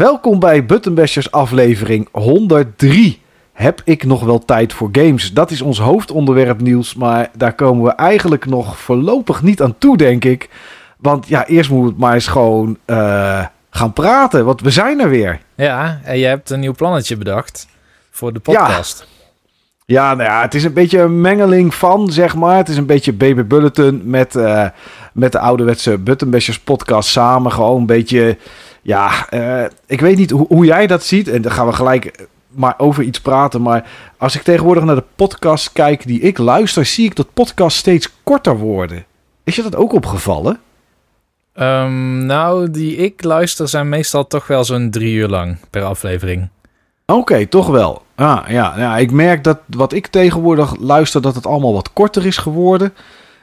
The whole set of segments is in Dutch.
Welkom bij Buttonbashers aflevering 103. Heb ik nog wel tijd voor games? Dat is ons hoofdonderwerp nieuws, maar daar komen we eigenlijk nog voorlopig niet aan toe, denk ik. Want ja, eerst moeten we het maar eens gewoon uh, gaan praten, want we zijn er weer. Ja, en je hebt een nieuw plannetje bedacht voor de podcast. Ja. Ja, nou ja, het is een beetje een mengeling van, zeg maar. Het is een beetje Baby Bulletin met, uh, met de ouderwetse Buttonbashers podcast samen. Gewoon een beetje, ja, uh, ik weet niet hoe, hoe, jij dat ziet. En dan gaan we gelijk maar over iets praten. Maar als ik tegenwoordig naar de podcast kijk die ik luister, zie ik dat podcasts steeds korter worden. Is je dat ook opgevallen? Um, nou, die ik luister zijn meestal toch wel zo'n drie uur lang per aflevering. Oké, okay, toch wel. Ah, ja, ja, ik merk dat wat ik tegenwoordig luister, dat het allemaal wat korter is geworden.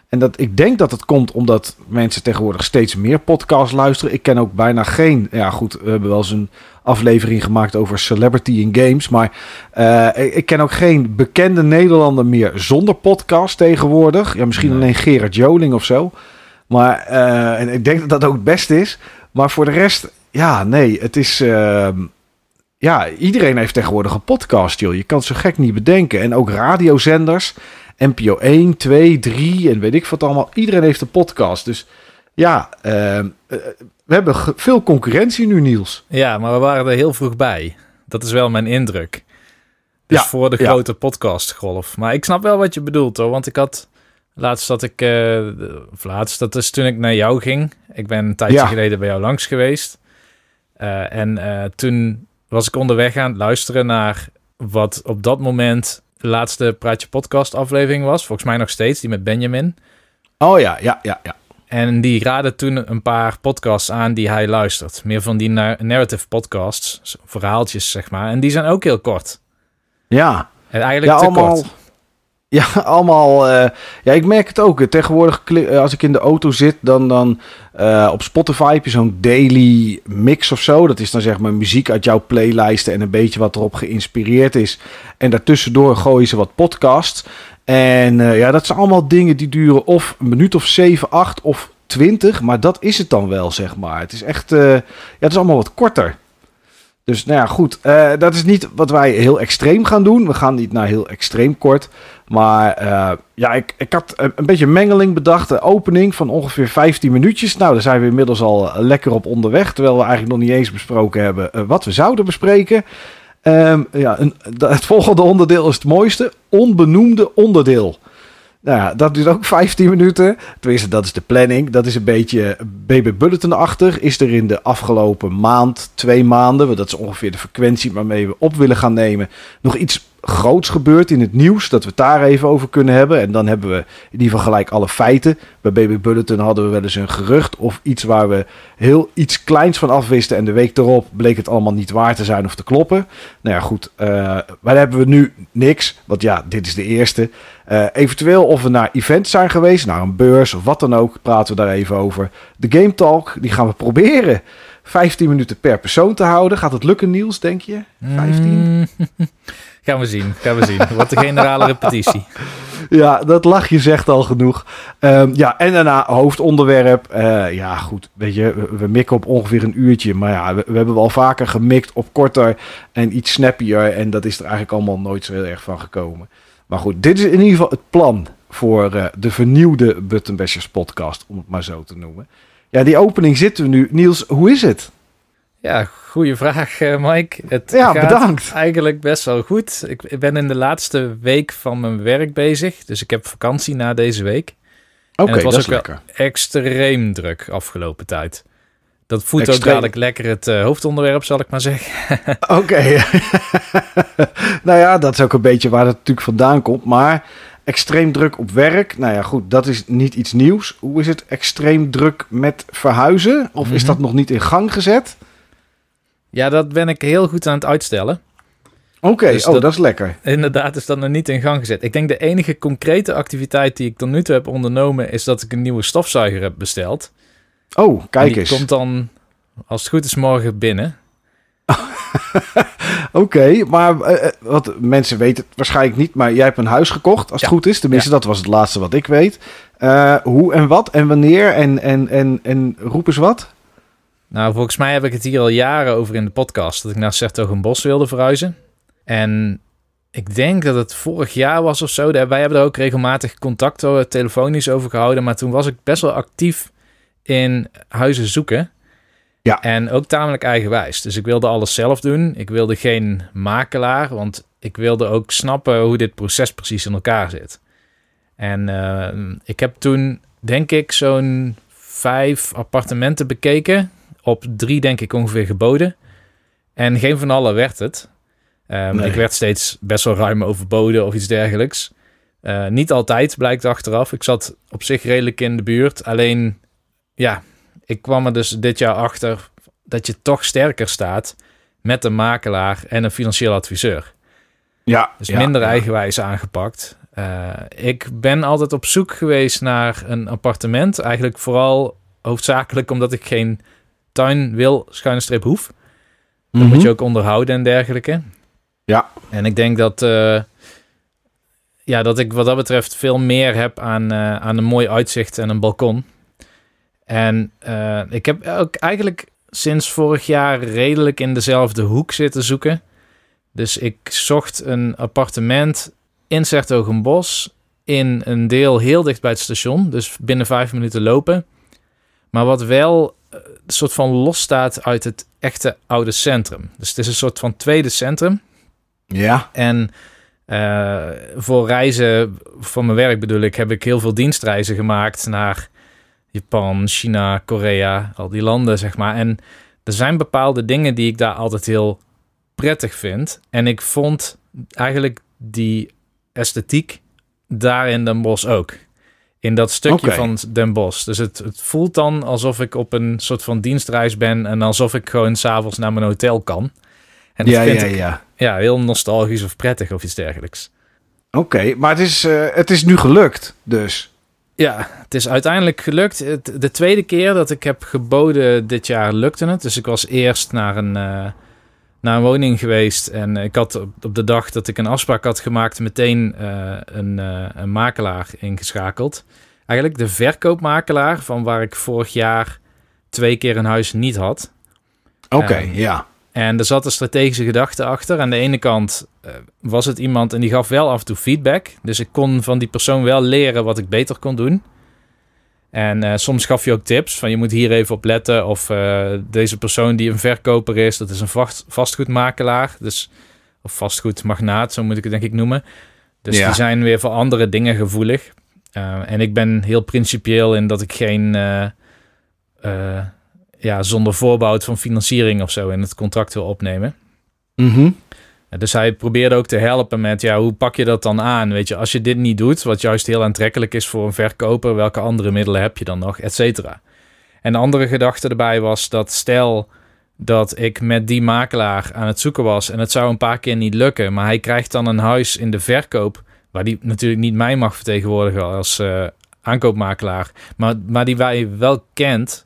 En dat ik denk dat het komt omdat mensen tegenwoordig steeds meer podcasts luisteren. Ik ken ook bijna geen. Ja, goed, we hebben wel eens een aflevering gemaakt over celebrity in games. Maar uh, ik ken ook geen bekende Nederlander meer zonder podcast tegenwoordig. Ja, misschien alleen Gerard Joling of zo. Maar uh, en ik denk dat dat ook het beste is. Maar voor de rest, ja, nee, het is. Uh, ja, iedereen heeft tegenwoordig een podcast, joh. Je kan het zo gek niet bedenken. En ook radiozenders. NPO 1, 2, 3 en weet ik wat allemaal. Iedereen heeft een podcast. Dus ja, uh, we hebben veel concurrentie nu, Niels. Ja, maar we waren er heel vroeg bij. Dat is wel mijn indruk. Dus ja, voor de grote ja. podcastgolf. Maar ik snap wel wat je bedoelt, hoor. Want ik had laatst dat ik... Uh, of laatst, dat is toen ik naar jou ging. Ik ben een tijdje ja. geleden bij jou langs geweest. Uh, en uh, toen was ik onderweg aan het luisteren naar wat op dat moment de laatste Praatje Podcast aflevering was. Volgens mij nog steeds, die met Benjamin. Oh ja, ja, ja, ja. En die raadde toen een paar podcasts aan die hij luistert. Meer van die narrative podcasts, verhaaltjes zeg maar. En die zijn ook heel kort. Ja. En eigenlijk ja, te allemaal, kort. Ja, allemaal. Uh, ja, ik merk het ook. Tegenwoordig, als ik in de auto zit, dan, dan uh, op Spotify heb je zo'n daily mix of zo. Dat is dan zeg maar muziek uit jouw playlijsten en een beetje wat erop geïnspireerd is. En daartussendoor gooien ze wat podcasts. En ja, dat zijn allemaal dingen die duren of een minuut of 7, 8 of 20. Maar dat is het dan wel, zeg maar. Het is echt. ja, het is allemaal wat korter. Dus nou ja, goed. Uh, dat is niet wat wij heel extreem gaan doen. We gaan niet naar heel extreem kort. Maar uh, ja, ik, ik had een beetje een mengeling bedacht. De opening van ongeveer 15 minuutjes. Nou, daar zijn we inmiddels al lekker op onderweg. Terwijl we eigenlijk nog niet eens besproken hebben wat we zouden bespreken. Um, ja, een, het volgende onderdeel is het mooiste. Onbenoemde onderdeel. Nou ja, dat duurt ook 15 minuten. Tenminste, dat is de planning. Dat is een beetje BB Bulletin-achtig. Is er in de afgelopen maand, twee maanden, dat is ongeveer de frequentie waarmee we op willen gaan nemen, nog iets groots gebeurd in het nieuws. Dat we het daar even over kunnen hebben. En dan hebben we in ieder geval gelijk alle feiten. Bij BB Bulletin hadden we wel eens een gerucht of iets waar we heel iets kleins van afwisten. En de week erop bleek het allemaal niet waar te zijn of te kloppen. Nou ja, goed. Uh, maar hebben we nu niks. Want ja, dit is de eerste. Uh, eventueel of we naar events zijn geweest, naar een beurs of wat dan ook, praten we daar even over. De Game Talk, die gaan we proberen 15 minuten per persoon te houden. Gaat het lukken, Niels, denk je? 15? Mm, gaan we zien, gaan we zien. Wat de generale repetitie. Ja, dat lachje zegt al genoeg. Um, ja, en daarna hoofdonderwerp. Uh, ja, goed, weet je, we, mikken op ongeveer een uurtje. Maar ja, we, hebben wel vaker gemikt op korter en iets snappier. En dat is er eigenlijk allemaal nooit zo heel erg van gekomen. Maar goed, dit is in ieder geval het plan voor uh, de vernieuwde Buttonbashers podcast, om het maar zo te noemen. Ja, die opening zitten we nu. Niels, hoe is het? Ja, goede vraag, uh, Mike. Het ja, gaat bedankt. eigenlijk best wel goed. Ik, ben in de laatste week van mijn werk bezig, dus ik heb vakantie na deze week. Oké, okay, dat is ook lekker. extreem druk afgelopen tijd. Dat voedt extreem. ook dadelijk lekker het uh, hoofdonderwerp, zal ik maar zeggen. Oké. Nou ja, dat is ook een beetje waar het natuurlijk vandaan komt. Maar extreem druk op werk. Nou ja, goed, dat is niet iets nieuws. Hoe is het extreem druk met verhuizen? Of mm -hmm. is dat nog niet in gang gezet? Ja, dat ben ik heel goed aan het uitstellen. Oké, okay, dus oh, dat, dat, is lekker. Inderdaad, is dat nog niet in gang gezet. Ik denk de enige concrete activiteit die ik tot nu toe heb ondernomen... is dat ik een nieuwe stofzuiger heb besteld. Oh, kijk die eens. komt dan, als het goed is, morgen binnen. Oké, okay, maar uh, wat mensen weten het waarschijnlijk niet, maar jij hebt een huis gekocht, als het goed is. Tenminste, ja. dat was het laatste wat ik weet. Uh, hoe en wat en wanneer en, en, en, en roep eens wat? Nou, volgens mij heb ik het hier al jaren over in de podcast. Dat ik naar bos wilde verhuizen. En ik denk dat het vorig jaar was of zo. Wij hebben er ook regelmatig contact telefonisch over gehouden. Maar toen was ik best wel actief in huizen zoeken. Ja. En ook tamelijk eigenwijs. Dus ik wilde alles zelf doen. Ik wilde geen makelaar, want ik wilde ook snappen hoe dit proces precies in elkaar zit. En uh, ik heb toen, denk ik, zo'n vijf appartementen bekeken. Op drie, denk ik, ongeveer geboden. En geen van alle werd het. Um, Ik werd steeds best wel ruim overboden of iets dergelijks. Uh, niet altijd, blijkt achteraf. Ik zat op zich redelijk in de buurt. Alleen, ja, ik kwam er dus dit jaar achter dat je toch sterker staat met een makelaar en een financieel adviseur. Ja, dus minder eigenwijs aangepakt. Uh, ik ben altijd op zoek geweest naar een appartement. Eigenlijk vooral hoofdzakelijk omdat ik geen tuin wil, schuine streep hoef. Dan moet je mhm. ook onderhouden en dergelijke. Ja. En ik denk dat, uh, ja, dat ik wat dat betreft veel meer heb aan, uh, aan een mooi uitzicht en een balkon. En uh, ik heb ook eigenlijk sinds vorig jaar redelijk in dezelfde hoek zitten zoeken. Dus ik zocht een appartement in Sertogenbos in een deel heel dicht bij het station, dus binnen vijf minuten lopen. Maar wat wel een soort van los staat uit het echte oude centrum. Dus het is een soort van tweede centrum. Ja. En uh, voor reizen, voor mijn werk bedoel ik, heb ik heel veel dienstreizen gemaakt naar Japan, China, Korea, al die landen, zeg maar. En er zijn bepaalde dingen die ik daar altijd heel prettig vind. En ik vond eigenlijk die esthetiek daar in Den Bosch ook. In dat stukje van Den Bosch. Dus het, het voelt dan alsof ik op een soort van dienstreis ben en alsof ik gewoon s'avonds naar mijn hotel kan. En dat ja, vind ja, ik ja. ja, heel nostalgisch of prettig of iets dergelijks. Oké, maar het is, uh, het is nu gelukt dus. Ja, het is uiteindelijk gelukt. De tweede keer dat ik heb geboden dit jaar lukte het. Dus ik was eerst naar een, uh, naar een woning geweest. En ik had op de dag dat ik een afspraak had gemaakt... meteen uh, een, een makelaar ingeschakeld. Eigenlijk de verkoopmakelaar van waar ik vorig jaar twee keer een huis niet had. Oké, ja. En er zat een strategische gedachte achter. Aan de ene kant uh, was het iemand en die gaf wel af en toe feedback. Dus ik kon van die persoon wel leren wat ik beter kon doen. En uh, soms gaf je ook tips van je moet hier even op letten. Of uh, deze persoon die een verkoper is, dat is een vast, vastgoedmakelaar. Dus, of vastgoedmagnaat, zo moet ik het denk ik noemen. Dus ja. die zijn weer voor andere dingen gevoelig. en ik ben heel principieel in dat ik geen ja, zonder voorbouw van financiering of zo in het contract wil opnemen. Mm Dus hij probeerde ook te helpen met, ja, hoe pak je dat dan aan? Weet je, als je dit niet doet, wat juist heel aantrekkelijk is voor een verkoper, welke andere middelen heb je dan nog, et cetera. En de andere gedachte erbij was dat stel dat ik met die makelaar aan het zoeken was en het zou een paar keer niet lukken, maar hij krijgt dan een huis in de verkoop, waar die natuurlijk niet mij mag vertegenwoordigen als uh, aankoopmakelaar, maar, maar die wij wel kent,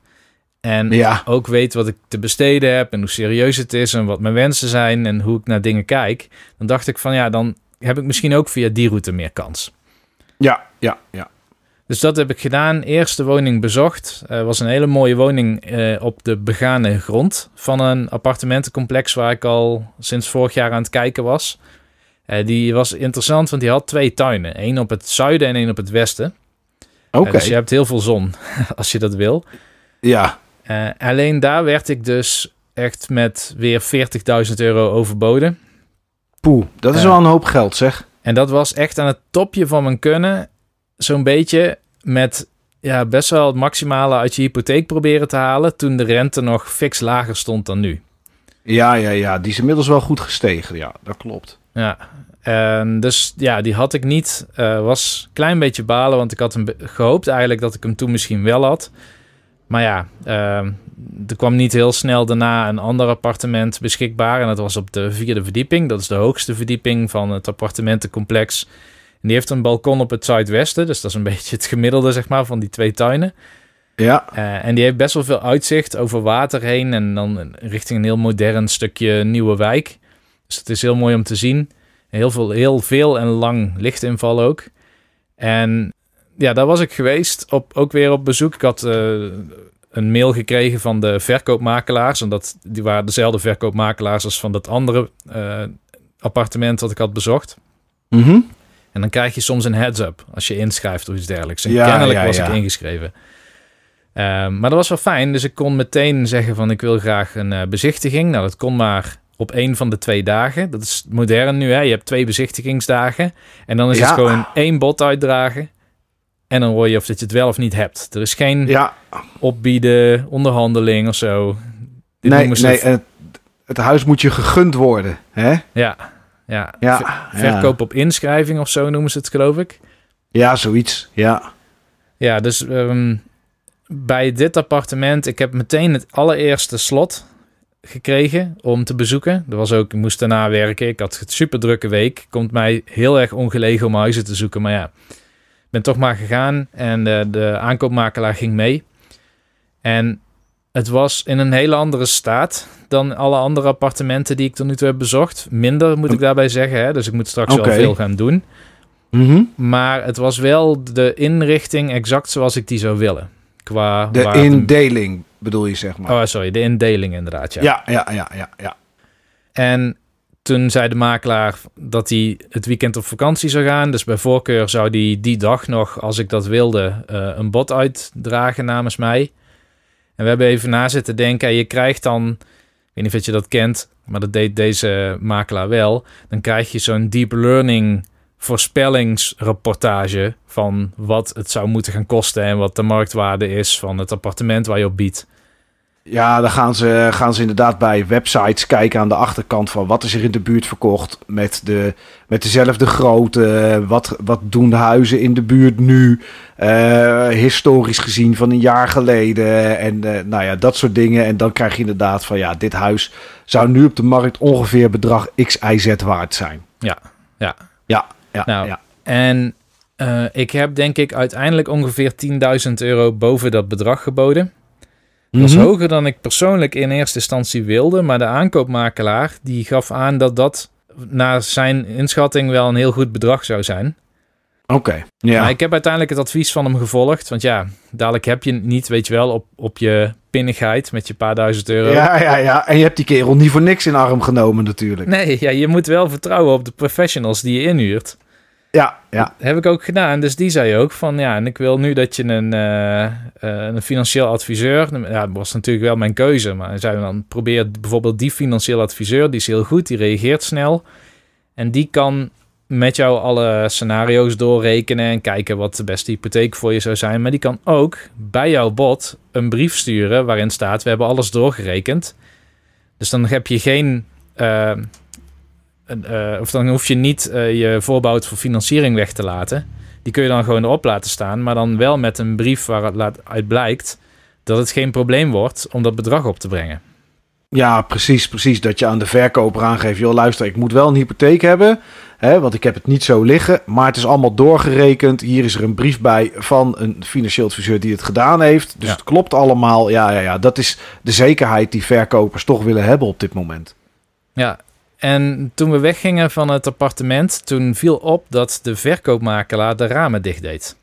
en ja. ook weet wat ik te besteden heb en hoe serieus het is en wat mijn wensen zijn en hoe ik naar dingen kijk. Dan dacht ik van ja, dan heb ik misschien ook via die route meer kans. Ja, ja, ja. Dus dat heb ik gedaan. Eerste woning bezocht. Uh, was een hele mooie woning uh, op de begane grond van een appartementencomplex waar ik al sinds vorig jaar aan het kijken was. Uh, die was interessant, want die had twee tuinen. één op het zuiden en één op het westen. Oké. dus je hebt heel veel zon als je dat wil. Ja. Uh, alleen daar werd ik dus echt met weer 40.000 euro overboden. Poeh, dat is uh, wel een hoop geld zeg. En dat was echt aan het topje van mijn kunnen. Zo'n beetje met ja, best wel het maximale uit je hypotheek proberen te halen... toen de rente nog fix lager stond dan nu. Ja, ja, ja. Die is inmiddels wel goed gestegen. Ja, dat klopt. Ja, en dus ja, die had ik niet. Uh, was een klein beetje balen, want ik had hem gehoopt eigenlijk dat ik hem toen misschien wel had... Maar ja, uh, er kwam niet heel snel daarna een ander appartement beschikbaar. En dat was op de vierde verdieping. Dat is de hoogste verdieping van het appartementencomplex. En die heeft een balkon op het zuidwesten. Dus dat is een beetje het gemiddelde, zeg maar, van die twee tuinen. Ja. Uh, en die heeft best wel veel uitzicht over water heen. En dan richting een heel modern stukje nieuwe wijk. Dus het is heel mooi om te zien. Heel veel, heel veel en lang lichtinval ook. En ja, daar was ik geweest. Op, ook weer op bezoek. Ik had uh, een mail gekregen van de verkoopmakelaars. En dat, die waren dezelfde verkoopmakelaars als van dat andere uh, appartement dat ik had bezocht. Mhm. En dan krijg je soms een heads-up als je inschrijft of iets dergelijks. En ja, kennelijk ja, was ik ingeschreven. Ehm, maar dat was wel fijn, dus ik kon meteen zeggen van ik wil graag een uh, bezichtiging. Nou, dat kon maar op één van de twee dagen. Dat is modern nu, hè. Je hebt twee bezichtigingsdagen. En dan is het gewoon één bot uitdragen. En dan hoor je of dat je het wel of niet hebt. Er is geen ja. opbieden, onderhandeling of zo. Dit nee, nee het, het, huis moet je gegund worden, hè? Ja, ja. ja verkoop op inschrijving of zo noemen ze het, geloof ik. Ja, zoiets, ja. Ja, dus um, bij dit appartement, ik heb meteen het allereerste slot gekregen om te bezoeken. Er was ook, ik moest daarna werken. Ik had een super drukke week. Komt mij heel erg ongelegen om huizen te zoeken. Maar ja, ben toch maar gegaan en de, de aankoopmakelaar ging mee. En het was in een hele andere staat dan alle andere appartementen die ik tot nu toe heb bezocht. Minder moet ik daarbij zeggen, hè? dus ik moet straks wel veel gaan doen. Mhm. Maar het was wel de inrichting exact zoals ik die zou willen. Qua de indeling bedoel je, zeg maar. Oh, sorry, de indeling inderdaad, ja. Ja, ja, ja, ja, ja. En toen zei de makelaar dat hij het weekend op vakantie zou gaan. Dus bij voorkeur zou hij die dag nog, als ik dat wilde, uh, een bod uitdragen namens mij. En we hebben even na zitten denken. Je krijgt dan, ik weet niet of je dat kent, maar dat deed deze makelaar wel. Dan krijg je zo'n deep learning voorspellingsrapportage van wat het zou moeten gaan kosten en wat de marktwaarde is van het appartement waar je op biedt. Ja, dan gaan ze, gaan ze inderdaad bij websites kijken aan de achterkant van wat is er in de buurt verkocht met, de, met dezelfde grootte. Wat, wat doen de huizen in de buurt nu, uh, historisch gezien van een jaar geleden en uh, nou ja, dat soort dingen. En dan krijg je inderdaad van ja, dit huis zou nu op de markt ongeveer bedrag X, Y, Z waard zijn. Ja, ja. Ja, ja, nou, ja. En uh, ik heb denk ik uiteindelijk ongeveer 10.000 euro boven dat bedrag geboden. Dat is mhm. hoger dan ik persoonlijk in eerste instantie wilde. Maar de aankoopmakelaar die gaf aan dat dat naar zijn inschatting wel een heel goed bedrag zou zijn. Oké, ja. Maar ik heb uiteindelijk het advies van hem gevolgd. Want ja, dadelijk heb je niet, weet je wel, op, op je pinnigheid met je paar duizend euro. Ja, ja, ja. En je hebt die kerel niet voor niks in arm genomen natuurlijk. Nee, ja, je moet wel vertrouwen op de professionals die je inhuurt. Ja, ja. Dat heb ik ook gedaan. Dus die zei ook van ja, en ik wil nu dat je een, uh, een financieel adviseur. Ja, dat was natuurlijk wel mijn keuze. Maar zei dan probeer bijvoorbeeld die financieel adviseur. Die is heel goed, die reageert snel. En die kan met jou alle scenario's doorrekenen en kijken wat de beste hypotheek voor je zou zijn. Maar die kan ook bij jouw bod een brief sturen waarin staat: We hebben alles doorgerekend. Dus dan heb je geen. Uh, uh, of dan hoef je niet uh, je voorbouw voor financiering weg te laten. Die kun je dan gewoon erop laten staan. Maar dan wel met een brief waaruit uit blijkt dat het geen probleem wordt om dat bedrag op te brengen. Ja, precies, precies. Dat je aan de verkoper aangeeft: joh, luister, ik moet wel een hypotheek hebben. Hè, want ik heb het niet zo liggen. Maar het is allemaal doorgerekend. Hier is er een brief bij van een financieel adviseur die het gedaan heeft. Dus het klopt allemaal. Ja, ja, ja, dat is de zekerheid die verkopers toch willen hebben op dit moment. Ja, en toen we weggingen van het appartement, toen viel op dat de verkoopmakelaar de ramen dicht deed.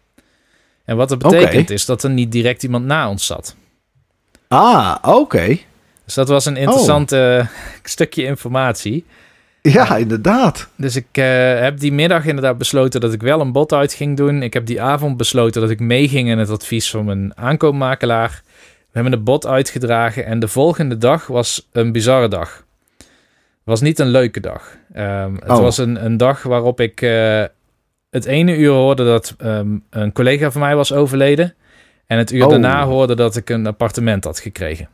En wat dat betekent is dat er niet direct iemand na ons zat. Ah, oké. Dus dat was een interessant oh. stukje informatie. Ja, inderdaad. Dus ik uh, heb die middag inderdaad besloten dat ik wel een bod uit ging doen. Ik heb die avond besloten dat ik meeging in het advies van mijn aankoopmakelaar. We hebben een bod uitgedragen en de volgende dag was een bizarre dag was niet een leuke dag. Um, het oh. was een, een dag waarop ik uh, het ene uur hoorde dat um, een collega van mij was overleden. En het uur oh. daarna hoorde dat ik een appartement had gekregen.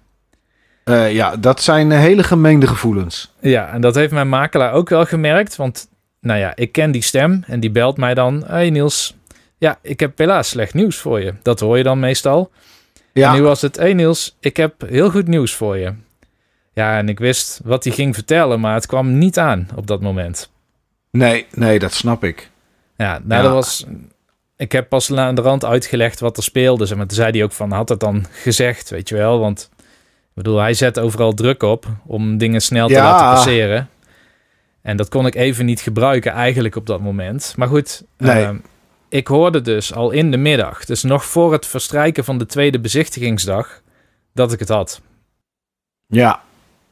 Uh, ja, dat zijn hele gemengde gevoelens. Ja, en dat heeft mijn makelaar ook wel gemerkt. Want, nou ja, ik ken die stem en die belt mij dan. Hey Niels, ja, ik heb helaas slecht nieuws voor je. Dat hoor je dan meestal. Ja. En nu was het, hey Niels, ik heb heel goed nieuws voor je. Ja, en ik wist wat hij ging vertellen, maar het kwam niet aan op dat moment. Nee, nee, dat snap ik. Ja, nou, dat was. Ik heb pas aan de rand uitgelegd wat er speelde. Maar toen zei hij ook van, had het dan gezegd, weet je wel? Want ik bedoel, hij zet overal druk op om dingen snel te laten passeren. En dat kon ik even niet gebruiken eigenlijk op dat moment. Maar goed, nee. uh, ik hoorde dus al in de middag, dus nog voor het verstrijken van de tweede bezichtigingsdag, dat ik het had. Ja,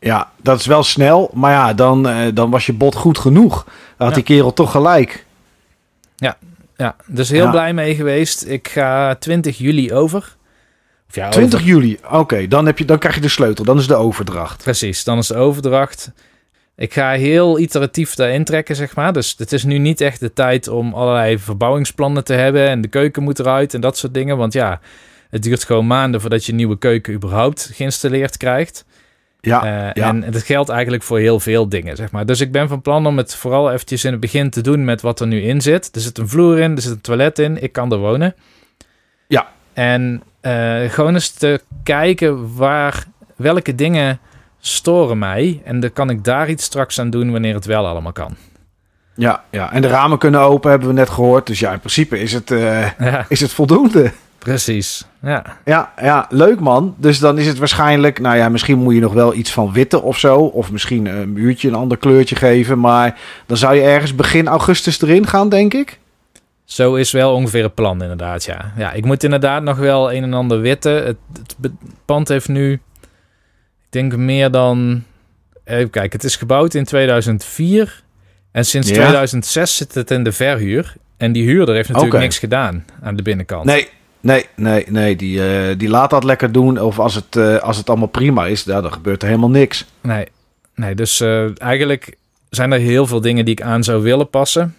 ja, dat is wel snel. Maar ja, dan, uh, dan was je bot goed genoeg. Dan had die kerel toch gelijk. Ja, ja. dus heel blij mee geweest. Ik ga 20 juli over. Of ja, 20 over. juli, oké. dan dan, dan krijg je de sleutel. Dan is de overdracht. Precies, dan is de overdracht. Ik ga heel iteratief daarin trekken, zeg maar. Dus het is nu niet echt de tijd om allerlei verbouwingsplannen te hebben. En de keuken moet eruit en dat soort dingen. Want ja, het duurt gewoon maanden voordat je een nieuwe keuken überhaupt geïnstalleerd krijgt. Ja, uh, ja. En dat geldt eigenlijk voor heel veel dingen, zeg maar. Dus ik ben van plan om het vooral eventjes in het begin te doen met wat er nu in zit. Er zit een vloer in, er zit een toilet in, ik kan er wonen. Ja. En uh, gewoon eens te kijken waar, welke dingen storen mij. En dan kan ik daar iets straks aan doen wanneer het wel allemaal kan. Ja, ja. en de ramen kunnen open, hebben we net gehoord. Dus ja, in principe is het, uh, ja. is het voldoende. Precies, ja. Ja, ja, leuk man. Dus dan is het waarschijnlijk, nou ja, misschien moet je nog wel iets van witte of zo. Of misschien een muurtje een ander kleurtje geven. Maar dan zou je ergens begin augustus erin gaan, denk ik. Zo is wel ongeveer het plan, inderdaad, ja. Ja, ik moet inderdaad nog wel een en ander witte. Het, het pand heeft nu, ik denk meer dan... Even kijken, het is gebouwd in 2004. En sinds 2006 zit het in de verhuur. En die huurder heeft natuurlijk niks gedaan aan de binnenkant. Nee, Nee, nee, nee. Die, uh, die laat dat lekker doen. Of als het, uh, als het allemaal prima is, ja, dan gebeurt er helemaal niks. Nee, nee dus uh, eigenlijk zijn er heel veel dingen die ik aan zou willen passen.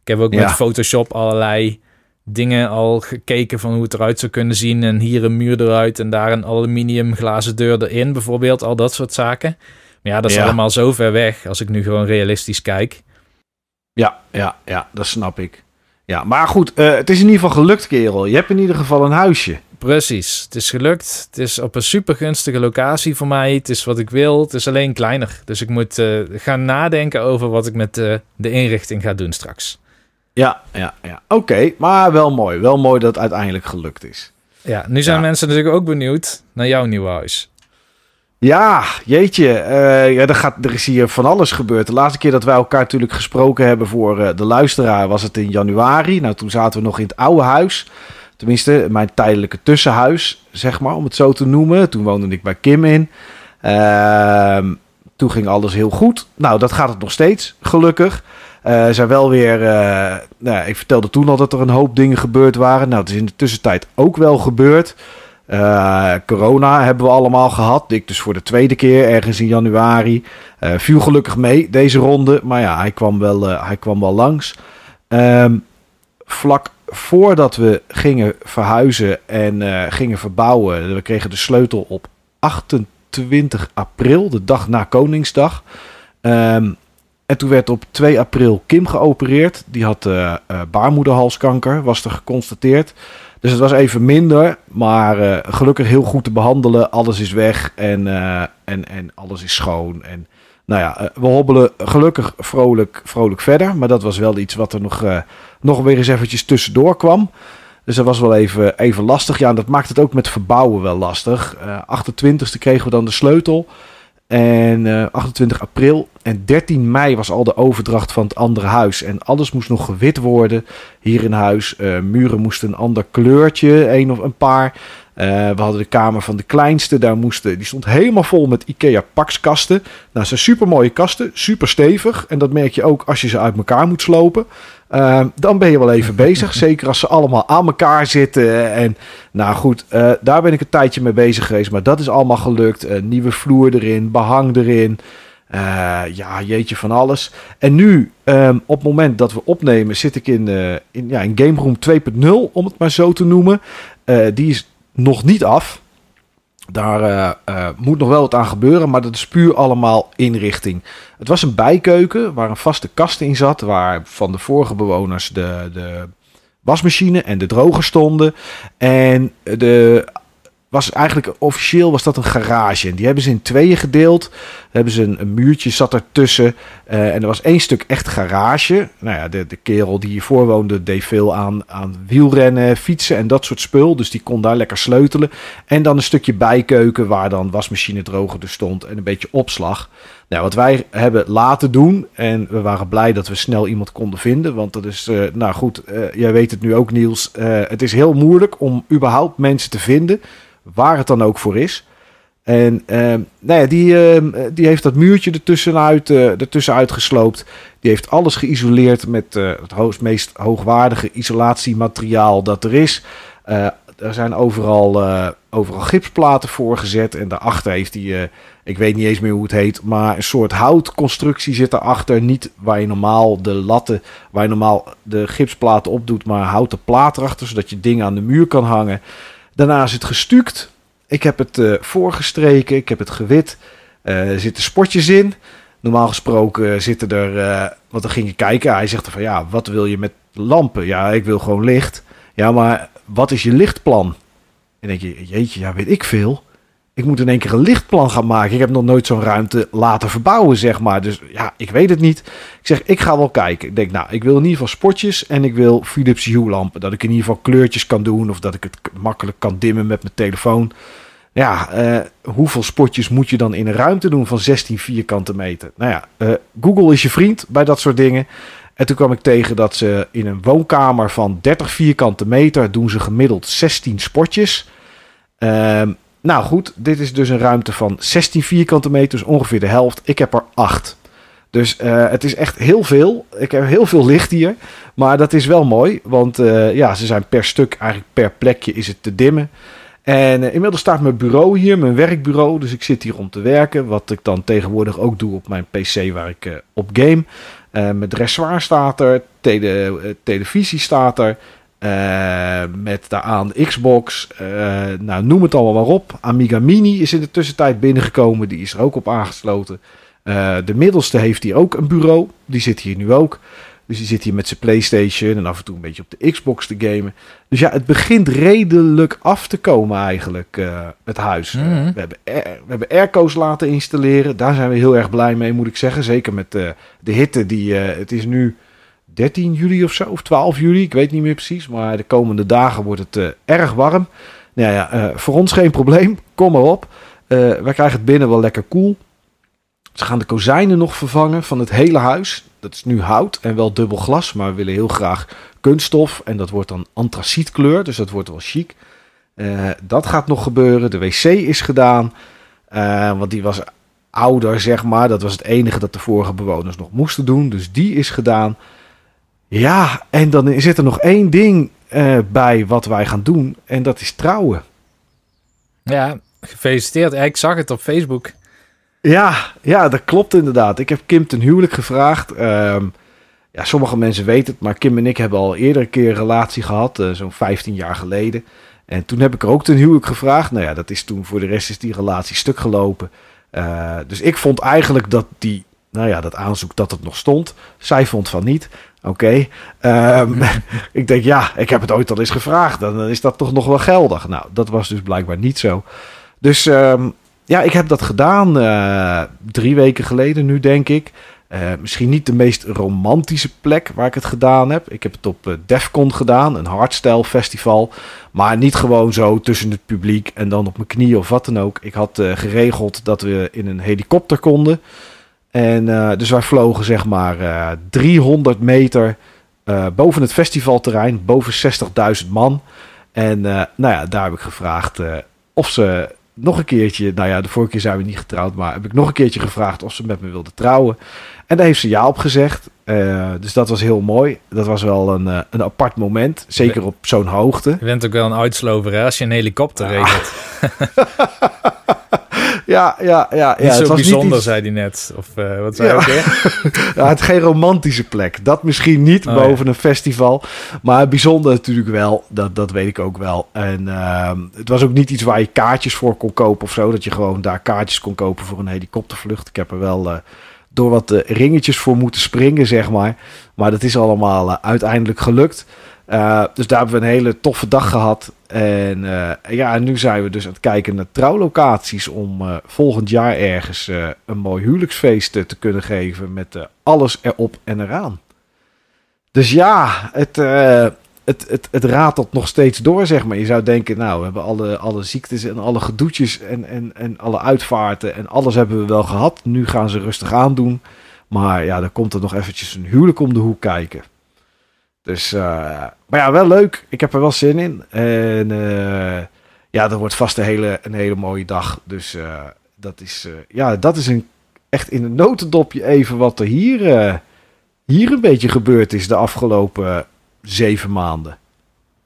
Ik heb ook ja. met Photoshop allerlei dingen al gekeken van hoe het eruit zou kunnen zien. En hier een muur eruit en daar een aluminium glazen deur erin, bijvoorbeeld. Al dat soort zaken. Maar ja, dat is ja. allemaal zo ver weg als ik nu gewoon realistisch kijk. Ja, ja, ja, dat snap ik. Ja, maar goed, uh, het is in ieder geval gelukt, kerel. Je hebt in ieder geval een huisje. Precies, het is gelukt. Het is op een super gunstige locatie voor mij. Het is wat ik wil. Het is alleen kleiner. Dus ik moet uh, gaan nadenken over wat ik met uh, de inrichting ga doen straks. Ja, ja, ja. Oké, maar wel mooi. Wel mooi dat het uiteindelijk gelukt is. Ja, nu zijn ja. mensen natuurlijk ook benieuwd naar jouw nieuwe huis. Ja, jeetje. Uh, ja, er, gaat, er is hier van alles gebeurd. De laatste keer dat wij elkaar natuurlijk gesproken hebben voor uh, de luisteraar was het in januari. Nou, toen zaten we nog in het oude huis. Tenminste, mijn tijdelijke tussenhuis, zeg maar, om het zo te noemen. Toen woonde ik bij Kim in. Uh, toen ging alles heel goed. Nou, dat gaat het nog steeds, gelukkig. Uh, zijn wel weer. nou, ik vertelde toen al dat er een hoop dingen gebeurd waren. Nou, het is in de tussentijd ook wel gebeurd. Uh, corona hebben we allemaal gehad. Ik dus voor de tweede keer ergens in januari. Uh, viel gelukkig mee deze ronde. Maar ja, hij kwam wel, uh, hij kwam wel langs. Um, vlak voordat we gingen verhuizen en gingen verbouwen. We kregen de sleutel op 28 april, de dag na Koningsdag. Um, en toen werd op 2 april Kim geopereerd. Die had baarmoederhalskanker, was er geconstateerd. Dus het was even minder, maar uh, gelukkig heel goed te behandelen. Alles is weg en, uh, en, en alles is schoon. En nou ja, uh, we hobbelen gelukkig vrolijk, vrolijk verder. Maar dat was wel iets wat er nog, nog weer eens eventjes tussendoor kwam. Dus dat was wel even, even lastig. Ja, en dat maakt het ook met verbouwen wel lastig. 28e kregen we dan de sleutel. En uh, 28 april en 13 mei was al de overdracht van het andere huis. En alles moest nog gewit worden hier in huis. Uh, muren moesten een ander kleurtje, een of een paar. Uh, we hadden de kamer van de kleinste. Daar moesten, die stond helemaal vol met Ikea pakskasten. Nou, ze zijn super mooie kasten, super stevig. En dat merk je ook als je ze uit elkaar moet slopen. Uh, dan ben je wel even bezig. Zeker als ze allemaal aan elkaar zitten. En nou goed, uh, daar ben ik een tijdje mee bezig geweest. Maar dat is allemaal gelukt. Uh, nieuwe vloer erin, behang erin. ja, jeetje van alles. En nu, um, op het moment dat we opnemen, zit ik in, in, ja, in Game Room 2.0, om het maar zo te noemen. die is nog niet af. Daar uh, uh, moet nog wel wat aan gebeuren, maar dat is puur allemaal inrichting. Het was een bijkeuken waar een vaste kast in zat, waar van de vorige bewoners de, de wasmachine en de droger stonden. En de was eigenlijk officieel was dat een garage. En die hebben ze in tweeën gedeeld. hebben ze een, een muurtje zat ertussen. Uh, en er was één stuk echt garage. Nou ja, de, de kerel die hiervoor woonde deed veel aan, aan wielrennen, fietsen en dat soort spul. Dus die kon daar lekker sleutelen. En dan een stukje bijkeuken waar dan wasmachine droger er stond en een beetje opslag. Nou, wat wij hebben laten doen, en we waren blij dat we snel iemand konden vinden. Want dat is, uh, nou goed, uh, jij weet het nu ook Niels. Het is heel moeilijk om überhaupt mensen te vinden waar het dan ook voor is. En uh, nou ja, die, uh, die heeft dat muurtje ertussenuit, uh, ertussenuit gesloopt. Die heeft alles geïsoleerd met het hoogst, meest hoogwaardige isolatiemateriaal dat er is. er zijn overal, overal gipsplaten voor gezet. En daarachter heeft hij, ik weet niet eens meer hoe het heet, maar een soort houtconstructie zit erachter. Niet waar je normaal de latten, waar je normaal de gipsplaten op doet, maar houten plaat erachter, zodat je dingen aan de muur kan hangen. Daarna is het gestuukt ik heb het uh, voorgestreken, ik heb het gewit. Uh, er zitten spotjes in. Normaal gesproken zitten er, want dan ging je kijken. Hij zegt er van ja, wat wil je met lampen? Ja, ik wil gewoon licht. Ja, maar wat is je lichtplan? En denk je, jeetje, ja, weet ik veel ik moet in één keer een lichtplan gaan maken. Ik heb nog nooit zo'n ruimte laten verbouwen, zeg maar. Dus ja, ik weet het niet. Ik zeg, ik ga wel kijken. Ik denk, nou, ik wil in ieder geval spotjes en ik wil Philips Hue lampen. Dat ik in ieder geval kleurtjes kan doen of dat ik het makkelijk kan dimmen met mijn telefoon. Ja, uh, hoeveel spotjes moet je dan in een ruimte doen van 16 vierkante meter? Nou ja, uh, Google is je vriend bij dat soort dingen. En toen kwam ik tegen dat ze in een woonkamer van 30 vierkante meter doen ze gemiddeld 16 spotjes. Uh, nou goed, dit is dus een ruimte van 16 vierkante meters, ongeveer de helft. Ik heb er 8. Dus uh, het is echt heel veel. Ik heb heel veel licht hier. Maar dat is wel mooi. Want uh, ja, ze zijn per stuk, eigenlijk per plekje is het te dimmen. En uh, inmiddels staat mijn bureau hier, mijn werkbureau. Dus ik zit hier om te werken. Wat ik dan tegenwoordig ook doe op mijn PC waar ik op game. mijn dressoir staat er. Tele, televisie staat er. Uh, met daaraan Xbox, uh, nou noem het allemaal maar op. Amiga Mini is in de tussentijd binnengekomen, die is er ook op aangesloten. Uh, de middelste heeft hier ook een bureau, die zit hier nu ook. Dus die zit hier met zijn PlayStation en af en toe een beetje op de Xbox te gamen. Dus ja, het begint redelijk af te komen eigenlijk, het huis. Mm we, hebben we hebben airco's laten installeren, daar zijn we heel erg blij mee, moet ik zeggen. Zeker met de hitte die, het is nu 13 juli of zo, of 12 juli, ik weet niet meer precies. Maar de komende dagen wordt het uh, erg warm. Nou ja, uh, voor ons geen probleem, kom maar op. Uh, wij krijgen het binnen wel lekker koel. Ze gaan de kozijnen nog vervangen van het hele huis. Dat is nu hout en wel dubbel glas, maar we willen heel graag kunststof. En dat wordt dan antracietkleur, dus dat wordt wel chic. dat gaat nog gebeuren. De wc is gedaan, want die was ouder, zeg maar. Dat was het enige dat de vorige bewoners nog moesten doen. Dus die is gedaan. Ja, en dan zit er nog één ding uh, bij wat wij gaan doen. En dat is trouwen. Ja, gefeliciteerd. Ik zag het op Facebook. Ja, ja, dat klopt inderdaad. Ik heb Kim ten huwelijk gevraagd. Um, ja, sommige mensen weten het, maar Kim en ik hebben al eerder een keer een relatie gehad. Uh, Zo'n 15 jaar geleden. En toen heb ik er ook ten huwelijk gevraagd. Nou ja, dat is toen voor de rest is die relatie stuk gelopen. Uh, dus ik vond eigenlijk dat die, nou ja, dat aanzoek dat het nog stond. Zij vond van niet. Oké. Um, ik denk, ja, ik heb het ooit al eens gevraagd. Dan is dat toch nog wel geldig. Nou, dat was dus blijkbaar niet zo. Dus um, ja, ik heb dat gedaan uh, drie weken geleden nu, denk ik. Uh, misschien niet de meest romantische plek waar ik het gedaan heb. Ik heb het op uh, Defcon gedaan, een hardstyle festival. Maar niet gewoon zo tussen het publiek en dan op mijn knieën of wat dan ook. Ik had geregeld dat we in een helikopter konden. En uh, dus wij vlogen zeg maar uh, eh, 300 meter uh, boven het festivalterrein, boven 60.000 man. En nou ja, daar heb ik gevraagd of ze nog een keertje, nou ja, de vorige keer zijn we niet getrouwd, maar heb ik nog een keertje gevraagd of ze met me wilde trouwen. En daar heeft ze ja op gezegd. dus dat was heel mooi. Dat was wel een, een apart moment, zeker op zo'n hoogte. Je bent ook wel een uitslover hè, als je een helikopter regelt. ja, ja, ja. Niet ja, zo het was bijzonder, niet iets... zei hij net. Of uh, wat zei ja. ook ja, het geen romantische plek. Dat misschien niet oh, boven ja. een festival. Maar bijzonder natuurlijk wel. Dat, dat weet ik ook wel. En uh, het was ook niet iets waar je kaartjes voor kon kopen of zo. Dat je gewoon daar kaartjes kon kopen voor een helikoptervlucht. Ik heb er wel... Uh, door wat uh, ringetjes voor moeten springen, zeg maar. Maar dat is allemaal uiteindelijk gelukt. Uh, dus daar hebben we een hele toffe dag gehad. En uh, ja, nu zijn we dus aan het kijken naar trouwlocaties om uh, volgend jaar ergens een mooi huwelijksfeest te kunnen geven met alles erop en eraan. Dus ja, het, het, het, het ratelt nog steeds door, zeg maar. Je zou denken, nou, we hebben alle, alle ziektes en alle gedoetjes en, en, en alle uitvaarten en alles hebben we wel gehad. Nu gaan ze rustig aandoen. Maar ja, dan komt er nog eventjes een huwelijk om de hoek kijken. Dus, uh, maar ja, wel leuk. Ik heb er wel zin in. En uh, ja, dat wordt vast een hele, een hele mooie dag. Dus dat is, ja, dat is een, echt in een notendopje even wat er hier, hier een beetje gebeurd is de afgelopen zeven maanden.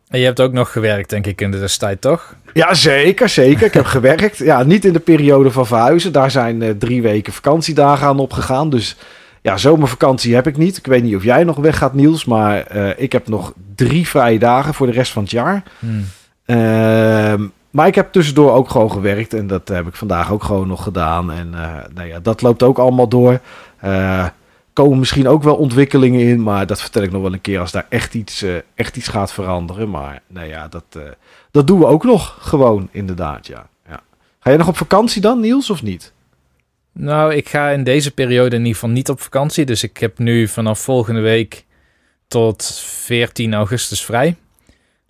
En je hebt ook nog gewerkt, denk ik, in de tijd, toch? Ja, zeker, zeker. Ik heb gewerkt. Ja, niet in de periode van verhuizen. Daar zijn drie weken vakantiedagen aan opgegaan. Dus ja, zomervakantie heb ik niet. Ik weet niet of jij nog weg gaat, Niels. Maar uh, ik heb nog drie vrije dagen voor de rest van het jaar. Hmm. Uh, maar ik heb tussendoor ook gewoon gewerkt. En dat heb ik vandaag ook gewoon nog gedaan. En uh, nou ja, dat loopt ook allemaal door komen misschien ook wel ontwikkelingen in, maar dat vertel ik nog wel een keer als daar echt iets, echt iets gaat veranderen. Maar nou ja, dat, dat doen we ook nog gewoon, inderdaad. Ja. ja. Ga je nog op vakantie dan, Niels, of niet? Nou, ik ga in deze periode in ieder geval niet op vakantie. Dus ik heb nu vanaf volgende week tot 14 augustus vrij.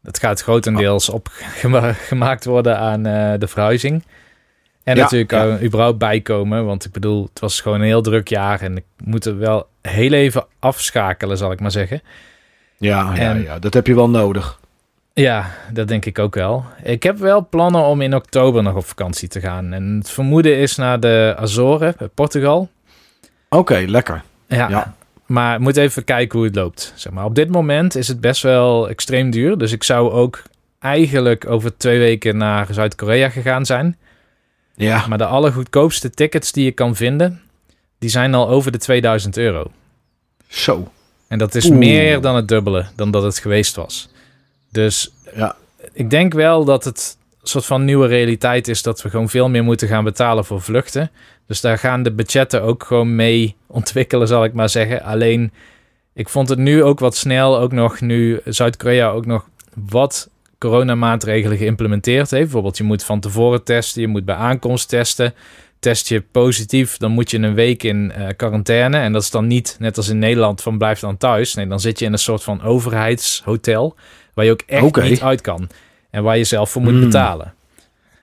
Dat gaat grotendeels opgemaakt worden aan uh, de verhuizing. En natuurlijk ja. überhaupt bijkomen. Want ik bedoel, het was gewoon een heel druk jaar. En ik moet er wel heel even afschakelen, zal ik maar zeggen. Ja, ja, ja, dat heb je wel nodig. Ja, dat denk ik ook wel. Ik heb wel plannen om in oktober nog op vakantie te gaan. En het vermoeden is naar de Azoren, Portugal. Oké, lekker. Ja, ja, maar moet even kijken hoe het loopt. Zeg maar. Op dit moment is het best wel extreem duur. Dus ik zou ook eigenlijk over twee weken naar Zuid-Korea gegaan zijn. Ja. Maar de allergoedkoopste tickets die je kan vinden, die zijn al over de 2000 euro. Zo. En dat is meer dan het dubbele dan dat het geweest was. Dus ja. ik denk wel dat het een soort van nieuwe realiteit is dat we gewoon veel meer moeten gaan betalen voor vluchten. Dus daar gaan de budgetten ook gewoon mee ontwikkelen, zal ik maar zeggen. Alleen, ik vond het nu ook wat snel, ook nog nu Zuid-Korea ook nog wat coronamaatregelen geïmplementeerd heeft. Bijvoorbeeld, je moet van tevoren testen, je moet bij aankomst testen. Test je positief, dan moet je een week in uh, quarantaine. En dat is dan niet, net als in Nederland, van blijf dan thuis. Nee, dan zit je in een soort van overheidshotel, waar je ook echt niet uit kan. En waar je zelf voor moet hmm. betalen.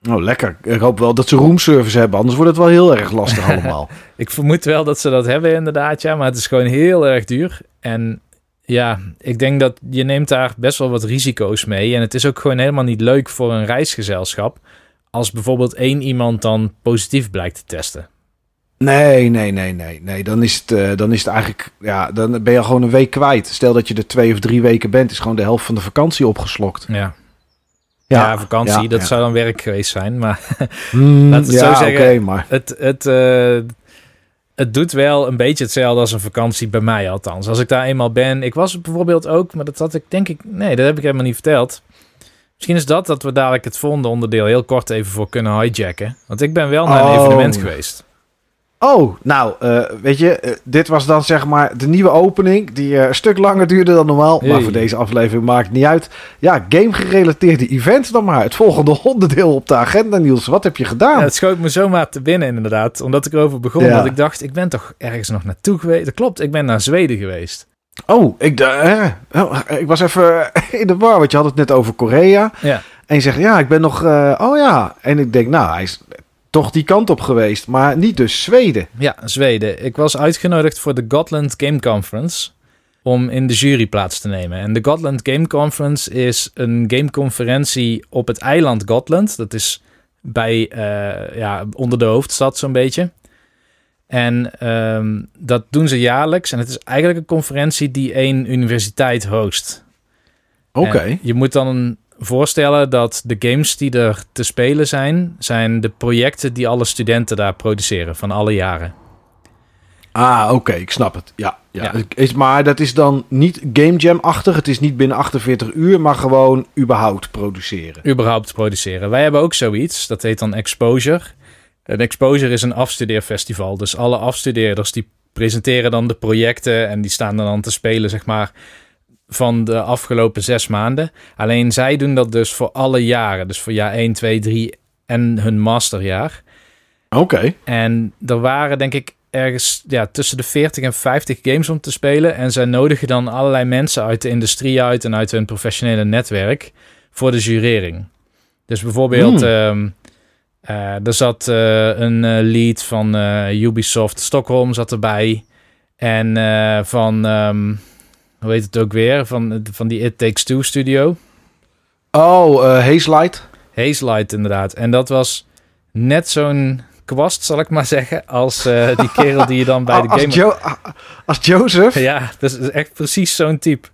Oh, lekker. Ik hoop wel dat ze roomservice hebben, anders wordt het wel heel erg lastig allemaal. ik vermoed wel dat ze dat hebben inderdaad, ja. Maar het is gewoon heel erg duur. En ja, ik denk dat je neemt daar best wel wat risico's mee. En het is ook gewoon helemaal niet leuk voor een reisgezelschap als bijvoorbeeld één iemand dan positief blijkt te testen. Nee, nee, nee, nee, nee. Dan is het, uh, dan is het eigenlijk, ja, dan ben je gewoon een week kwijt. Stel dat je er twee of drie weken bent, is gewoon de helft van de vakantie opgeslokt. Ja. Ja, vakantie, dat zou dan werk geweest zijn, maar mm, laten we het zo zeggen. maar... Het, het, uh, het doet wel een beetje hetzelfde als een vakantie bij mij althans. Als ik daar eenmaal ben. Ik was bijvoorbeeld ook, maar dat had ik denk ik... Nee, dat heb ik helemaal niet verteld. Misschien is dat dat we dadelijk het volgende onderdeel heel kort even voor kunnen hijacken. Want ik ben wel naar een oh. evenement geweest. Oh, nou, uh, weet je, uh, dit was dan zeg maar de nieuwe opening, die uh, een stuk langer duurde dan normaal. Hey. Maar voor deze aflevering maakt het niet uit. Ja, game-gerelateerde events dan maar. Het volgende onderdeel op de agenda, Niels. Wat heb je gedaan? Ja, het schoot me zomaar te binnen, inderdaad. Omdat ik erover begon. Ja. Dat ik dacht, ik ben toch ergens nog naartoe geweest. Dat klopt, ik ben naar Zweden geweest. Oh, ik, oh, ik was even in de war, want je had het net over Korea. Ja. En je zegt, ja, ik ben nog... oh ja. En ik denk, nou, hij is toch die kant op geweest, maar niet dus Zweden. Ja, Zweden. Ik was uitgenodigd voor de Gotland Game Conference om in de jury plaats te nemen. En de Gotland Game Conference is een gameconferentie op het eiland Gotland. Dat is bij, uh, ja, onder de hoofdstad zo'n beetje. En um, dat doen ze jaarlijks. En het is eigenlijk een conferentie die één universiteit host. Oké. Je moet dan een voorstellen dat de games die er te spelen zijn, zijn de projecten die alle studenten daar produceren van alle jaren. Ah, oké, ik snap het. Ja, ja. Is, maar dat is dan niet Game Jam-achtig. Het is niet binnen 48 uur, maar gewoon überhaupt produceren. Überhaupt produceren. Wij hebben ook zoiets. Dat heet dan Exposure. Een Exposure is een afstudeerfestival. Dus alle afstudeerders die presenteren dan de projecten en die staan dan te spelen, zeg maar, van de afgelopen zes maanden. Alleen zij doen dat dus voor alle jaren. Dus voor jaar 1, 2, 3 en hun masterjaar. Oké. En er waren denk ik ergens ja, tussen de 40 en 50 games om te spelen. En zij nodigen dan allerlei mensen uit de industrie uit en uit hun professionele netwerk voor de jurering. Dus bijvoorbeeld, hmm. um, uh, er zat uh, een uh, lead van Ubisoft Stockholm zat erbij. En van um, hoe heet het ook weer? Van, van die It Takes Two studio. Oh, uh, Haze Light. Hazelight inderdaad. En dat was net zo'n kwast, zal ik maar zeggen, als uh, die kerel die je dan bij de als game... Jo als Joseph? Ja, dat is echt precies zo'n type.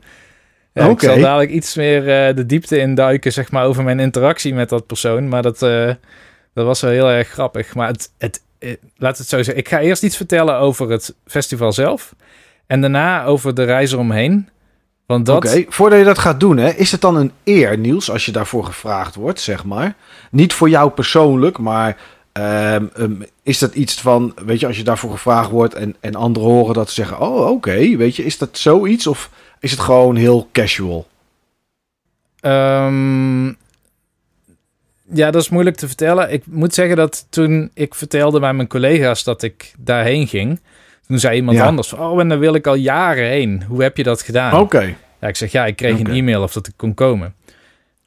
Ja, okay. Ik zal dadelijk iets meer uh, de diepte induiken, zeg maar, over mijn interactie met dat persoon. Maar dat, uh, dat was wel heel erg grappig. Maar het, het, laat het zo zeggen. Ik ga eerst iets vertellen over het festival zelf. En daarna over de reis eromheen. Want dat... Oké, voordat je dat gaat doen, hè, is het dan een eer, Niels, als je daarvoor gevraagd wordt, zeg maar? Niet voor jou persoonlijk, maar um, um, is dat iets van, weet je, als je daarvoor gevraagd wordt en, en anderen horen dat ze zeggen, oh oké, weet je, is dat zoiets of is het gewoon heel casual? Um, ja, dat is moeilijk te vertellen. Ik moet zeggen dat toen ik vertelde bij mijn collega's dat ik daarheen ging, toen zei iemand ja. anders, oh, en daar wil ik al jaren heen. Hoe heb je dat gedaan? Oké. Ja, ik zeg, ja, ik kreeg okay. een e-mail of dat ik kon komen.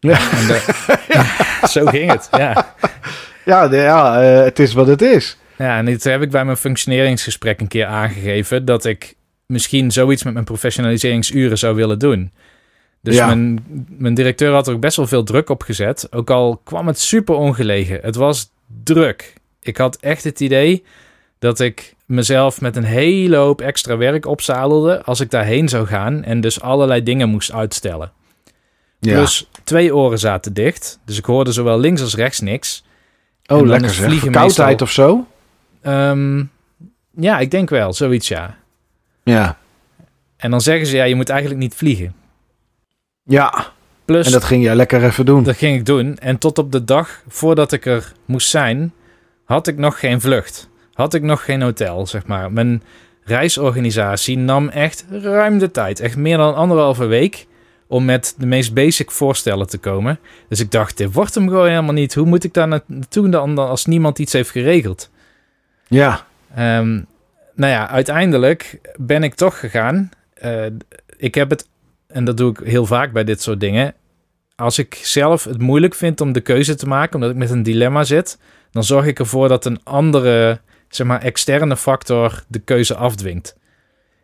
Ja. De, ja. zo ging het, ja. Ja, de, ja uh, het is wat het is. Ja, en dit heb ik bij mijn functioneringsgesprek een keer aangegeven... dat ik misschien zoiets met mijn professionaliseringsuren zou willen doen. Dus ja. mijn, mijn directeur had er ook best wel veel druk op gezet. Ook al kwam het super ongelegen. Het was druk. Ik had echt het idee dat ik mezelf met een hele hoop extra werk opzadelde als ik daarheen zou gaan en dus allerlei dingen moest uitstellen. Ja. Dus twee oren zaten dicht, dus ik hoorde zowel links als rechts niks. Oh, lekker zeg. Verkoudheid of zo? Um, ja, ik denk wel, zoiets ja. Ja. En dan zeggen ze, ja, je moet eigenlijk niet vliegen. Ja, Plus, en dat ging jij lekker even doen. Dat ging ik doen. En tot op de dag voordat ik er moest zijn, had ik nog geen vlucht had ik nog geen hotel, zeg maar. Mijn reisorganisatie nam echt ruim de tijd. Echt meer dan anderhalve week om met de meest basic voorstellen te komen. Dus ik dacht, dit wordt hem gewoon helemaal niet. Hoe moet ik daar naartoe dan als niemand iets heeft geregeld? Ja. Um, nou ja, uiteindelijk ben ik toch gegaan. Uh, ik heb het, en dat doe ik heel vaak bij dit soort dingen. Als ik zelf het moeilijk vind om de keuze te maken, omdat ik met een dilemma zit, dan zorg ik ervoor dat een andere zeg maar, externe factor de keuze afdwingt.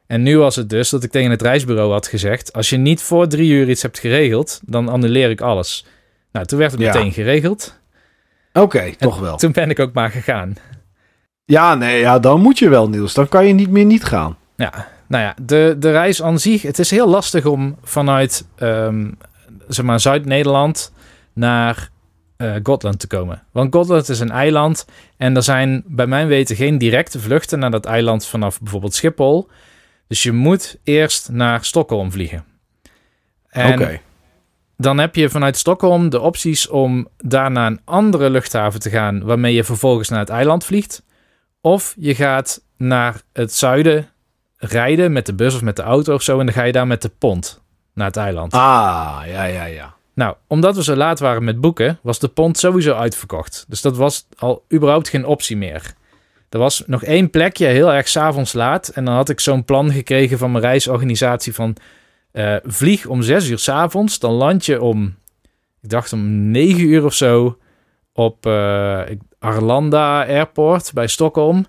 En nu was het dus dat ik tegen het reisbureau had gezegd: als je niet voor drie uur iets hebt geregeld, dan annuleer ik alles. Nou, toen werd het ja. meteen geregeld. Oké, toch wel. Toen ben ik ook maar gegaan. Ja, nee, ja, dan moet je wel, Niels. Dan kan je niet meer niet gaan. Ja, nou ja, de, de reis aan zich. Het is heel lastig om vanuit um, zeg maar Zuid-Nederland naar uh, Gotland te komen. Want Gotland is een eiland en er zijn bij mijn weten geen directe vluchten naar dat eiland vanaf bijvoorbeeld Schiphol. Dus je moet eerst naar Stockholm vliegen. Oké. Dan heb je vanuit Stockholm de opties om daar naar een andere luchthaven te gaan, waarmee je vervolgens naar het eiland vliegt. Of je gaat naar het zuiden rijden met de bus of met de auto of zo, en dan ga je daar met de pont naar het eiland. Ah, ja, ja, ja. Nou, omdat we zo laat waren met boeken, was de pont sowieso uitverkocht. Dus dat was al überhaupt geen optie meer. Er was nog één plekje, heel erg s'avonds laat. En dan had ik zo'n plan gekregen van mijn reisorganisatie van... Uh, vlieg om zes uur s'avonds, dan land je om... Ik dacht om negen uur of zo op uh, Arlanda Airport bij Stockholm.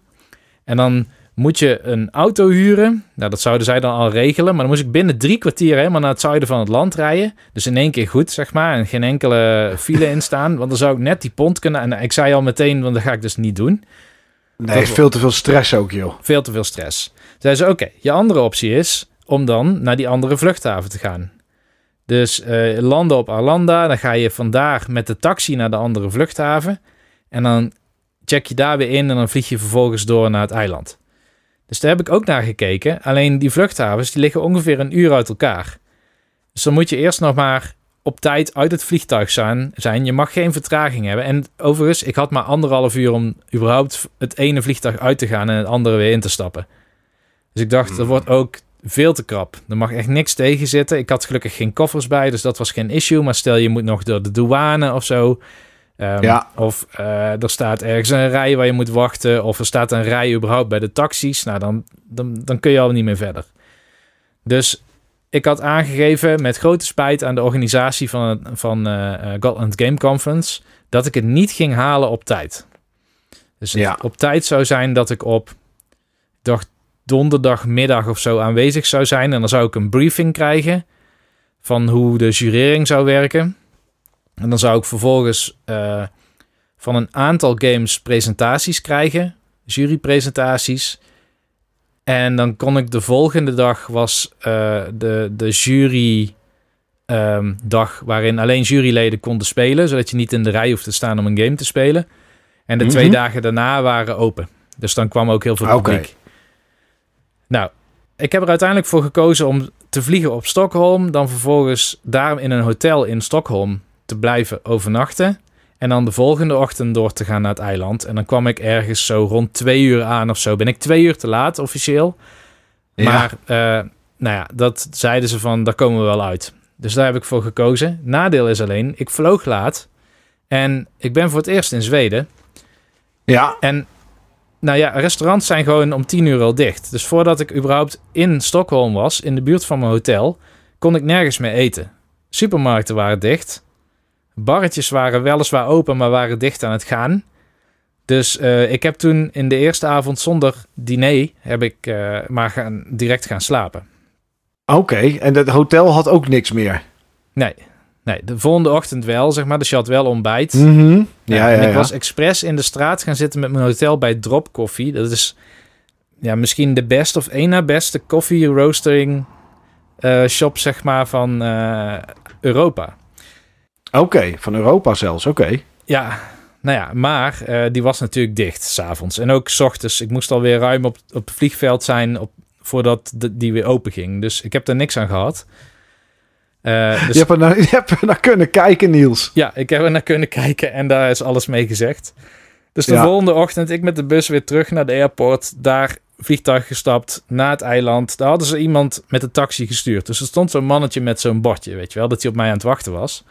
En dan moet je een auto huren. Nou, dat zouden zij dan al regelen. Maar dan moest ik binnen drie kwartier helemaal naar het zuiden van het land rijden. Dus in één keer goed, zeg maar. En geen enkele file in staan. Want dan zou ik net die pont kunnen. En ik zei al meteen, want dat ga ik dus niet doen. Nee, is veel te veel stress ook, joh. Veel te veel stress. Zei ze, oké, je andere optie is om dan naar die andere vluchthaven te gaan. Dus uh, landen op Arlanda, dan ga je vandaar met de taxi naar de andere vluchthaven. En dan check je daar weer in en dan vlieg je vervolgens door naar het eiland. Dus daar heb ik ook naar gekeken. Alleen die vluchthavens die liggen ongeveer een uur uit elkaar. Dus dan moet je eerst nog maar op tijd uit het vliegtuig zijn. zijn. Je mag geen vertraging hebben. En overigens, ik had maar anderhalf uur om überhaupt het ene vliegtuig uit te gaan en het andere weer in te stappen. Dus ik dacht, dat hmm. wordt ook veel te krap. Er mag echt niks tegen zitten. Ik had gelukkig geen koffers bij, dus dat was geen issue. Maar stel je moet nog door de douane of zo. Um, ja. Of uh, er staat ergens een rij waar je moet wachten. Of er staat een rij überhaupt bij de taxis. Nou, dan, dan, dan kun je al niet meer verder. Dus ik had aangegeven met grote spijt aan de organisatie van, van uh, Gotland Game Conference... dat ik het niet ging halen op tijd. Dus ja. op tijd zou zijn dat ik op... Dacht donderdagmiddag of zo aanwezig zou zijn. En dan zou ik een briefing krijgen van hoe de jurering zou werken. En dan zou ik vervolgens uh, van een aantal games presentaties krijgen, jurypresentaties. En dan kon ik de volgende dag was uh, de, de jury um, dag waarin alleen juryleden konden spelen, zodat je niet in de rij hoeft te staan om een game te spelen. En de twee mhm. dagen daarna waren open. Dus dan kwam ook heel veel publiek. Okay. Nou, ik heb er uiteindelijk voor gekozen om te vliegen op Stockholm. Dan vervolgens daar in een hotel in Stockholm te blijven overnachten. En dan de volgende ochtend door te gaan naar het eiland. En dan kwam ik ergens zo rond twee uur aan of zo. Ben ik twee uur te laat officieel. Maar ja. Uh, nou ja, dat zeiden ze van, daar komen we wel uit. Dus daar heb ik voor gekozen. Nadeel is alleen, ik vloog laat. En ik ben voor het eerst in Zweden. Ja. En nou ja, restaurants zijn gewoon om tien uur al dicht. Dus voordat ik überhaupt in Stockholm was, in de buurt van mijn hotel, kon ik nergens meer eten. Supermarkten waren dicht. Barretjes waren weliswaar open, maar waren dicht aan het gaan. Dus uh, ik heb toen in de eerste avond zonder diner, heb ik uh, maar gaan, direct gaan slapen. Oké, en het hotel had ook niks meer? Nee, nee, de volgende ochtend wel, zeg maar. Dus je had wel ontbijt. Mm -hmm. ja, ja, en ik ja. was expres in de straat gaan zitten met mijn hotel bij Drop Coffee. Dat is ja, misschien de best of één na beste koffie roastering uh, shop, zeg maar, van Europa. Oké, van Europa zelfs, oké. Ja, nou ja, maar uh, die was natuurlijk dicht s'avonds. En ook s ochtends. Ik moest alweer ruim op, op het vliegveld zijn op, voordat de, die weer open ging. Dus ik heb er niks aan gehad. Uh, dus... je, hebt er naar, je hebt er naar kunnen kijken, Niels. Ja, ik heb er naar kunnen kijken en daar is alles mee gezegd. Dus de volgende ochtend, ik met de bus weer terug naar de airport. Daar vliegtuig gestapt, naar het eiland. Daar hadden ze iemand met een taxi gestuurd. Dus er stond zo'n mannetje met zo'n bordje, weet je wel, dat hij op mij aan het wachten was.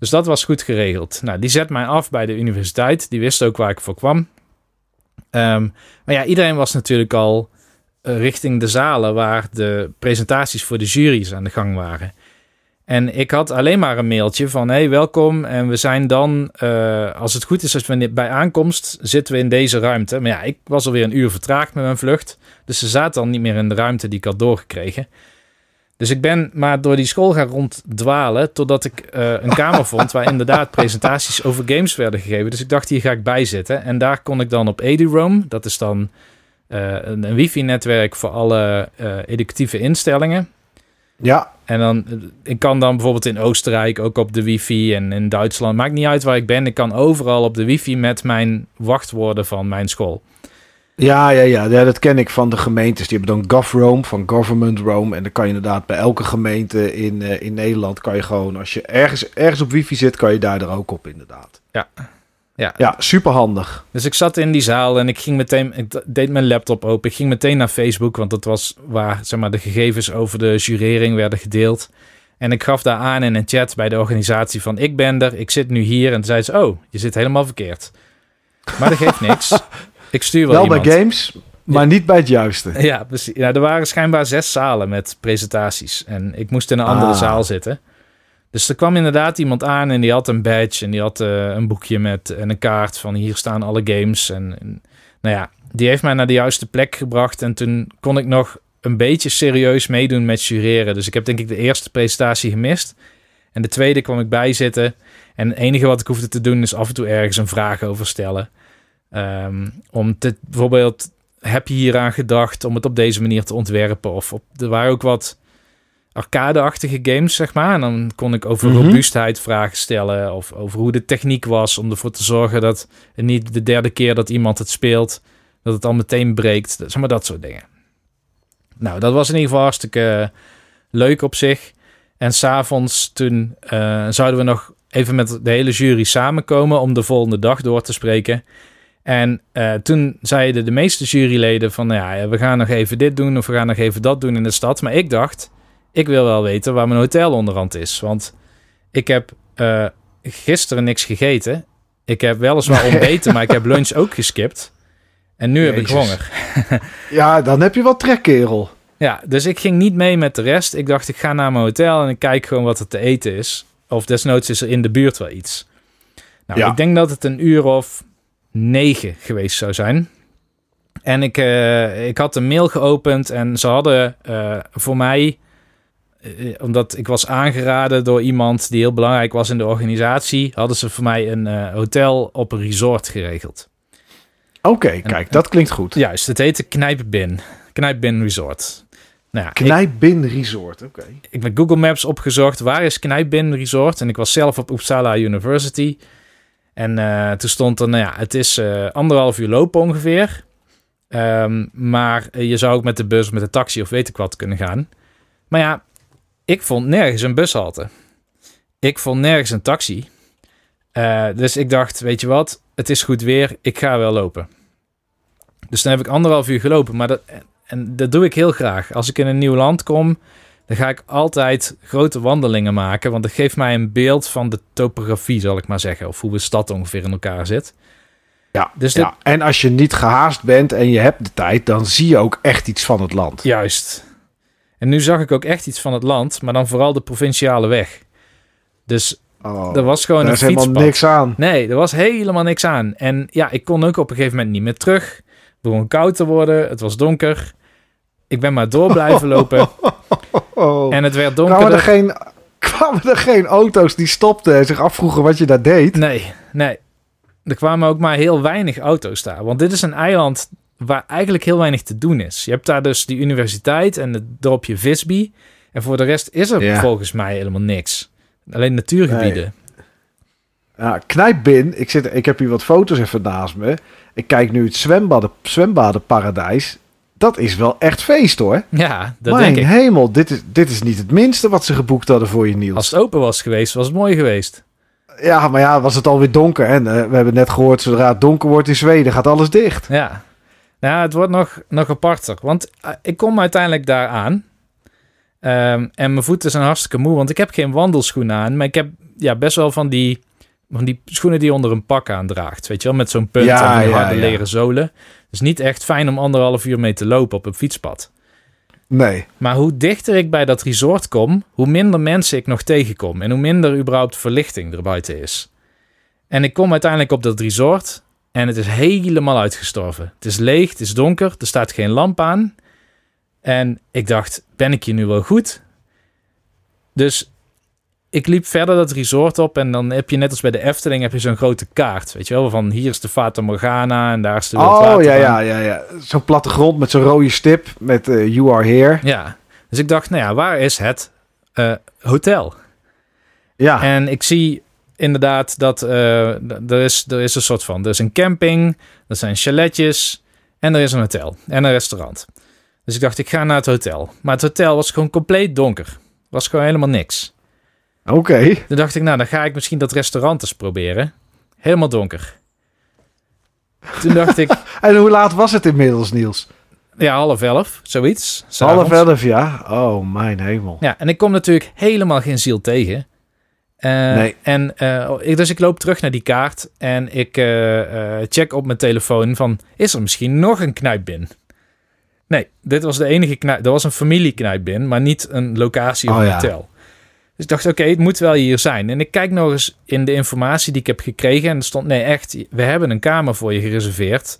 Dus dat was goed geregeld. Nou, die zet mij af bij de universiteit. Die wist ook waar ik voor kwam. Um, maar ja, iedereen was natuurlijk al uh, richting de zalen waar de presentaties voor de juries aan de gang waren. En ik had alleen maar een mailtje van: hey, welkom. En we zijn dan, uh, als het goed is, als we bij aankomst zitten we in deze ruimte. Maar ja, ik was alweer een uur vertraagd met mijn vlucht. Dus ze zaten dan niet meer in de ruimte die ik had doorgekregen. Dus ik ben maar door die school gaan ronddwalen totdat ik uh, een kamer vond waar inderdaad presentaties over games werden gegeven. Dus ik dacht, hier ga ik bij zitten. En daar kon ik dan op EduRoam, dat is dan uh, een, een wifi-netwerk voor alle uh, educatieve instellingen. Ja. En dan, ik kan dan bijvoorbeeld in Oostenrijk ook op de wifi en in Duitsland. Maakt niet uit waar ik ben. Ik kan overal op de wifi met mijn wachtwoorden van mijn school. Ja, ja, ja, ja, dat ken ik van de gemeentes. Die hebben dan GovRoam van Government Roam. En dan kan je inderdaad bij elke gemeente in, uh, in Nederland... kan je gewoon, als je ergens, ergens op wifi zit... kan je daar er ook op, inderdaad. Ja. Ja. ja, super handig. Dus ik zat in die zaal en ik ging meteen, ik deed mijn laptop open. Ik ging meteen naar Facebook, want dat was waar zeg maar, de gegevens over de jurering werden gedeeld. En ik gaf daar aan in een chat bij de organisatie van ik ben er, ik zit nu hier. En toen zei ze, oh, je zit helemaal verkeerd. Maar dat geeft niks. Ik stuur wel, wel iemand. bij games, maar niet bij het juiste. Ja, precies. Ja, er waren schijnbaar zes zalen met presentaties. En ik moest in een andere ah. zaal zitten. Dus er kwam inderdaad iemand aan en die had een badge en die had uh, een boekje met en een kaart van hier staan alle games. En, en, nou ja, die heeft mij naar de juiste plek gebracht en toen kon ik nog een beetje serieus meedoen met jureren. Dus ik heb denk ik de eerste presentatie gemist. En de tweede kwam ik bij zitten. En het enige wat ik hoefde te doen is af en toe ergens een vraag over stellen. Um, om te, bijvoorbeeld, heb je hieraan gedacht om het op deze manier te ontwerpen? Of op, er waren ook wat arcade-achtige games, zeg maar. En dan kon ik over mm -hmm. robuustheid vragen stellen. Of over hoe de techniek was. Om ervoor te zorgen dat het niet de derde keer dat iemand het speelt, dat het al meteen breekt. Zeg maar dat soort dingen. Nou, dat was in ieder geval hartstikke leuk op zich. En s'avonds toen uh, zouden we nog even met de hele jury samenkomen om de volgende dag door te spreken. En uh, toen zeiden de meeste juryleden van, nou ja, we gaan nog even dit doen of we gaan nog even dat doen in de stad. Maar ik dacht, ik wil wel weten waar mijn hotel onderhand is. Want ik heb uh, gisteren niks gegeten. Ik heb weliswaar ontbeten, maar ik heb lunch ook geskipt. En nu Jezus. heb ik honger. ja, dan heb je wat trek, kerel. Ja, dus ik ging niet mee met de rest. Ik dacht, ik ga naar mijn hotel en ik kijk gewoon wat er te eten is. Of desnoods is er in de buurt wel iets. Nou, ja. ik denk dat het een uur of negen geweest zou zijn. En ik, uh, ik had een mail geopend en ze hadden uh, voor mij eh, omdat ik was aangeraden door iemand die heel belangrijk was in de organisatie, hadden ze voor mij een eh, hotel op een resort geregeld. Oké, kijk, dat klinkt goed. Juist, het heette Knijpbin. Knijpbin Resort. Nou ja, Knijpbin Resort, oké. Ik heb Google Maps opgezocht, waar is Knijpbin Resort? En ik was zelf op Uppsala University. En uh, toen stond er, nou ja, het is uh, anderhalf uur lopen ongeveer. Um, maar je zou ook met de bus met de taxi of weet ik wat kunnen gaan. Maar ja, ik vond nergens een bushalte. Ik vond nergens een taxi. Uh, dus ik dacht, weet je wat, het is goed weer, ik ga wel lopen. Dus dan heb ik anderhalf uur gelopen. Maar dat, en dat doe ik heel graag. Als ik in een nieuw land kom, dan ga ik altijd grote wandelingen maken. Want dat geeft mij een beeld van de topografie, zal ik maar zeggen. Of hoe de stad ongeveer in elkaar zit. Ja, dus ja. en als je niet gehaast bent en je hebt de tijd, dan zie je ook echt iets van het land. Juist. En nu zag ik ook echt iets van het land, maar dan vooral de provinciale weg. Dus oh, er was gewoon een fietspad. helemaal niks aan. Nee, er was helemaal niks aan. En ja, ik kon ook op een gegeven moment niet meer terug. Het begon koud te worden, het was donker. Ik ben maar door blijven lopen. En het werd donker. Kwamen er, geen, kwamen er geen auto's die stopten en zich afvroegen wat je daar deed? Nee, nee. Er kwamen ook maar heel weinig auto's daar. Want dit is een eiland waar eigenlijk heel weinig te doen is. Je hebt daar dus die universiteit en het dorpje Visby. En voor de rest is er volgens mij helemaal niks. Alleen natuurgebieden. Ja, knijpbin. Ik, zit, ik heb hier wat foto's even naast me. Ik kijk nu het zwembaden, zwembadenparadijs. Dat is wel echt feest hoor. Ja, dat Mijn denk ik. hemel, dit is, dit is niet het minste wat ze geboekt hadden voor je Niels. Als het open was geweest, was het mooi geweest. Ja, maar ja, was het alweer donker. En uh, we hebben net gehoord, zodra het donker wordt in Zweden, gaat alles dicht. Ja, nou, het wordt nog, nog aparter. Want uh, ik kom uiteindelijk daar aan. Um, en mijn voeten zijn hartstikke moe, want ik heb geen wandelschoenen aan. Maar ik heb ja, best wel van die, van die schoenen die je onder een pak aandraagt. Weet je wel, met zo'n punt ja, en ja, harde ja. leren zolen. Dus niet echt fijn om anderhalf uur mee te lopen op een fietspad. Nee. Maar hoe dichter ik bij dat resort kom, hoe minder mensen ik nog tegenkom. En hoe minder überhaupt verlichting er buiten is. En ik kom uiteindelijk op dat resort en het is helemaal uitgestorven. Het is leeg, het is donker, er staat geen lamp aan. En ik dacht, ben ik hier nu wel goed? Dus ik liep verder dat resort op en dan heb je net als bij de Efteling heb je zo'n grote kaart, weet je wel, van hier is de Fata Morgana en daar is de Oh ja, ja, ja, ja. Zo'n plattegrond met zo'n rode stip met uh, You Are Here. Ja, dus ik dacht, nou ja, waar is het uh, hotel? Ja. En ik zie inderdaad dat uh, er, is, er is een soort van, er is een camping, er zijn chaletjes en er is een hotel en een restaurant. Dus ik dacht, ik ga naar het hotel. Maar het hotel was gewoon compleet donker. Was gewoon helemaal niks. Oké. Okay. Toen dacht ik, nou, dan ga ik misschien dat restaurant eens proberen. Helemaal donker. Toen dacht ik... en hoe laat was het inmiddels, Niels? Ja, half elf, zoiets. Half elf, ja. Oh, mijn hemel. Ja, en ik kom natuurlijk helemaal geen ziel tegen. Uh, nee. En uh, ik, dus ik loop terug naar die kaart en ik uh, check op mijn telefoon van... Is er misschien nog een knijpbin? Nee, dit was de enige knijp. Er was een familieknijpbin, maar niet een locatie of oh, een hotel. Dus ik dacht, oké, okay, het moet wel hier zijn. En ik kijk nog eens in de informatie die ik heb gekregen. En er stond, nee, echt, we hebben een kamer voor je gereserveerd.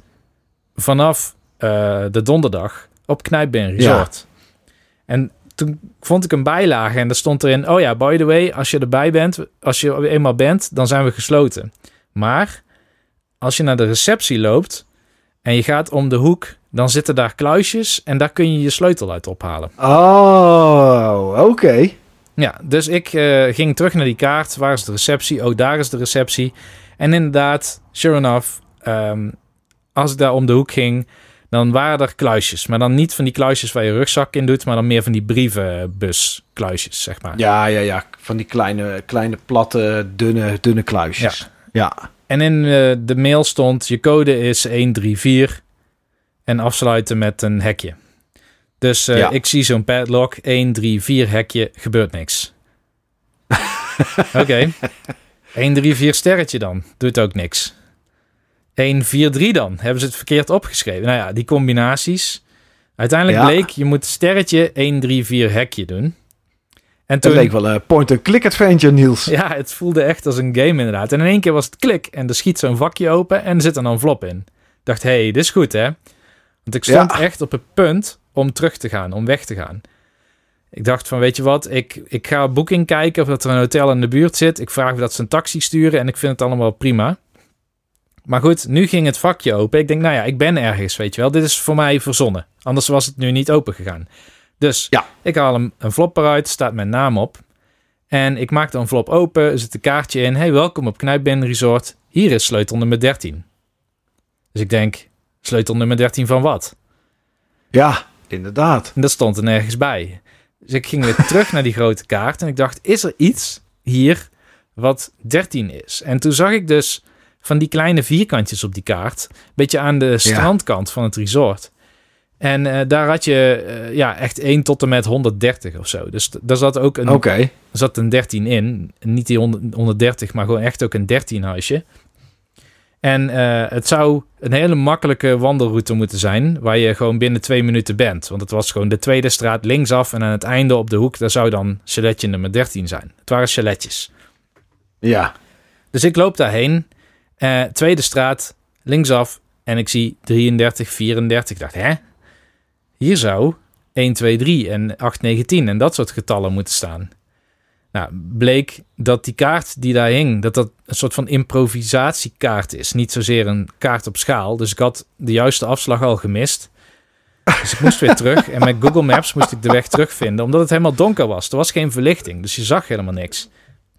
Vanaf uh, de donderdag op Knijpbeen Resort. Ja. En toen vond ik een bijlage en daar stond erin... Oh ja, by the way, als je erbij bent, als je eenmaal bent, dan zijn we gesloten. Maar als je naar de receptie loopt en je gaat om de hoek... dan zitten daar kluisjes en daar kun je je sleutel uit ophalen. Oh, oké. Okay. Ja, dus ik uh, ging terug naar die kaart. Waar is de receptie? Oh, daar is de receptie. En inderdaad, sure enough, um, als ik daar om de hoek ging, dan waren er kluisjes. Maar dan niet van die kluisjes waar je rugzak in doet, maar dan meer van die brievenbuskluisjes, zeg maar. Ja, ja, ja. Van die kleine, kleine platte, dunne, dunne kluisjes. Ja. ja. En in uh, de mail stond, je code is 134 en afsluiten met een hekje. Dus uh, ja. ik zie zo'n padlock, 1, 3, 4 hekje, gebeurt niks. Oké. Okay. 1, 3, 4 sterretje dan, doet ook niks. 1, 4, 3 dan, hebben ze het verkeerd opgeschreven. Nou ja, die combinaties. Uiteindelijk ja. bleek, je moet sterretje 1, 3, 4 hekje doen. En toen, het leek wel een point-and-click adventure, Niels. Ja, het voelde echt als een game inderdaad. En in één keer was het klik en er schiet zo'n vakje open en er zit een envelop in. Ik dacht, hé, hey, dit is goed hè. Want ik stond ja. echt op het punt om terug te gaan, om weg te gaan. Ik dacht van, weet je wat, ik, ik ga op Booking kijken of dat er een hotel in de buurt zit. Ik vraag of dat ze een taxi sturen en ik vind het allemaal prima. Maar goed, nu ging het vakje open. Ik denk, nou ja, ik ben ergens, weet je wel. Dit is voor mij verzonnen. Anders was het nu niet open gegaan. Dus ja. ik haal een, een flop eruit, staat mijn naam op. En ik maak de envelop open, zit een kaartje in. Hey, welkom op Knijpbinnen Resort. Hier is sleutel nummer 13. Dus ik denk, sleutel nummer 13 van wat? Ja, inderdaad. En dat stond er nergens bij. Dus ik ging weer terug naar die grote kaart en ik dacht, is er iets hier wat 13 is? En toen zag ik dus van die kleine vierkantjes op die kaart, een beetje aan de strandkant van het resort. En uh, daar had je uh, ja, echt 1 tot en met 130 of zo. Dus daar zat ook een, okay. zat een 13 in. Niet die 130, maar gewoon echt ook een 13 huisje. En uh, het zou een hele makkelijke wandelroute moeten zijn, waar je gewoon binnen twee minuten bent. Want het was gewoon de tweede straat linksaf en aan het einde op de hoek, daar zou dan chaletje nummer 13 zijn. Het waren chaletjes. Ja. Dus ik loop daarheen, uh, tweede straat, linksaf, en ik zie 33, 34. Ik dacht, hè? Hier zou 1, 2, 3 en 8, 9, 10 en dat soort getallen moeten staan. Nou, bleek dat die kaart die daar hing, dat dat een soort van improvisatiekaart is. Niet zozeer een kaart op schaal. Dus ik had de juiste afslag al gemist. Dus ik moest weer terug. En met Google Maps moest ik de weg terugvinden, omdat het helemaal donker was. Er was geen verlichting, dus je zag helemaal niks.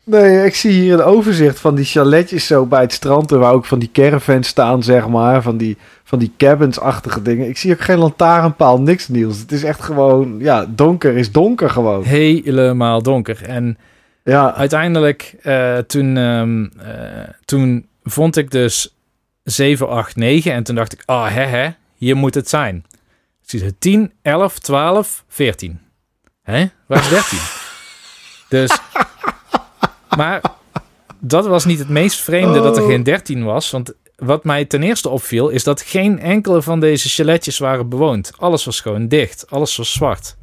Nee, ik zie hier een overzicht van die chaletjes zo bij het strand. Waar ook van die caravans staan, zeg maar. Van die, van die cabins-achtige dingen. Ik zie ook geen lantaarnpaal, niks nieuws. Het is echt gewoon, ja, donker is donker gewoon. Helemaal donker. En ja. uiteindelijk, uh, toen, um, uh, toen vond ik dus 7, 8, 9. En toen dacht ik, ah, hè, hè, hier moet het zijn. Ik zie het 10, 11, 12, 14. Hè? Waar is 13? dus maar dat was niet het meest vreemde dat er geen 13 was. Want wat mij ten eerste opviel, is dat geen enkele van deze chaletjes waren bewoond. Alles was gewoon dicht. Alles was zwart.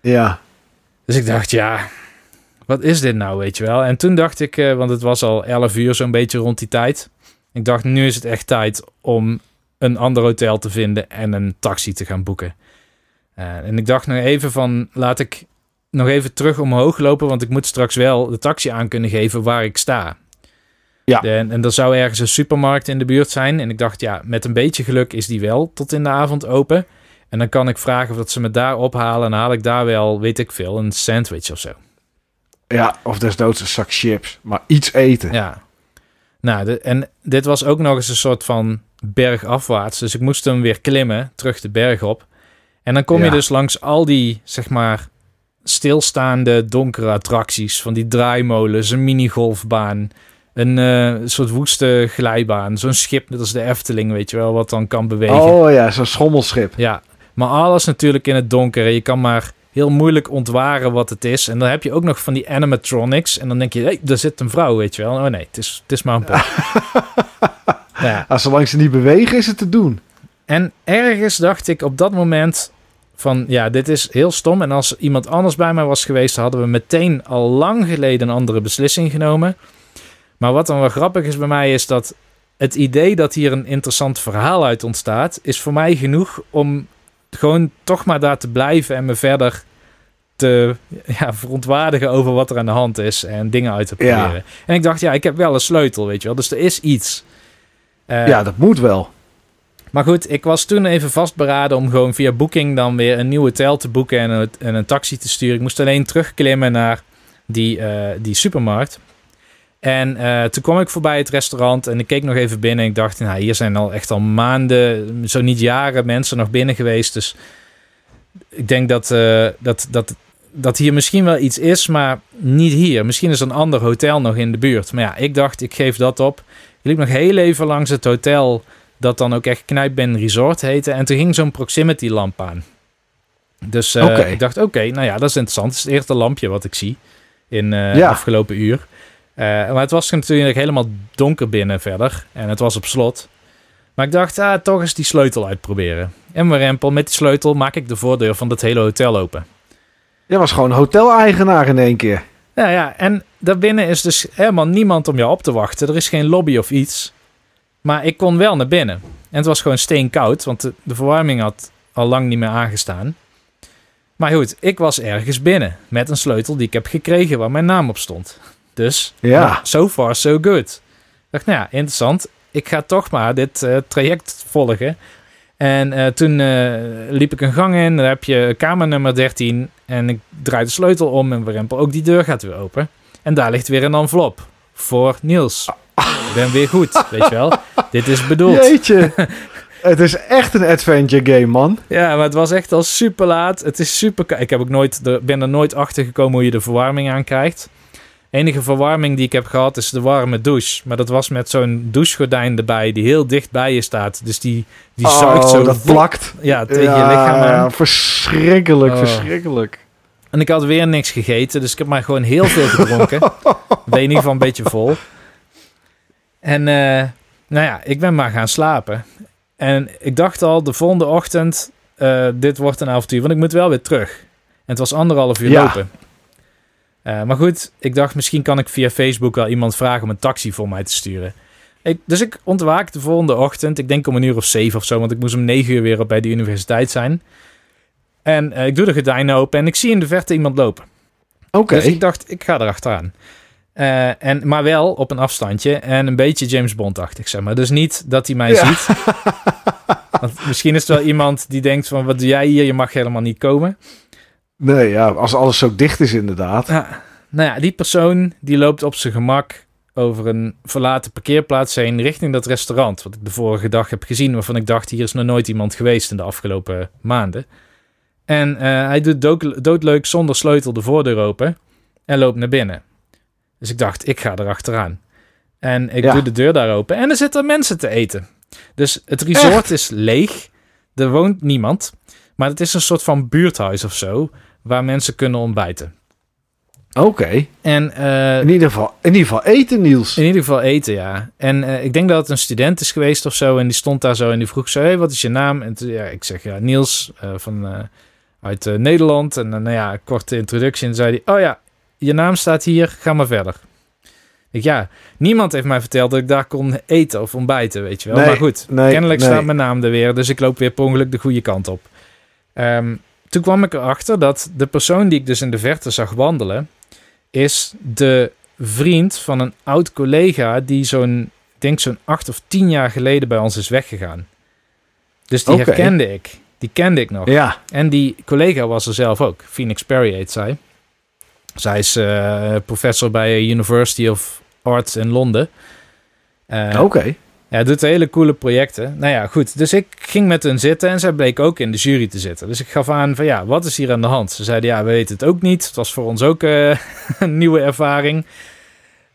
Ja. Dus ik dacht, ja, wat is dit nou, weet je wel? En toen dacht ik, uh, want het was al 11 uur zo'n beetje rond die tijd. Ik dacht, nu is het echt tijd om een ander hotel te vinden en een taxi te gaan boeken. Uh, en ik dacht nog even van, laat ik nog even terug omhoog lopen, want ik moet straks wel de taxi aan kunnen geven waar ik sta. Ja. En, en er zou ergens een supermarkt in de buurt zijn. En ik dacht, ja, met een beetje geluk is die wel tot in de avond open. En dan kan ik vragen of dat ze me daar ophalen. En dan haal ik daar wel, weet ik veel, een sandwich of zo. Ja, of desnoods een zak chips. Maar iets eten. Ja. Nou, de, en dit was ook nog eens een soort van bergafwaarts. Dus ik moest hem weer klimmen, terug de berg op. En dan kom je dus langs al die, zeg maar, stilstaande donkere attracties. Van die draaimolens, een minigolfbaan. Een uh, soort woeste glijbaan. Zo'n schip, net als de Efteling, weet je wel, wat dan kan bewegen. Oh ja, zo'n schommelschip. Ja, maar alles natuurlijk in het donker. Je kan maar heel moeilijk ontwaren wat het is. En dan heb je ook nog van die animatronics. En dan denk je, hé, hey, daar zit een vrouw, weet je wel. Oh nee, het is, het is maar een pop. ja. Als zolang ze niet bewegen, is het te doen. En ergens dacht ik op dat moment van ja, dit is heel stom. En als iemand anders bij mij was geweest, hadden we meteen al lang geleden een andere beslissing genomen. Maar wat dan wel grappig is bij mij, is dat het idee dat hier een interessant verhaal uit ontstaat, is voor mij genoeg om gewoon toch maar daar te blijven en me verder te ja, verontwaardigen over wat er aan de hand is en dingen uit te proberen. En ik dacht, ja, ik heb wel een sleutel, weet je wel. Dus er is iets. Uh, ja, dat moet wel. Maar goed, ik was toen even vastberaden om gewoon via Booking dan weer een nieuw hotel te boeken en een, en een taxi te sturen. Ik moest alleen terugklimmen naar die, uh, die supermarkt. En uh, toen kwam ik voorbij het restaurant en ik keek nog even binnen. Ik dacht, nou, hier zijn al echt al maanden, zo niet jaren, mensen nog binnen geweest. Dus ik denk dat, uh, dat, dat, dat hier misschien wel iets is, maar niet hier. Misschien is een ander hotel nog in de buurt. Maar ja, ik dacht, ik geef dat op. Ik liep nog heel even langs het hotel dat dan ook echt Knijpben Resort heette. En toen ging zo'n proximity lamp aan. Dus uh, ik dacht, oké, nou ja, dat is interessant. Het is het eerste lampje wat ik zie in uh, ja. afgelopen uur. Uh, maar het was natuurlijk helemaal donker binnen verder. En het was op slot. Maar ik dacht, ah, toch eens die sleutel uitproberen. En mijn rempel, met die sleutel maak ik de voordeur van het hele hotel open. Je was gewoon hoteleigenaar in één keer. Ja, ja, en daarbinnen is dus helemaal niemand om jou op te wachten. Er is geen lobby of iets. Maar ik kon wel naar binnen. En het was gewoon steenkoud, want de, de verwarming had al lang niet meer aangestaan. Maar goed, ik was ergens binnen met een sleutel die ik heb gekregen waar mijn naam op stond. Dus, Ja. nou, so far so good. Ik dacht, nou ja, interessant. Ik ga toch maar dit eh, traject volgen. En eh, toen eh, liep ik een gang in. Daar heb je kamer nummer 13. En ik draai de sleutel om en warempel ook die deur gaat weer open. En daar ligt weer een envelop voor Niels. Ik ben weer goed, weet je wel. Dit is bedoeld. Jeetje. het is echt een adventure game, man. Ja, maar het was echt al super laat. Het is super. Ik heb ook nooit, er- ben er nooit achter gekomen hoe je de verwarming aankrijgt. Enige verwarming die ik heb gehad is de warme douche. Maar dat was met zo'n douchegordijn erbij die heel dicht bij je staat. Dus die, die zuigt oh, zo dat plakt. ja, tegen ja, je lichaam aan. ja, verschrikkelijk, Oh. verschrikkelijk. En ik had weer niks gegeten, dus ik heb maar gewoon heel veel gedronken. ben in ieder geval een beetje vol. En eh, nou ja, ik ben maar gaan slapen. En ik dacht al, de volgende ochtend, eh, dit wordt een avontuur, want ik moet wel weer terug. En het was anderhalf uur Ja. lopen. Eh, maar goed, ik dacht misschien kan ik via Facebook wel iemand vragen om een taxi voor mij te sturen. Ik, dus ik ontwaak de volgende ochtend, ik denk om een uur of zeven of zo, want ik moest om negen uur weer op bij de universiteit zijn. En ik doe de gordijnen open en ik zie in de verte iemand lopen. Oké. Dus ik dacht, ik ga erachteraan. Eh en, maar wel op een afstandje en een beetje James Bond-achtig, zeg maar. Dus niet dat hij mij Ja. ziet. Want misschien is er wel iemand die denkt van, wat doe jij hier? Je mag helemaal niet komen. Nee, ja, als alles zo dicht is inderdaad. Nou ja, die persoon die loopt op zijn gemak over een verlaten parkeerplaats heen richting dat restaurant. Wat ik de vorige dag heb gezien, waarvan ik dacht, hier is nog nooit iemand geweest in de afgelopen maanden. En eh, hij doet dood, doodleuk zonder sleutel de voordeur open en loopt naar binnen. Dus ik dacht, ik ga erachteraan. En ik Ja. doe de deur daar open en er zitten mensen te eten. Dus het resort Echt? is leeg. Er woont niemand. Maar het is een soort van buurthuis of zo, waar mensen kunnen ontbijten. Oké. En eh, In, ieder geval, in ieder geval eten, Niels. in ieder geval eten, ja. En eh, ik denk dat het een student is geweest of zo. En die stond daar zo en die vroeg zo... Hey, wat is je naam? En toen, ja, ik zeg, ja, Niels eh, van, uit Nederland. En dan, nou ja, korte introductie. En zei hij, oh ja, je naam staat hier. Ga maar verder. Ik, ja, niemand heeft mij verteld dat ik daar kon eten of ontbijten, weet je wel. Nee, maar goed, nee, kennelijk nee. staat mijn naam er weer. Dus ik loop weer per ongeluk de goede kant op. Ehm, toen kwam ik erachter dat de persoon die ik dus in de verte zag wandelen... is de vriend van een oud collega die zo'n, ik denk zo'n acht of tien jaar geleden bij ons is weggegaan. Dus die herkende ik. Die kende ik nog. Ja, En die collega was er zelf ook. Phoenix Perry heet zij. Zij is eh, professor bij University of Arts in Londen. Eh, oké. ja, doet hele coole projecten. Nou ja, goed. Dus ik ging met hen zitten en zij bleek ook in de jury te zitten. Dus ik gaf aan van ja, wat is hier aan de hand? Ze zeiden ja, we weten het ook niet. Het was voor ons ook eh, een nieuwe ervaring.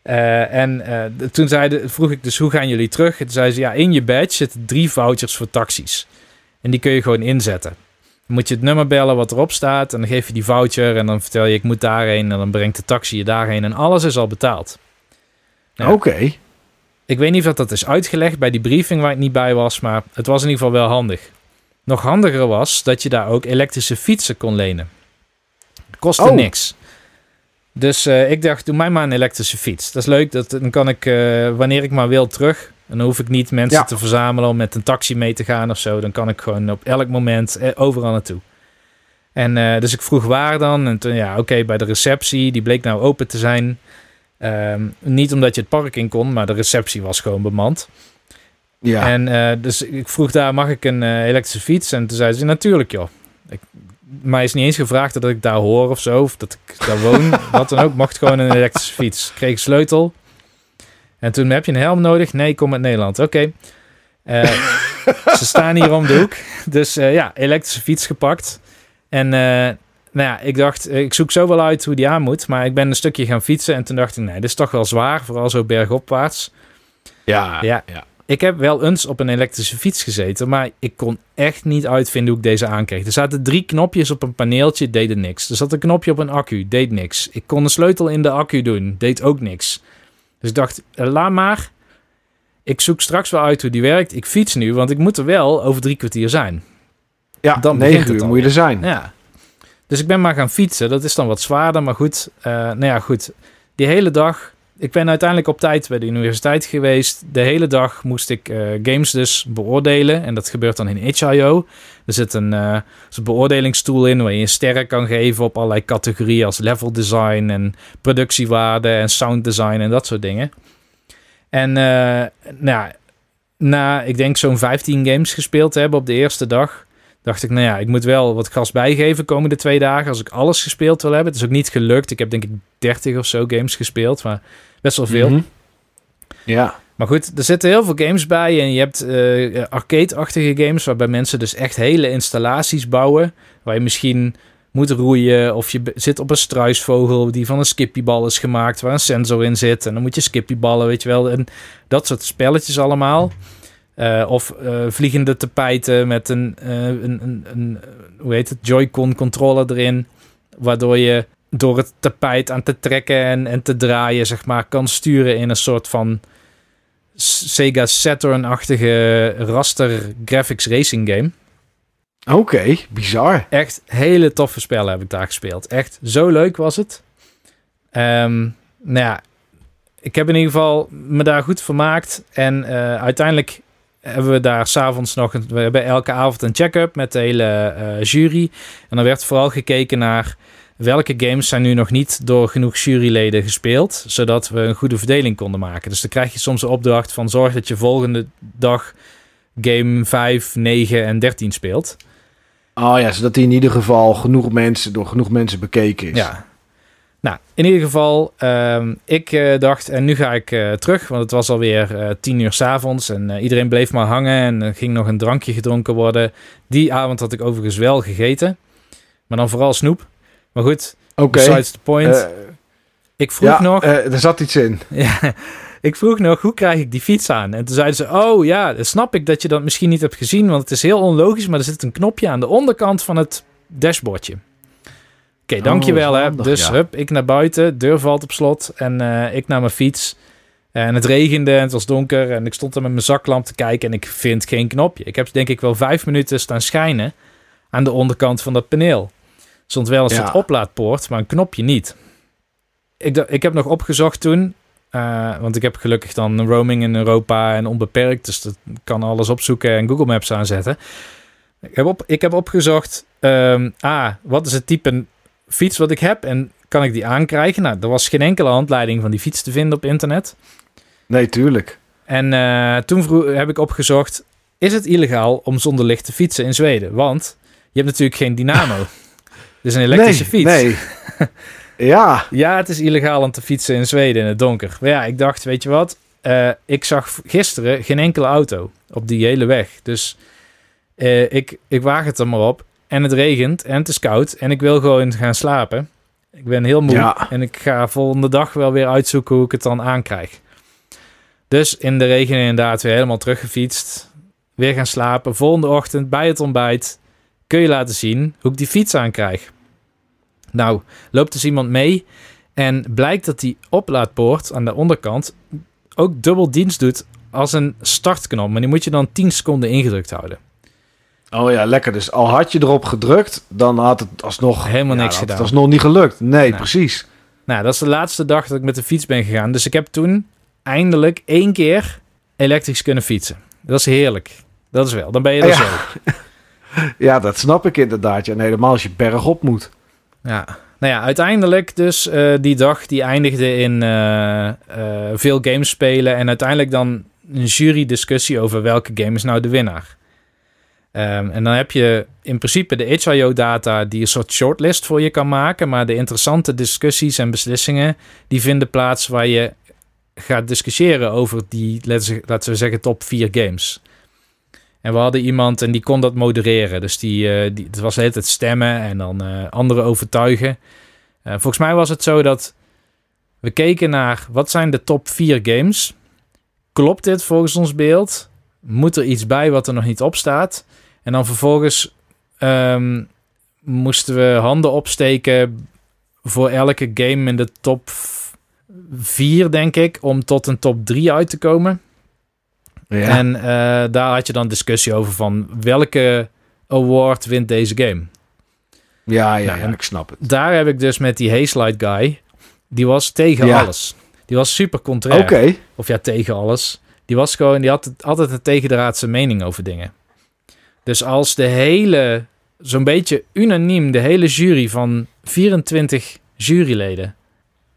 En d- toen zeiden, vroeg ik dus hoe gaan jullie terug? En toen zei ze ja, in je badge zitten drie vouchers voor taxis. En die kun je gewoon inzetten. Moet je het nummer bellen wat erop staat. En dan geef je die voucher en dan vertel je ik moet daarheen. En dan brengt de taxi je daarheen. En alles is al betaald. Oké. Ik weet niet of dat is uitgelegd bij die briefing waar ik niet bij was, maar het was in ieder geval wel handig. Nog handiger was dat je daar ook elektrische fietsen kon lenen. Kostte Oh. niks. Dus eh, ik dacht, doe mij maar een elektrische fiets. Dat is leuk, dat, dan kan ik eh, wanneer ik maar wil terug. En dan hoef ik niet mensen Ja. te verzamelen om met een taxi mee te gaan of zo. Dan kan ik gewoon op elk moment eh, overal naartoe. En eh, dus ik vroeg waar dan. En toen, ja, oké, bij de receptie. Die bleek nou open te zijn. Ehm, niet omdat je het park in kon, maar de receptie was gewoon bemand. Ja. En eh, dus ik vroeg daar, mag ik een elektrische fiets? En toen zei ze, natuurlijk joh. Ik, mij is niet eens gevraagd dat ik daar hoor of zo, of dat ik daar woon, wat dan ook. Mocht gewoon een elektrische fiets. Kreeg sleutel. En toen heb je een helm nodig? Nee, kom uit Nederland. Oké. Eh, ze staan hier om de hoek. Dus eh, ja, elektrische fiets gepakt. En eh, nou ja, ik dacht, ik zoek zo wel uit hoe die aan moet. Maar ik ben een stukje gaan fietsen. En toen dacht ik, nee, dit is toch wel zwaar. Vooral zo bergopwaarts. ja. Ja. ja. Ik heb wel eens op een elektrische fiets gezeten, maar ik kon echt niet uitvinden hoe ik deze aankreeg. Er zaten drie knopjes op een paneeltje, deden niks. Er zat een knopje op een accu, deed niks. Ik kon een sleutel in de accu doen, deed ook niks. Dus ik dacht, eh, laat maar. Ik zoek straks wel uit hoe die werkt. Ik fiets nu, want ik moet er wel over drie kwartier zijn. Ja, Dan negen uur moet je er zijn. Ja. Dus ik ben maar gaan fietsen. Dat is dan wat zwaarder, maar goed. eh, nou ja, goed. Die hele dag ik ben uiteindelijk op tijd bij de universiteit geweest. De hele dag moest ik uh, games dus beoordelen. En dat gebeurt dan in itch.io. Er zit een, uh, in waar je een sterren kan geven op allerlei categorieën als level design en productiewaarde en sound design en dat soort dingen. En uh, nou, na, ik denk zo'n 15 games gespeeld te hebben op de eerste dag, dacht ik, nou ja, ik moet wel wat gas bijgeven komende twee dagen als ik alles gespeeld wil hebben. Het is ook niet gelukt. Ik heb denk ik 30 of zo games gespeeld, maar best wel veel. Mhm. Ja. Maar goed, er zitten heel veel games bij en je hebt uh, arcade-achtige games waarbij mensen dus echt hele installaties bouwen, waar je misschien moet roeien of je zit op een struisvogel die van een skippybal is gemaakt waar een sensor in zit en dan moet je skippyballen, weet je wel, en dat soort spelletjes allemaal. Uh, of uh, vliegende tapijten met een, een, een, een, hoe heet het, Joy-Con controller erin. Waardoor je door het tapijt aan te trekken en, en te draaien, zeg maar, kan sturen in een soort van Sega Saturn-achtige raster graphics racing game. Oké, okay, bizar. Echt hele toffe spellen heb ik daar gespeeld. Echt zo leuk was het. Um, nou ja, ik heb in ieder geval me daar goed vermaakt. En uh, uiteindelijk hebben we daar s'avonds nog... Een, we hebben elke avond een check-up met de hele uh, jury. En dan werd vooral gekeken naar welke games zijn nu nog niet door genoeg juryleden gespeeld, zodat we een goede verdeling konden maken. Dus dan krijg je soms de opdracht van zorg dat je volgende dag game 5, 9 en 13 speelt. Oh ja, zodat die in ieder geval genoeg mensen, door genoeg mensen bekeken is. Ja. Nou, in ieder geval, uh, ik uh, dacht, en nu ga ik uh, terug, want het was alweer uh, tien uur s'avonds en iedereen bleef maar hangen en er ging nog een drankje gedronken worden. Die avond had ik overigens wel gegeten, maar dan vooral snoep. Maar goed, okay. besides the point. ik vroeg ja, nog... er zat iets in. ja, ik vroeg nog, hoe krijg ik die fiets aan? En toen zeiden ze, oh ja, dan snap ik dat je dat misschien niet hebt gezien, want het is heel onlogisch, maar er zit een knopje aan de onderkant van het dashboardje. Oké, okay, dankjewel oh, hè. Dus ja. hup, ik naar buiten, deur valt op slot en uh, ik naar mijn fiets. En het regende en het was donker en ik stond er met mijn zaklamp te kijken en ik vind geen knopje. Ik heb denk ik wel vijf minuten staan schijnen aan de onderkant van dat paneel. Stond wel een soort ja. oplaadpoort, maar een knopje niet. Ik, ik heb nog opgezocht toen, uh, want ik heb gelukkig dan roaming in Europa en onbeperkt, dus dat kan alles opzoeken en Google Maps aanzetten. Ik heb, op, ik heb opgezocht, um, ah, wat is het type fiets wat ik heb en kan ik die aankrijgen? Nou, er was geen enkele handleiding van die fiets te vinden op internet. Nee, tuurlijk. En uh, toen vroeg, heb ik opgezocht, is het illegaal om zonder licht te fietsen in Zweden? Want je hebt natuurlijk geen dynamo. dus een elektrische nee, fiets. Nee. Ja. ja, het is illegaal om te fietsen in Zweden in het donker. Maar ja, ik dacht, weet je wat? Uh, ik zag gisteren geen enkele auto op die hele weg. Dus uh, ik, ik waag het er maar op. En het regent en het is koud. En ik wil gewoon gaan slapen. Ik ben heel moe. Ja. En ik ga volgende dag wel weer uitzoeken hoe ik het dan aankrijg. Dus in de regen inderdaad weer helemaal teruggefietst. Weer gaan slapen. Volgende ochtend bij het ontbijt kun je laten zien hoe ik die fiets aankrijg. Nou, loopt dus iemand mee en blijkt dat die oplaadpoort aan de onderkant ook dubbel dienst doet als een startknop. Maar die moet je dan 10 seconden ingedrukt houden. Oh ja, lekker. Dus al had je erop gedrukt, dan had het alsnog... Helemaal ja, niks gedaan. Het alsnog niet gelukt. Nee, nou. precies. Nou, dat is de laatste dag dat ik met de fiets ben gegaan. Dus ik heb toen eindelijk één keer elektrisch kunnen fietsen. Dat is heerlijk. Dat is wel. Dan ben je er ja. zo. ja, dat snap ik inderdaad. Ja, en helemaal als je bergop moet. Ja, nou ja, uiteindelijk dus uh, die dag die eindigde in uh, uh, veel games spelen en uiteindelijk dan een jury-discussie over welke game is nou de winnaar. Um, en dan heb je in principe de itch.io-data die een soort shortlist voor je kan maken, maar de interessante discussies en beslissingen die vinden plaats waar je gaat discussiëren over die, laten we zeggen, top 4 games. En we hadden iemand en die kon dat modereren. Dus die, uh, die, het was de stemmen en dan uh, anderen overtuigen. Uh, volgens mij was het zo dat we keken naar wat zijn de top 4 games. Klopt dit volgens ons beeld? Moet er iets bij wat er nog niet op staat? En dan vervolgens um, moesten we handen opsteken voor elke game in de top 4, denk ik, om tot een top 3 uit te komen. Ja. En uh, daar had je dan discussie over van welke award wint deze game. Ja, ja, nou, ja ik snap het. Daar heb ik dus met die Hazelight guy, die was tegen ja. alles. Die was super contrair. Oké. Of ja, tegen alles. Die was gewoon, die had altijd een tegendraadse mening over dingen. Dus als de hele, zo'n beetje unaniem, de hele jury van 24 juryleden,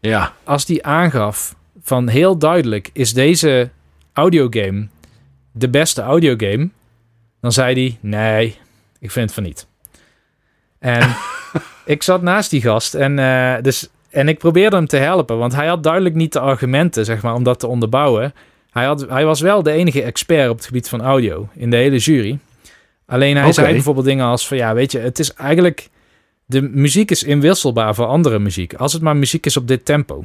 Ja. als die aangaf van heel duidelijk, is deze audiogame de beste audiogame? Dan zei hij, nee, ik vind het van niet. En ik zat naast die gast en, eh, dus, en ik probeerde hem te helpen, want hij had duidelijk niet de argumenten, zeg maar, om dat te onderbouwen. Hij, had, hij was wel de enige expert op het gebied van audio in de hele jury. Alleen hij zei bijvoorbeeld dingen als van, ja, weet je, het is eigenlijk... De muziek is inwisselbaar voor andere muziek. Als het maar muziek is op dit tempo.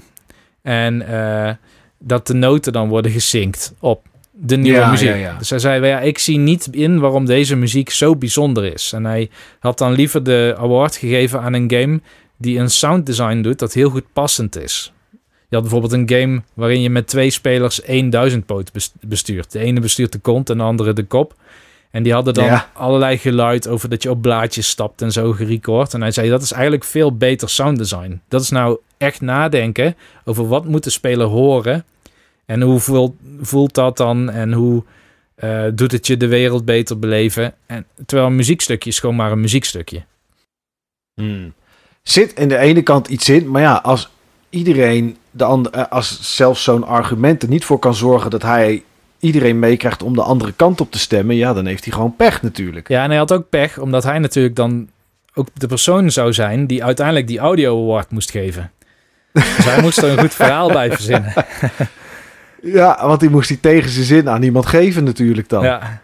En eh, dat de noten dan worden gesynct op de nieuwe Ja, muziek. ja, ja. Dus hij zei, ja, ik zie niet in waarom deze muziek zo bijzonder is. En hij had dan liever de award gegeven aan een game die een sound design doet dat heel goed passend is. Je had bijvoorbeeld een game waarin je met twee spelers één duizendpoot bes- bestuurt. De ene bestuurt de kont en de andere de kop. En die hadden dan allerlei geluid over dat je op blaadjes stapt en zo gerecord. En hij zei, dat is eigenlijk veel beter sound design. Dat is nou echt nadenken over wat moet de speler horen. En hoe voelt, voelt dat dan? En hoe eh, doet het je de wereld beter beleven? En, terwijl een muziekstukje is gewoon maar een muziekstukje. Hmm. Zit in de ene kant iets in, maar ja, als iedereen de andere, als zelfs zo'n argument er niet voor kan zorgen dat hij iedereen meekrijgt om de andere kant op te stemmen, ja, dan heeft hij gewoon pech natuurlijk. Ja, en hij had ook pech, omdat hij natuurlijk dan ook de persoon zou zijn die uiteindelijk die audio award moest geven. Dus hij moest er een goed verhaal bij verzinnen. Ja, want die moest hij tegen zijn zin aan iemand geven natuurlijk dan. Ja.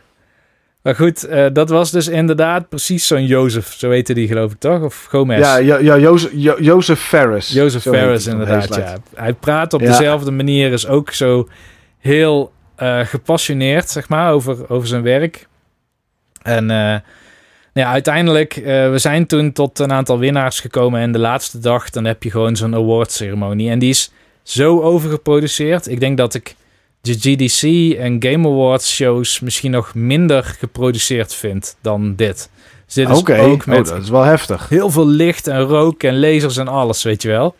Maar goed, eh, dat was dus inderdaad precies zo'n Jozef. Zo heette die geloof ik toch? Of Gomez? Ja, ja, ja Jozef, Jo- Jozef Ferris. Jozef Ferris inderdaad, ja. Hij praat op Ja. dezelfde manier, is ook zo heel eh, gepassioneerd, zeg maar, over, over zijn werk. En eh, nou ja, uiteindelijk, we zijn toen tot een aantal winnaars gekomen en de laatste dag, dan heb je gewoon zo'n awardceremonie. En die is zo overgeproduceerd. Ik denk dat ik de GDC en Game Awards shows misschien nog minder geproduceerd vind dan dit. Dus dit is ook oh, met dat is wel heftig. heel veel licht en rook en lasers en alles, weet je wel.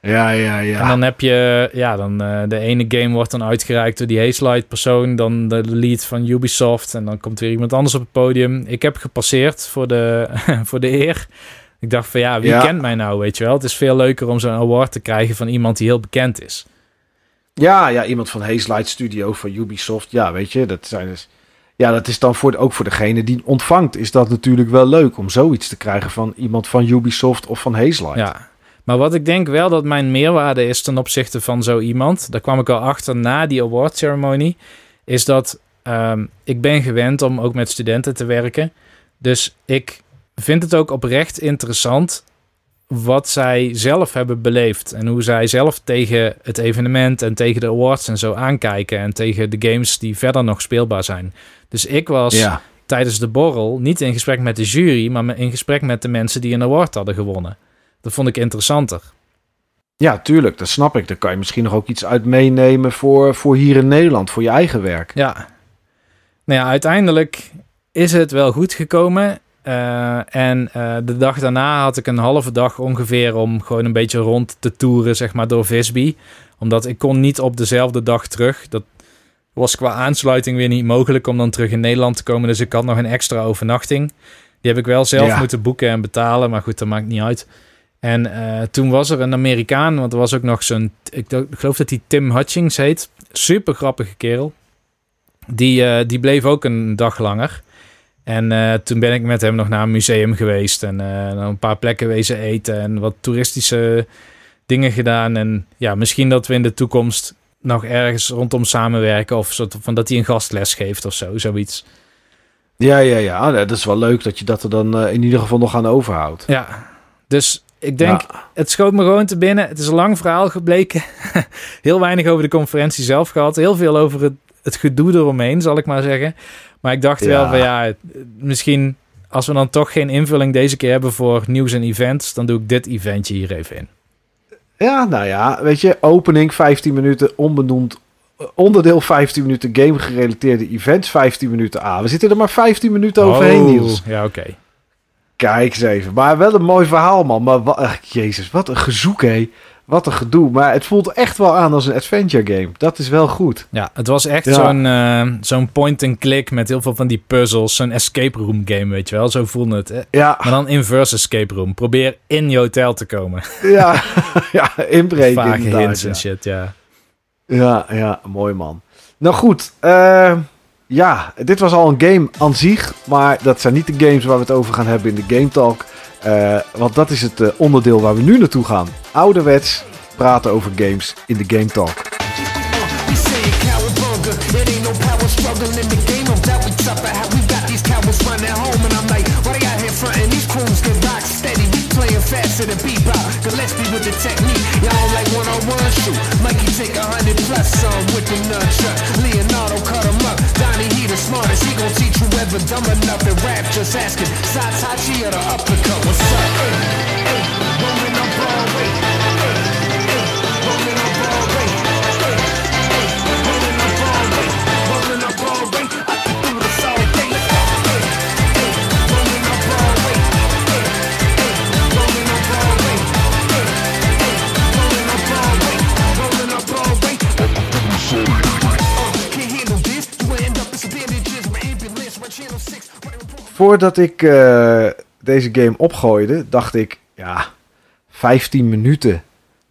Ja, ja, ja. En dan heb je, ja, dan eh, de ene game wordt dan uitgereikt door die Hazelight persoon, dan de lead van Ubisoft en dan komt weer iemand anders op het podium. Ik heb gepasseerd voor de, voor de eer. Ik dacht van ja, wie Ja. kent mij nou, weet je wel? Het is veel leuker om zo'n award te krijgen van iemand die heel bekend is. Ja, ja, iemand van Hazelight Studio van Ubisoft. Ja, weet je, dat zijn dus. Ja, dat is dan voor, ook voor degene die ontvangt, is dat natuurlijk wel leuk om zoiets te krijgen van iemand van Ubisoft of van Hazelight. Ja. Maar wat ik denk wel dat mijn meerwaarde is ten opzichte van zo iemand, daar kwam ik al achter na die award ceremony, is dat ehm, ik ben gewend om ook met studenten te werken. Dus ik vind het ook oprecht interessant wat zij zelf hebben beleefd en hoe zij zelf tegen het evenement en tegen de awards en zo aankijken en tegen de games die verder nog speelbaar zijn. Dus ik was Ja. tijdens de borrel niet in gesprek met de jury, maar in gesprek met de mensen die een award hadden gewonnen. Dat vond ik interessanter. ja, tuurlijk, dat snap ik. Daar kan je misschien nog ook iets uit meenemen voor, voor hier in Nederland, voor je eigen werk. Ja. Nou ja, uiteindelijk is het wel goed gekomen. Eh, en eh, de dag daarna had ik een halve dag ongeveer om gewoon een beetje rond te toeren, zeg maar, door Visby. Omdat ik kon niet op dezelfde dag terug. Dat was qua aansluiting weer niet mogelijk om dan terug in Nederland te komen. Dus ik had nog een extra overnachting. Die heb ik wel zelf Ja. moeten boeken en betalen, maar goed, dat maakt niet uit. En eh, toen was er een Amerikaan, want er was ook nog zo'n... Ik geloof dat hij Tim Hutchings heet. Super grappige kerel. Die, die bleef ook een dag langer. En eh, toen ben ik met hem nog naar een museum geweest. En eh, een paar plekken wezen eten. En wat toeristische dingen gedaan. En ja, misschien dat we in de toekomst nog ergens rondom samenwerken. Of soort van dat hij een gastles geeft of zo, zoiets. Ja, ja, ja. Dat is wel leuk dat je dat er dan eh, in ieder geval nog aan overhoudt. Ja, dus ik denk, Ja. het schoot me gewoon te binnen. Het is een lang verhaal gebleken. Heel weinig over de conferentie zelf gehad. Heel veel over het, het gedoe eromheen, zal ik maar zeggen. Maar ik dacht wel van ja, misschien als we dan toch geen invulling deze keer hebben voor nieuws en events, dan doe ik dit eventje hier even in. Ja, nou ja, weet je, opening 15 minuten, onbenoemd eh, onderdeel 15 minuten, game gerelateerde events 15 minuten aan. We zitten er maar 15 minuten overheen, Oh, Niels. Ja, oké. Kijk eens even. Maar wel een mooi verhaal, man. Maar wat, jezus, wat een gezoek, hé. Wat een gedoe. Maar het voelt echt wel aan als een adventure game. Dat is wel goed. Ja, het was echt zo'n uh, zo'n point-and-click met heel veel van die puzzles. Zo'n escape room game, weet je wel. Zo voelde het. Hè? Ja. Maar dan inverse escape room. Probeer in je hotel te komen. Ja, ja inbreken Vaak hints en shit, ja. Ja, ja, mooi man. Nou goed, uh, ja, dit was al een game aan zich. Maar dat zijn niet de games waar we het over gaan hebben in de Game Talk. Uh, want dat is het uh, onderdeel waar we nu naartoe gaan. Ouderwets praten over games in de Game Talk. Leonardo cut him up. Donnie he the smartest. He gon' teach whoever dumb enough to rap. Just asking. Satachi or the uppercut. What's up? Voordat ik uh, deze game opgooide, dacht ik, ja, 15 minuten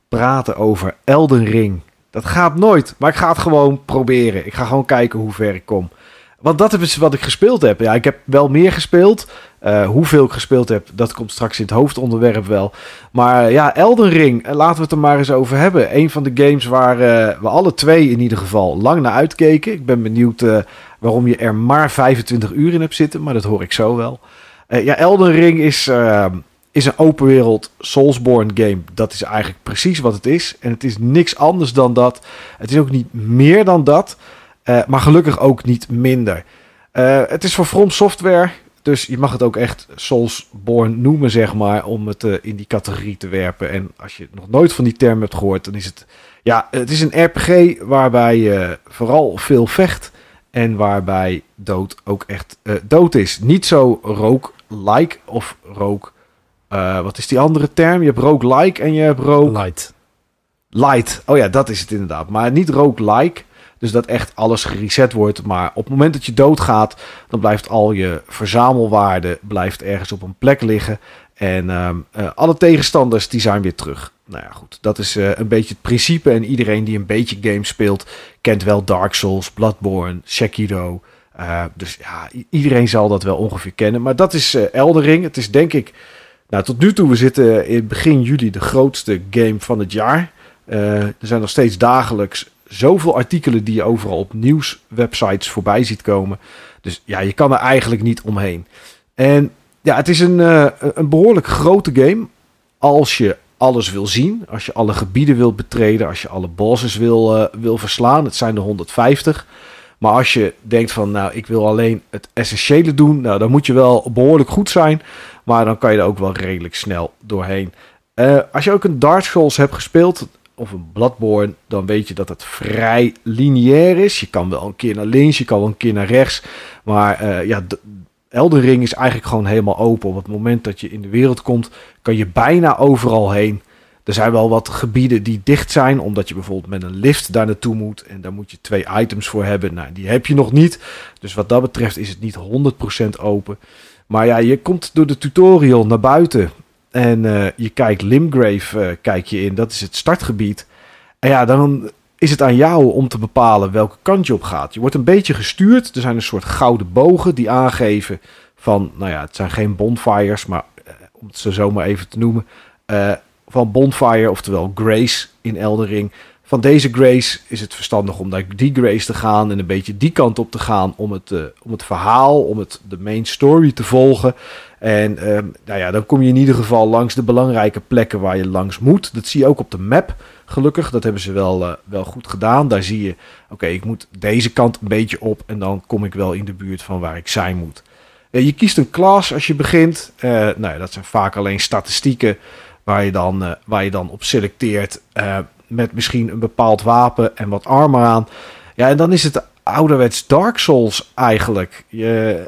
praten over Elden Ring. Dat gaat nooit, maar ik ga het gewoon proberen. Ik ga gewoon kijken hoe ver ik kom. Want dat is wat ik gespeeld heb. Ja, ik heb wel meer gespeeld. Uh, hoeveel ik gespeeld heb, dat komt straks in het hoofdonderwerp wel. Maar ja, Elden Ring, laten we het er maar eens over hebben. Een van de games waar we alle twee in ieder geval lang naar uitkeken. Ik ben benieuwd waarom je er maar 25 uur in hebt zitten, maar dat hoor ik zo wel. ja, Elden Ring is, is een open wereld Soulsborne game. Dat is eigenlijk precies wat het is. En het is niks anders dan dat. Het is ook niet meer dan dat. Uh, maar gelukkig ook niet minder. Uh, het is voor From Software. Dus je mag het ook echt Soulsborne noemen, zeg maar. Om het uh, in die categorie te werpen. En als je nog nooit van die term hebt gehoord, dan is het. Ja, het is een RPG waarbij je vooral veel vecht. En waarbij dood ook echt dood is. Niet zo rogue-like of rogue. wat is die andere term? Je hebt rogue-like en je hebt rogue. Light. Light. Oh ja, dat is het inderdaad. Maar niet rogue-like. Dus dat echt alles gereset wordt. Maar op het moment dat je doodgaat, dan blijft al je verzamelwaarde blijft ergens op een plek liggen. En um, uh, alle tegenstanders die zijn weer terug. Nou ja, goed. Dat is uh, een beetje het principe. En iedereen die een beetje games speelt, kent wel Dark Souls, Bloodborne, Sekiro. Uh, dus ja, iedereen zal dat wel ongeveer kennen. Maar dat is Eldering. Het is denk ik, nou tot nu toe, we zitten in begin juli de grootste game van het jaar. er zijn nog steeds dagelijks zoveel artikelen die je overal op nieuwswebsites voorbij ziet komen. Dus ja, je kan er eigenlijk niet omheen. En ja, het is een, uh, een behoorlijk grote game. Als je alles wil zien, als je alle gebieden wilt betreden, als je alle bosses wil, uh, wil verslaan. Het zijn er 150. Maar als je denkt van, nou, ik wil alleen het essentiële doen, nou, dan moet je wel behoorlijk goed zijn. Maar dan kan je er ook wel redelijk snel doorheen. Uh, als je ook een Dark Souls hebt gespeeld, of een Bloodborne, dan weet je dat het vrij lineair is. Je kan wel een keer naar links, je kan wel een keer naar rechts. Maar uh, ja, Elden Ring is eigenlijk gewoon helemaal open. Op het moment dat je in de wereld komt, kan je bijna overal heen. Er zijn wel wat gebieden die dicht zijn, omdat je bijvoorbeeld met een lift daar naartoe moet. En daar moet je twee items voor hebben. Nou, die heb je nog niet. Dus wat dat betreft is het niet 100% open. Maar ja, je komt door de tutorial naar buiten. En uh, je kijkt Limgrave, uh, kijk je in, dat is het startgebied. En ja, dan is het aan jou om te bepalen welke kant je op gaat. Je wordt een beetje gestuurd. Er zijn een soort gouden bogen die aangeven van, nou ja, het zijn geen bonfires, maar uh, om het zo zomaar even te noemen, van bonfire, oftewel grace in Eldering. Van deze grace is het verstandig om naar die grace te gaan en een beetje die kant op te gaan om het, om het verhaal, om het, de main story te volgen. En um, nou ja, dan kom je in ieder geval langs de belangrijke plekken waar je langs moet. Dat zie je ook op de map, gelukkig. Dat hebben ze wel, uh, wel goed gedaan. Daar zie je, oké, ik moet deze kant een beetje op en dan kom ik wel in de buurt van waar ik zijn moet. Uh, je kiest een class als je begint. Nou ja, dat zijn vaak alleen statistieken waar je dan, waar je dan op selecteert met misschien een bepaald wapen en wat armor aan. Ja, en dan is het ouderwets Dark Souls eigenlijk. Je,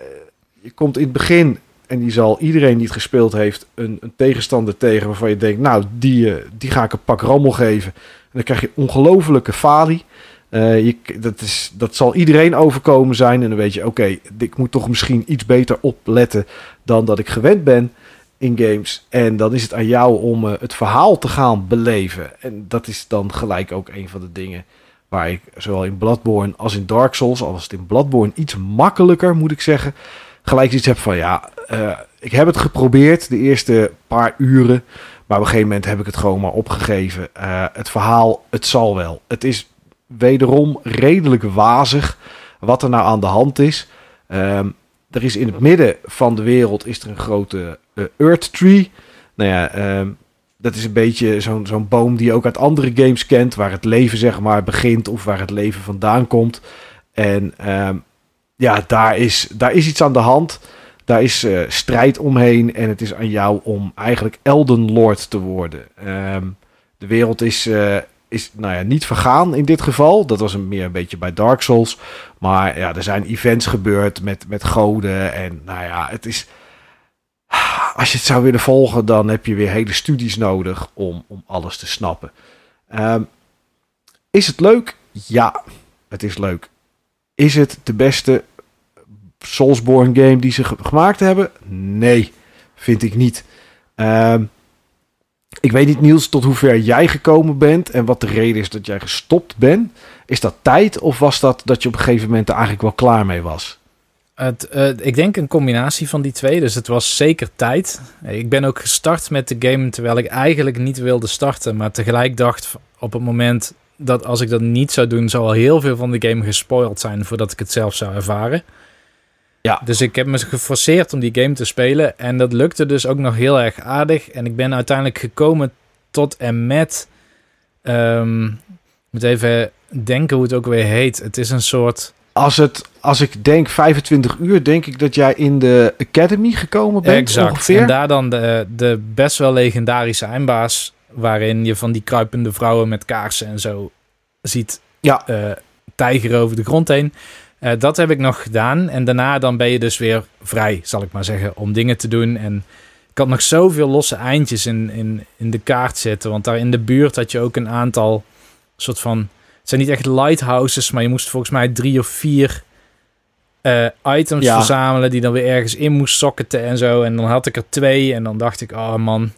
je komt in het begin En die zal iedereen die het gespeeld heeft een, een tegenstander tegen waarvan je denkt, nou, die, die ga ik een pak rammel geven. En dan krijg je ongelofelijke falie. je, dat, is, dat zal iedereen overkomen zijn. En dan weet je, oké, ik moet toch misschien iets beter opletten dan dat ik gewend ben in games. En dan is het aan jou om het verhaal te gaan beleven. En dat is dan gelijk ook een van de dingen Waar ik zowel in Bloodborne als in Dark Souls, al het in Bloodborne iets makkelijker, moet ik zeggen. Gelijk iets heb van ja, uh, ik heb het geprobeerd de eerste paar uren. Maar op een gegeven moment heb ik het gewoon maar opgegeven. Uh, het verhaal, het zal wel. Het is wederom redelijk wazig wat er nou aan de hand is. Um, er is in het midden van de wereld is er een grote uh, Earth Tree. Nou ja, um, dat is een beetje zo'n zo'n boom die je ook uit andere games kent, waar het leven zeg maar begint of waar het leven vandaan komt. En ehm, ja, daar is, daar is iets aan de hand. Daar is uh, strijd omheen en het is aan jou om eigenlijk Elden Lord te worden. Ehm, de wereld is, uh, is nou ja, niet vergaan in dit geval. Dat was een, meer een beetje bij Dark Souls. Maar ja, er zijn events gebeurd met, met goden en nou ja, het is als je het zou willen volgen, dan heb je weer hele studies nodig om, om alles te snappen. Um, is het leuk? Ja, het is leuk. Is het de beste Soulsborne game die ze gemaakt hebben? Nee, vind ik niet. Um, ik weet niet, Niels, tot hoever jij gekomen bent en wat de reden is dat jij gestopt bent. Is dat tijd of was dat dat je op een gegeven moment er eigenlijk wel klaar mee was? Het, uh, ik denk een combinatie van die twee. Dus het was zeker tijd. Ik ben ook gestart met de game terwijl ik eigenlijk niet wilde starten. Maar tegelijk dacht op het moment dat als ik dat niet zou doen, zou al heel veel van de game gespoild zijn voordat ik het zelf zou ervaren. Ja. Dus ik heb me geforceerd om die game te spelen. En dat lukte dus ook nog heel erg aardig. En ik ben uiteindelijk gekomen tot en met. Um, ik moet even denken hoe het ook weer heet. Het is een soort als, het, als ik denk 25 uur, denk ik dat jij in de Academy gekomen bent. Exact. Ongeveer. En daar dan de, de best wel legendarische eindbaas. Waarin je van die kruipende vrouwen met kaarsen en zo ziet ja. Uh, tijgeren over de grond heen. Uh, dat heb ik nog gedaan. En daarna dan ben je dus weer vrij, zal ik maar zeggen, om dingen te doen. En ik had nog zoveel losse eindjes in, in, in de kaart zitten. Want daar in de buurt had je ook een aantal soort van zijn niet echt lighthouses, maar je moest volgens mij drie of vier uh, items verzamelen die dan weer ergens in moest socketen en zo. En dan had ik er twee en dan dacht ik, oh man.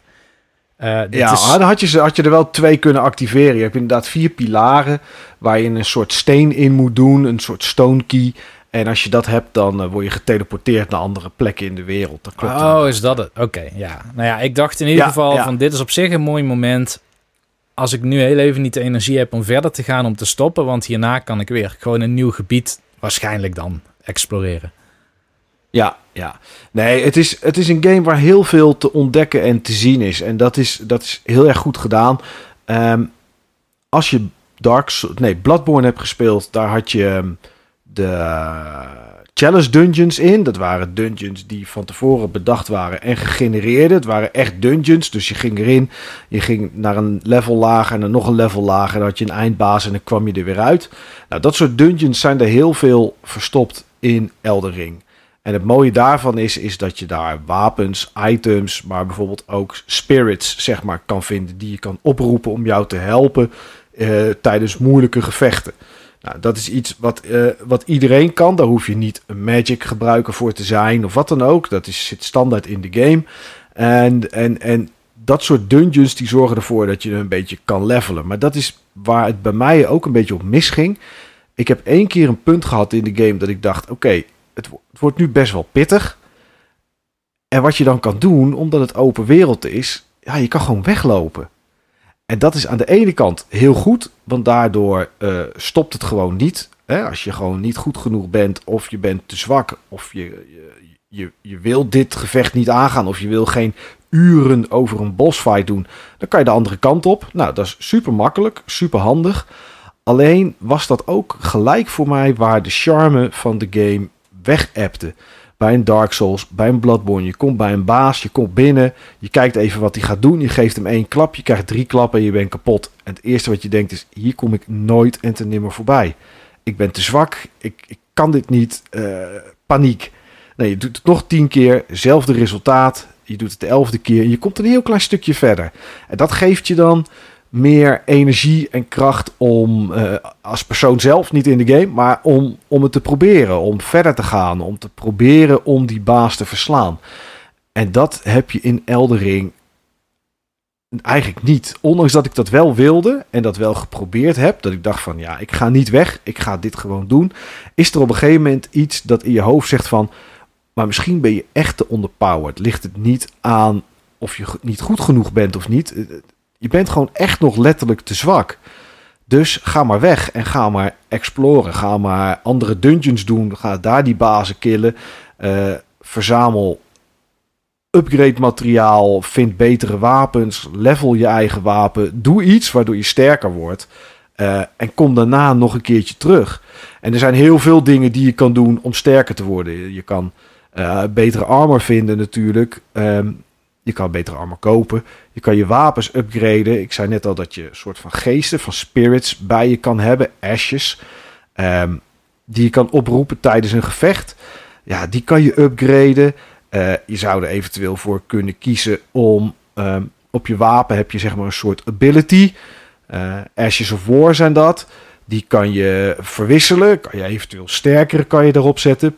Uh, ja, is... dan had je, had je er wel twee kunnen activeren. Je hebt inderdaad vier pilaren waar je een soort steen in moet doen, een soort stone key. En als je dat hebt, dan uh, word je geteleporteerd naar andere plekken in de wereld. Dat klopt oh, is dat het? Oké, ja. Nou ja, ik dacht in ieder geval van dit is op zich een mooi moment als ik nu heel even niet de energie heb om verder te gaan, om te stoppen, want hierna kan ik weer gewoon een nieuw gebied waarschijnlijk dan exploreren. Ja, ja. Nee, het is, het is een game waar heel veel te ontdekken en te zien is. En dat is, dat is heel erg goed gedaan. Um, als je Dark nee, Bloodborne hebt gespeeld, daar had je ehm, de challenge dungeons in. Dat waren dungeons die van tevoren bedacht waren en gegenereerd. Het waren echt dungeons, dus je ging erin, je ging naar een level lager en dan nog een level lager. Dan had je een eindbaas en dan kwam je er weer uit. Nou, dat soort dungeons zijn er heel veel verstopt in Eldering. En het mooie daarvan is, is dat je daar wapens, items, maar bijvoorbeeld ook spirits, zeg maar, kan vinden. Die je kan oproepen om jou te helpen uh, tijdens moeilijke gevechten. Nou, dat is iets wat, uh, wat iedereen kan. Daar hoef je niet een magic gebruiker voor te zijn of wat dan ook. Dat is, zit standaard in de game. En, en, en dat soort dungeons die zorgen ervoor dat je een beetje kan levelen. Maar dat is waar het bij mij ook een beetje op misging. Ik heb één keer een punt gehad in de game dat ik dacht: oké, het, het wordt nu best wel pittig. En wat je dan kan doen, omdat het open wereld is, ja, je kan gewoon weglopen. En dat is aan de ene kant heel goed, want daardoor uh, stopt het gewoon niet. Hè? Als je gewoon niet goed genoeg bent, of je bent te zwak, of je, je, je, je wil dit gevecht niet aangaan, of je wil geen uren over een bossfight doen, dan kan je de andere kant op. Nou, dat is super makkelijk, super handig. Alleen was dat ook gelijk voor mij waar de charme van de game weg bij een Dark Souls, bij een Bloodborne. Je komt bij een baas, je komt binnen, je kijkt even wat hij gaat doen. Je geeft hem één klap, je krijgt drie klappen en je bent kapot. En het eerste wat je denkt is, hier kom ik nooit en te nimmer voorbij. Ik ben te zwak, ik, ik kan dit niet, uh, paniek. Nee, je doet het nog tien keer, hetzelfde resultaat. Je doet het de elfde keer. Je komt een heel klein stukje verder. En dat geeft je dan meer energie en kracht om uh, als persoon zelf, niet in de game, maar om, om het te proberen, om verder te gaan, om te proberen om die baas te verslaan. En dat heb je in Eldering eigenlijk niet. Ondanks dat ik dat wel wilde en dat wel geprobeerd heb, dat ik dacht van ja, ik ga niet weg, ik ga dit gewoon doen, is er op een gegeven moment iets dat in je hoofd zegt van, maar misschien ben je echt te underpowered. Ligt het niet aan of je niet goed genoeg bent of niet. Je bent gewoon echt nog letterlijk te zwak. Dus ga maar weg en ga maar exploren. Ga maar andere dungeons doen. Ga daar die bazen killen. Uh, verzamel upgrade materiaal. Vind betere wapens. Level je eigen wapen. Doe iets waardoor je sterker wordt. Uh, en kom daarna nog een keertje terug. En er zijn heel veel dingen die je kan doen om sterker te worden. Je kan uh, betere armor vinden natuurlijk. Um, je kan betere armor kopen. Je kan je wapens upgraden. Ik zei net al dat je een soort van geesten, van spirits bij je kan hebben. Ashes. Um, die je kan oproepen tijdens een gevecht. Ja, die kan je upgraden. Uh, je zou er eventueel voor kunnen kiezen om... Um, op je wapen heb je zeg maar een soort ability. Uh, Ashes of War zijn dat. Die kan je verwisselen. Kan je eventueel sterkere kan je erop zetten.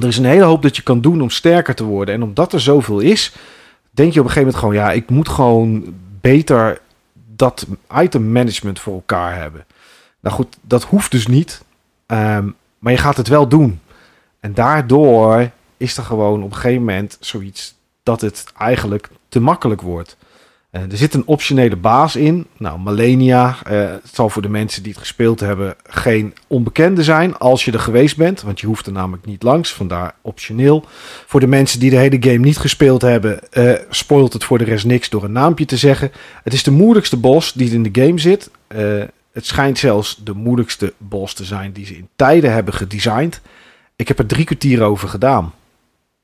Er is een hele hoop dat je kan doen om sterker te worden. En omdat er zoveel is denk je op een gegeven moment gewoon, ja, ik moet gewoon beter dat item management voor elkaar hebben. Nou goed, dat hoeft dus niet. Um, maar je gaat het wel doen. En daardoor is er gewoon op een gegeven moment zoiets dat het eigenlijk te makkelijk wordt. Uh, er zit een optionele baas in. Nou, Malenia. Uh, het zal voor de mensen die het gespeeld hebben geen onbekende zijn. Als je er geweest bent. Want je hoeft er namelijk niet langs. Vandaar optioneel. Voor de mensen die de hele game niet gespeeld hebben. Uh, spoilt het voor de rest niks door een naampje te zeggen. Het is de moeilijkste boss die in de game zit. het schijnt zelfs de moeilijkste boss te zijn die ze in tijden hebben gedesigned. Ik heb er drie kwartier over gedaan.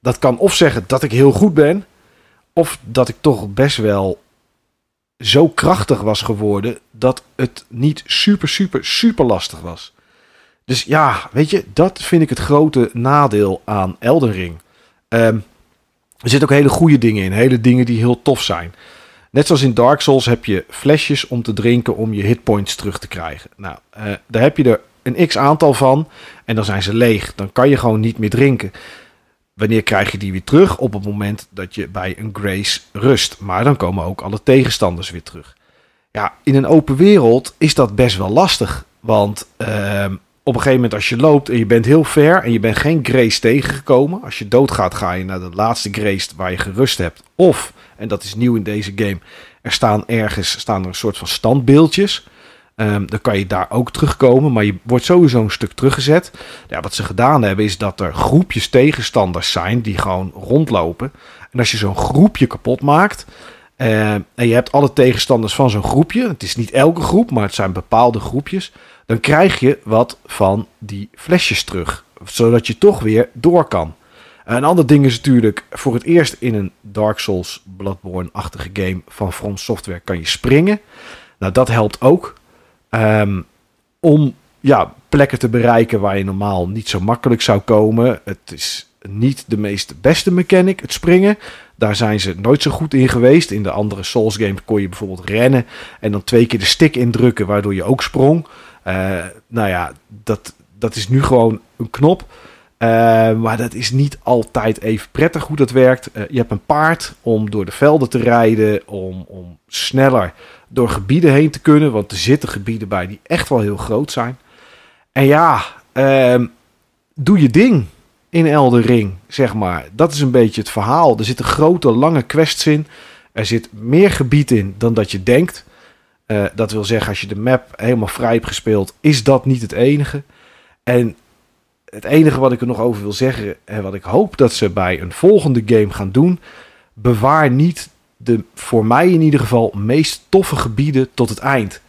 Dat kan of zeggen dat ik heel goed ben. Of dat ik toch best wel zo krachtig was geworden dat het niet super, super, super lastig was. Dus ja, weet je, dat vind ik het grote nadeel aan Elden Ring. Um, er zitten ook hele goede dingen in, hele dingen die heel tof zijn. Net zoals in Dark Souls heb je flesjes om te drinken om je hitpoints terug te krijgen. Nou, uh, daar heb je er een x aantal van en dan zijn ze leeg. Dan kan je gewoon niet meer drinken. Wanneer krijg je die weer terug? Op het moment dat je bij een Grace rust. Maar dan komen ook alle tegenstanders weer terug. Ja, in een open wereld is dat best wel lastig. Want uh, op een gegeven moment als je loopt en je bent heel ver en je bent geen Grace tegengekomen. Als je doodgaat ga je naar de laatste Grace waar je gerust hebt. Of, en dat is nieuw in deze game, er staan ergens staan er een soort van standbeeldjes. Um, dan kan je daar ook terugkomen, maar je wordt sowieso een stuk teruggezet. Wat ze gedaan hebben is dat er groepjes tegenstanders zijn die gewoon rondlopen. En als je zo'n groepje kapot maakt uh, en je hebt alle tegenstanders van zo'n groepje, het is niet elke groep, maar het zijn bepaalde groepjes, dan krijg je wat van die flesjes terug, zodat je toch weer door kan. Een ander ding is natuurlijk, voor het eerst in een Dark Souls Bloodborne-achtige game van From Software kan je springen. Nou, dat helpt ook. Um, om ja, plekken te bereiken waar je normaal niet zo makkelijk zou komen. Het is niet de meest beste mechanic, het springen. Daar zijn ze nooit zo goed in geweest. In de andere Souls games kon je bijvoorbeeld rennen en dan twee keer de stick indrukken, waardoor je ook sprong. Uh, nou ja, dat, dat is nu gewoon een knop. Uh, maar dat is niet altijd even prettig hoe dat werkt. Uh, je hebt een paard om door de velden te rijden, om, om sneller door gebieden heen te kunnen. Want er zitten gebieden bij die echt wel heel groot zijn. En ja, uh, doe je ding in Elden Ring, zeg maar. Dat is een beetje het verhaal. Er zitten grote, lange quests in. Er zit meer gebied in dan dat je denkt. Uh, dat wil zeggen, als je de map helemaal vrij hebt gespeeld, is dat niet het enige. En het enige wat ik er nog over wil zeggen, en wat ik hoop dat ze bij een volgende game gaan doen, bewaar niet de voor mij in ieder geval meest toffe gebieden tot het eind.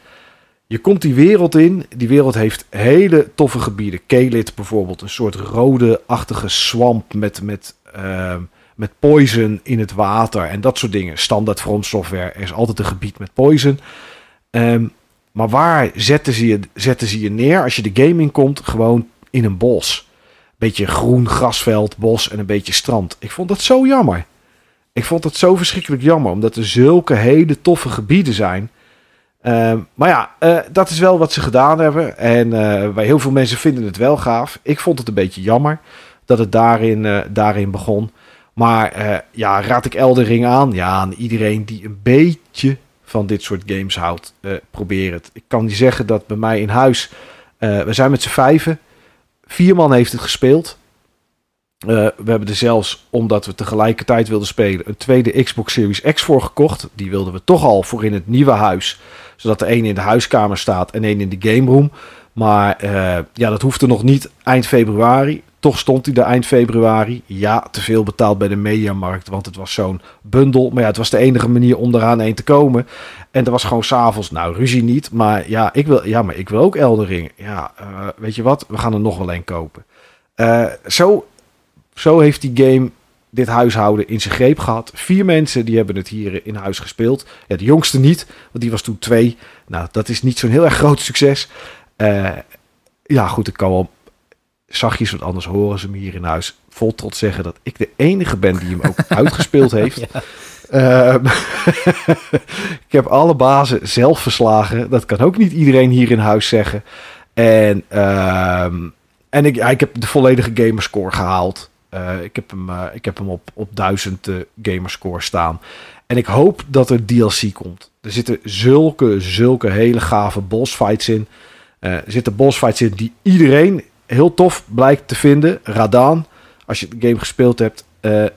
Je komt die wereld in. Die wereld heeft hele toffe gebieden. Kelit bijvoorbeeld, een soort rode-achtige swamp met, met, uh, met poison in het water en dat soort dingen. Standaard From Software, er is altijd een gebied met poison. Um, maar waar zetten ze, je, zetten ze je neer als je de game in komt? Gewoon in een bos. beetje groen grasveld, bos en een beetje strand. Ik vond dat zo jammer. Ik vond het zo verschrikkelijk jammer, omdat er zulke hele toffe gebieden zijn. Ehm, maar ja, uh, dat is wel wat ze gedaan hebben. En uh, bij heel veel mensen vinden het wel gaaf. Ik vond het een beetje jammer dat het daarin, uh, daarin begon. Maar ja, raad ik Eldering aan? Ja, aan iedereen die een beetje van dit soort games houdt, probeer het. Ik kan niet zeggen dat bij mij in huis, we zijn met z'n vijven, vier man heeft het gespeeld. we hebben er zelfs, omdat we tegelijkertijd wilden spelen, een tweede Xbox Series X voor gekocht. Die wilden we toch al voor in het nieuwe huis zodat er één in de huiskamer staat en één in de game room. Maar uh, ja, dat hoefde nog niet eind februari. Toch stond hij er eind februari. Ja, te veel betaald bij de mediamarkt, want het was zo'n bundel. Maar ja, het was de enige manier om eraan heen te komen. En er was gewoon s'avonds, nou ruzie niet. Maar ja, ik wil, ja, maar ik wil ook Eldering. Ja, uh, weet je wat, we gaan er nog wel een kopen. Uh, zo, zo heeft die game dit huishouden in zijn greep gehad. Vier mensen die hebben het hier in huis gespeeld. Ja, de jongste niet, want die was toen twee. Nou, dat is niet zo'n heel erg groot succes. Uh, ja, goed, ik kan wel zachtjes, wat anders horen ze me hier in huis vol trots zeggen dat ik de enige ben die hem ook uitgespeeld heeft. Ja. Uh, ik heb alle bazen zelf verslagen. Dat kan ook niet iedereen hier in huis zeggen. En, uh, en ik, ja, ik heb de volledige gamerscore gehaald. Uh, ik, heb hem, uh, ik heb hem op, op 1000 uh, gamerscore staan. En ik hoop dat er DLC komt. Er zitten zulke, zulke hele gave bossfights in. er zitten bossfights in die iedereen heel tof blijkt te vinden. Radaan, als je de game gespeeld hebt,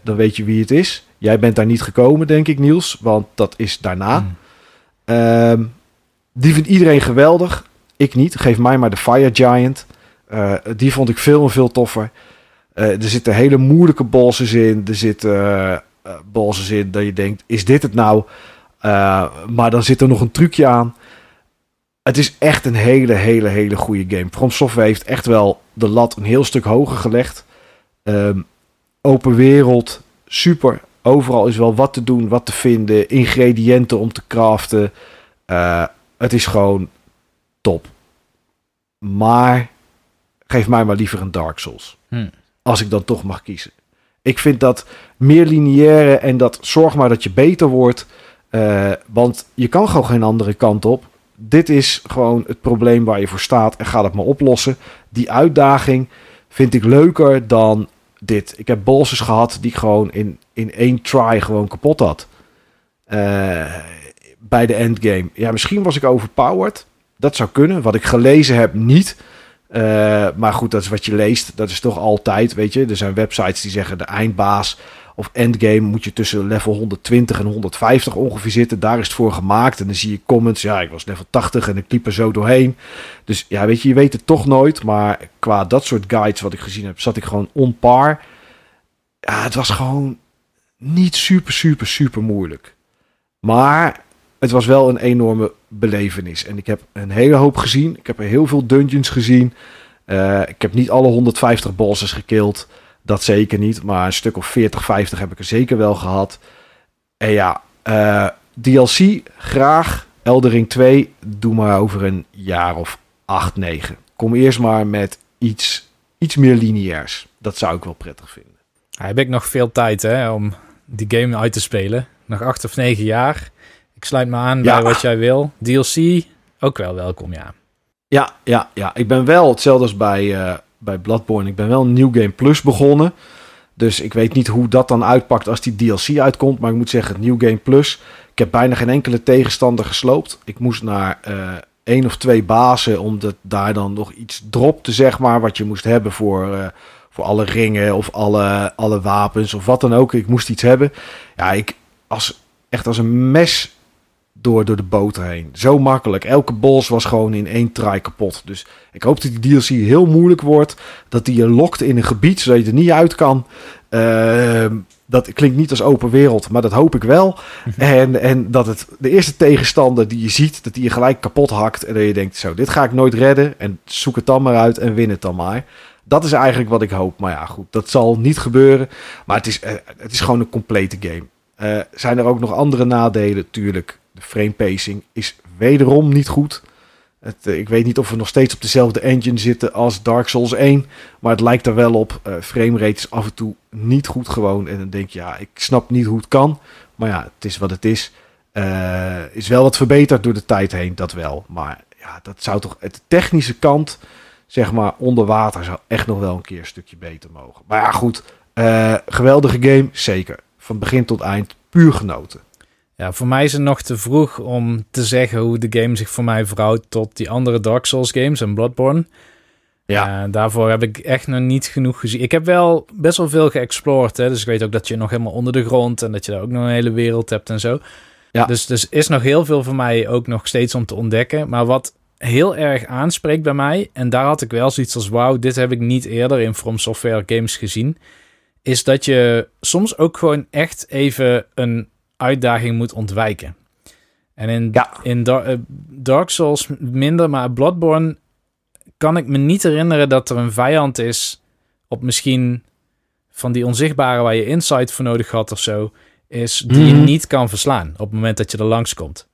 dan weet je wie het is. Jij bent daar niet gekomen, denk ik, Niels, want dat is daarna. Mm. Uh, die vindt iedereen geweldig. Ik niet. Geef mij maar de Fire Giant. die vond ik veel en veel toffer. Uh, er zitten hele moeilijke bosses in. Er zitten bosses in dat je denkt, is dit het nou? Maar dan zit er nog een trucje aan. Het is echt een hele, hele, hele goede game. From Software heeft echt wel de lat een heel stuk hoger gelegd. Um, open wereld, super. Overal is wel wat te doen, wat te vinden. Ingrediënten om te craften. het is gewoon top. Maar geef mij maar liever een Dark Souls. Hmm. Als ik dan toch mag kiezen. Ik vind dat meer lineaire en dat zorg maar dat je beter wordt. Uh, want je kan gewoon geen andere kant op. Dit is gewoon het probleem waar je voor staat en ga het maar oplossen. Die uitdaging vind ik leuker dan dit. Ik heb bosses gehad die ik gewoon in, in één try gewoon kapot had. Uh, bij de endgame. Ja, misschien was ik overpowered. Dat zou kunnen. Wat ik gelezen heb, niet. Uh, maar goed, dat is wat je leest. Dat is toch altijd, weet je. Er zijn websites die zeggen de eindbaas of endgame moet je tussen level 120 en 150 ongeveer zitten. Daar is het voor gemaakt. En dan zie je comments. Ja, ik was level 80 en ik liep er zo doorheen. Dus ja, weet je, je weet het toch nooit. Maar qua dat soort guides wat ik gezien heb, zat ik gewoon on par. Ja, het was gewoon niet super, super, super moeilijk. Maar het was wel een enorme belevenis. En ik heb een hele hoop gezien. Ik heb er heel veel dungeons gezien. Uh, ik heb niet alle 150 bosses gekild. Dat zeker niet. Maar een stuk of 40, 50 heb ik er zeker wel gehad. En ja, uh, DLC graag. Eldering 2, doe maar over een jaar of 8, 9. Kom eerst maar met iets, iets meer lineairs. Dat zou ik wel prettig vinden. Ja, heb ik nog veel tijd hè, om die game uit te spelen. Nog 8 of 9 jaar. Ik sluit me aan bij wat jij wil. DLC, ook wel welkom, ja. Ja, ja, ja. Ik ben wel, hetzelfde als bij, uh, bij Bloodborne, ik ben wel New Game Plus begonnen. Dus ik weet niet hoe dat dan uitpakt als die DLC uitkomt. Maar ik moet zeggen, New Game Plus. Ik heb bijna geen enkele tegenstander gesloopt. Ik moest naar uh, één of twee bazen, omdat daar dan nog iets dropte, zeg maar. Wat je moest hebben voor, uh, voor alle ringen of alle, alle wapens of wat dan ook. Ik moest iets hebben. Ja, ik als, echt als een mes door, door de boter heen. Zo makkelijk. Elke bos was gewoon in één try kapot. Dus ik hoop dat die DLC heel moeilijk wordt. Dat die je lokt in een gebied zodat je er niet uit kan. Uh, dat klinkt niet als open wereld, maar dat hoop ik wel. en, en dat het de eerste tegenstander die je ziet, dat die je gelijk kapot hakt. En dat je denkt, zo, dit ga ik nooit redden. En zoek het dan maar uit en win het dan maar. Dat is eigenlijk wat ik hoop. Maar ja, goed, dat zal niet gebeuren. Maar het is, uh, het is gewoon een complete game. Uh, zijn er ook nog andere nadelen? Tuurlijk. De frame pacing is wederom niet goed. Het, ik weet niet of we nog steeds op dezelfde engine zitten als Dark Souls 1. Maar het lijkt er wel op. Uh, framerate is af en toe niet goed gewoon. En dan denk je, ja, ik snap niet hoe het kan. Maar ja, het is wat het is. Uh, is wel wat verbeterd door de tijd heen, dat wel. Maar ja, dat zou toch... Het technische kant, zeg maar, onder water... zou echt nog wel een keer een stukje beter mogen. Maar ja, goed. Geweldige game, zeker. Van begin tot eind, puur genoten. Ja, voor mij is het nog te vroeg om te zeggen hoe de game zich voor mij verhoudt tot die andere Dark Souls games en Bloodborne. Ja. Uh, daarvoor heb ik echt nog niet genoeg gezien. Ik heb wel best wel veel geëxplored. Hè? Dus ik weet ook dat je nog helemaal onder de grond en dat je daar ook nog een hele wereld hebt en zo. Ja. Dus, dus is nog heel veel voor mij ook nog steeds om te ontdekken. Maar wat heel erg aanspreekt bij mij, en daar had ik wel zoiets als: wauw, dit heb ik niet eerder in From Software games gezien. Is dat je soms ook gewoon echt even een uitdaging moet ontwijken. En in, in eh, Dark Souls minder, maar Bloodborne kan ik me niet herinneren dat er een vijand is op misschien van die onzichtbare waar je insight voor nodig had of zo, is die je mhm. niet kan verslaan op het moment dat je er langskomt.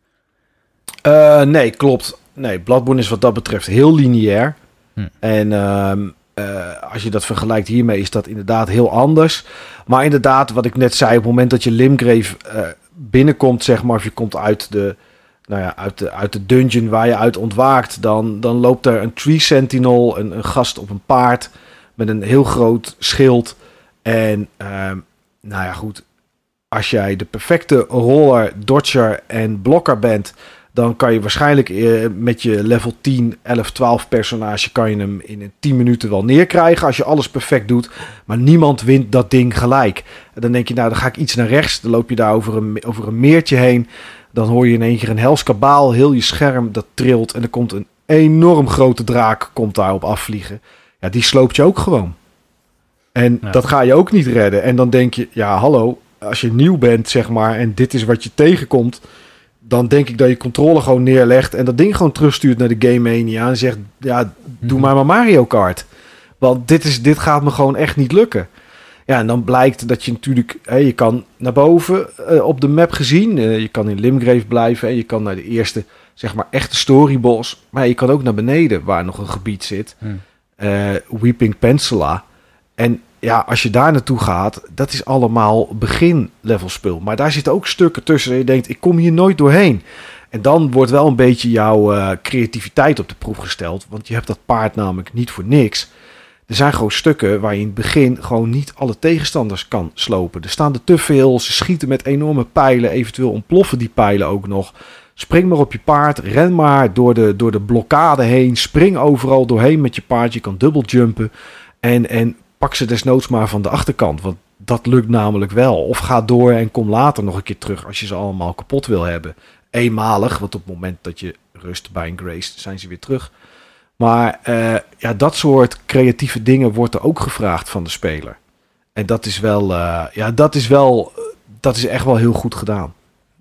Uh, nee, klopt. Nee, Bloodborne is wat dat betreft heel lineair. Hm. En ehm, eh, als je dat vergelijkt hiermee, is dat inderdaad heel anders. Maar inderdaad, wat ik net zei, op het moment dat je Limgrave binnenkomt, zeg maar, of je komt uit de, nou ja, uit de, uit de dungeon waar je uit ontwaakt, dan, dan loopt er een Tree Sentinel, een, gast op een paard met een heel groot schild. En ehm, nou ja, goed, als jij de perfecte roller, dodger en blokker bent, dan kan je waarschijnlijk eh, met je level 10, 11, 12 personage kan je hem in 10 minuten wel neerkrijgen als je alles perfect doet. Maar niemand wint dat ding gelijk. En dan denk je, nou dan ga ik iets naar rechts. Dan loop je daar over een, over een meertje heen. Dan hoor je in één keer een hels kabaal. Heel je scherm dat trilt. En er komt een enorm grote draak komt daarop afvliegen. Ja, die sloopt je ook gewoon. En dat ga je ook niet redden. En dan denk je, ja hallo, als je nieuw bent zeg maar en dit is wat je tegenkomt dan denk ik dat je controle gewoon neerlegt en dat ding gewoon terugstuurt naar de Game Mania en zegt, ja, doe mhm. maar maar Mario Kart. Want dit, is, dit gaat me gewoon echt niet lukken. Ja, en dan blijkt dat je natuurlijk, hè, je kan naar boven uh, op de map gezien, uh, je kan in Limgrave blijven en je kan naar de eerste, zeg maar, echte storyboss. Maar je kan ook naar beneden, waar nog een gebied zit, uh, Weeping Peninsula. En ja, als je daar naartoe gaat, dat is allemaal begin-level spul. Maar daar zitten ook stukken tussen en je denkt, ik kom hier nooit doorheen. En dan wordt wel een beetje jouw uh, creativiteit op de proef gesteld. Want je hebt dat paard namelijk niet voor niks. Er zijn gewoon stukken waar je in het begin gewoon niet alle tegenstanders kan slopen. Er staan er te veel, ze schieten met enorme pijlen. Eventueel ontploffen die pijlen ook nog. Spring maar op je paard, ren maar door de, door de blokkade heen. Spring overal doorheen met je paard. Je kan jumpen En, en pak ze desnoods maar van de achterkant. Want dat lukt namelijk wel. Of ga door en kom later nog een keer terug als je ze allemaal kapot wil hebben. Eenmalig, want op het moment dat je rust bij een Grace zijn ze weer terug. Maar uh, ja, dat soort creatieve dingen wordt er ook gevraagd van de speler. En dat is wel, uh, ja, dat is wel, dat is echt wel heel goed gedaan.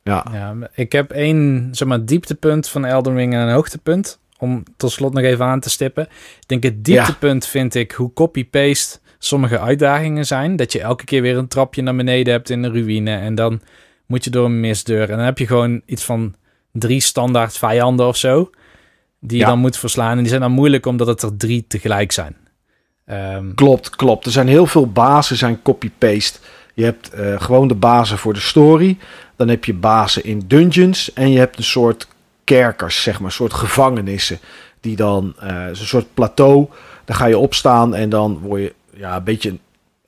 Ja. ja, ik heb één, zeg maar, dieptepunt van Elden Ring en een hoogtepunt. Om tot slot nog even aan te stippen. Ik denk het dieptepunt vind ik hoe copy-paste sommige uitdagingen zijn. Dat je elke keer weer een trapje naar beneden hebt in de ruïne. En dan moet je door een misdeur. En dan heb je gewoon iets van drie standaard vijanden of zo. Die je dan moet verslaan. En die zijn dan moeilijk omdat het er drie tegelijk zijn. Um, klopt, klopt. Er zijn heel veel bazen zijn copy-paste. Je hebt uh, gewoon de bazen voor de story. Dan heb je bazen in dungeons. En je hebt een soort kerkers, zeg maar. Een soort gevangenissen. Die dan, uh, een soort plateau. Daar ga je opstaan en dan word je ja, een beetje.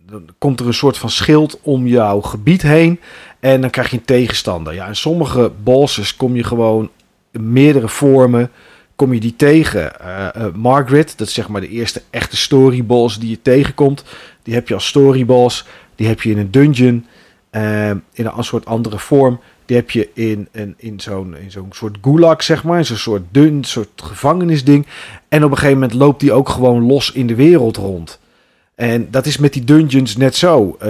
Dan komt er een soort van schild om jouw gebied heen. En dan krijg je een tegenstander. Ja, in sommige bosses kom je gewoon in meerdere vormen. Kom je die tegen. Uh, Margaret, dat is zeg maar de eerste echte story boss die je tegenkomt. Die heb je als story boss. Die heb je in een dungeon. Uh, in een soort andere vorm. Die heb je in, in, in zo'n zo'n soort gulag, zeg maar. Zo'n soort dun, soort gevangenisding. En op een gegeven moment loopt die ook gewoon los in de wereld rond. En dat is met die dungeons net zo. Uh,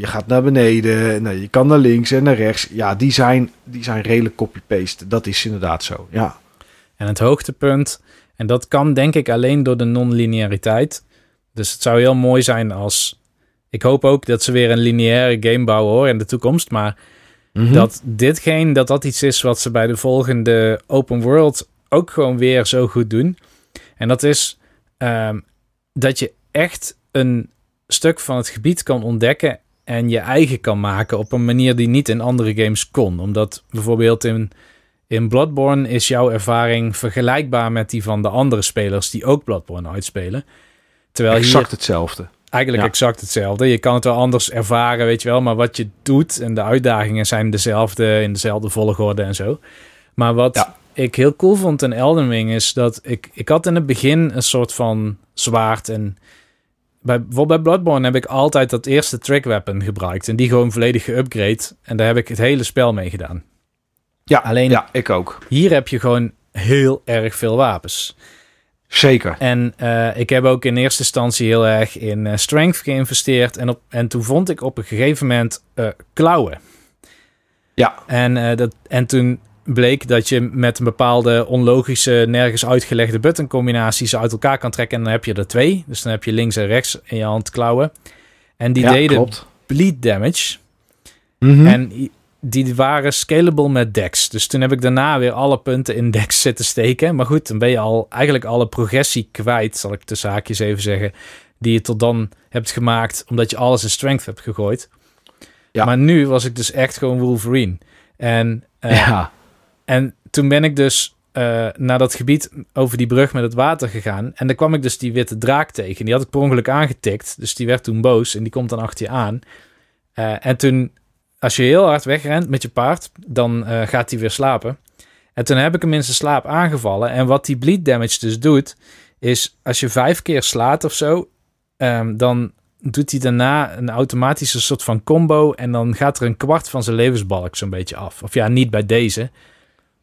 je, gaat naar beneden, nou, je kan naar links en naar rechts. Ja, die zijn, die zijn redelijk copy-paste. Dat is inderdaad zo, ja. En het hoogtepunt, en dat kan denk ik alleen door de non-lineariteit. Dus het zou heel mooi zijn als... Ik hoop ook dat ze weer een lineaire game bouwen hoor in de toekomst. Maar mhm. dat ditgene, dat dat iets is wat ze bij de volgende open world ook gewoon weer zo goed doen. En dat is ehm, dat je echt een stuk van het gebied kan ontdekken en je eigen kan maken op een manier die niet in andere games kon. Omdat bijvoorbeeld in, in Bloodborne is jouw ervaring vergelijkbaar met die van de andere spelers die ook Bloodborne uitspelen. Terwijl exact hetzelfde. Eigenlijk exact hetzelfde. Je kan het wel anders ervaren, weet je wel. Maar wat je doet en de uitdagingen zijn dezelfde in dezelfde volgorde en zo. Maar wat ik heel cool vond in Elden Ring is dat ik, ik had in het begin een soort van zwaard en bij, bijvoorbeeld bij Bloodborne heb ik altijd dat eerste track weapon gebruikt. En die gewoon volledig geüpgrade. En daar heb ik het hele spel mee gedaan. Ja, alleen ja, ik ook. Hier heb je gewoon heel erg veel wapens. Zeker. En uh, ik heb ook in eerste instantie heel erg in uh, strength geïnvesteerd. En, op, en toen vond ik op een gegeven moment uh, klauwen. Ja. En, dat, en toen bleek dat je met een bepaalde onlogische, nergens uitgelegde buttoncombinaties uit elkaar kan trekken. En dan heb je er twee. Dus dan heb je links en rechts in je hand klauwen. En die deden bleed damage. Mhm. En die waren scalable met dex. Dus toen heb ik daarna weer alle punten in dex zitten steken. Maar goed, dan ben je al eigenlijk alle progressie kwijt, zal ik de zaakjes even zeggen. Die je tot dan hebt gemaakt, omdat je alles in strength hebt gegooid. Ja. Maar nu was ik dus echt gewoon Wolverine. En uh, ja. En toen ben ik dus uh, naar dat gebied over die brug met het water gegaan. En daar kwam ik dus die witte draak tegen. Die had ik per ongeluk aangetikt. Dus die werd toen boos en die komt dan achter je aan. Uh, en toen, als je heel hard wegrent met je paard, dan uh, gaat hij weer slapen. En toen heb ik hem in zijn slaap aangevallen. En wat die bleed damage dus doet, is als je vijf keer slaat of zo, um, dan doet hij daarna een automatische soort van combo. En dan gaat er een kwart van zijn levensbalk zo'n beetje af. Of ja, niet bij deze.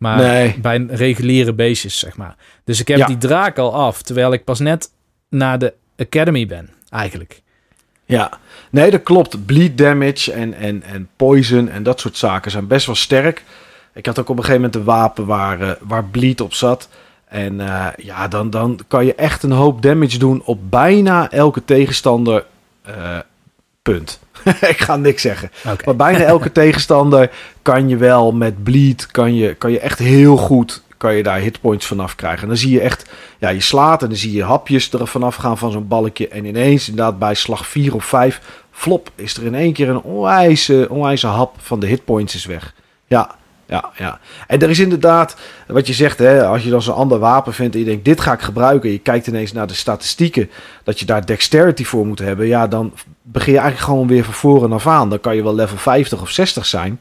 Maar nee. bij reguliere beestjes, zeg maar. Dus ik heb die draak al af, terwijl ik pas net naar de Academy ben, eigenlijk. Ja, nee, dat klopt. Bleed damage en, en, en poison en dat soort zaken zijn best wel sterk. Ik had ook op een gegeven moment een wapen waar, uh, waar bleed op zat. En uh, ja, dan, dan kan je echt een hoop damage doen op bijna elke tegenstander. Uh, punt. ik ga niks zeggen. Maar bijna elke tegenstander kan je wel met bleed, kan je, kan je echt heel goed, kan je daar hitpoints vanaf krijgen. En dan zie je echt, ja, je slaat en dan zie je hapjes er vanaf gaan van zo'n balkje. En ineens, inderdaad, bij slag 4 of 5, flop, is er in één keer een onwijze, onwijze hap van de hitpoints is weg. Ja, ja, ja. En er is inderdaad, wat je zegt, hè, als je dan zo'n ander wapen vindt en je denkt, dit ga ik gebruiken. Je kijkt ineens naar de statistieken, dat je daar dexterity voor moet hebben. Ja, dan begin je eigenlijk gewoon weer van voren af aan. Dan kan je wel level 50 of 60 zijn.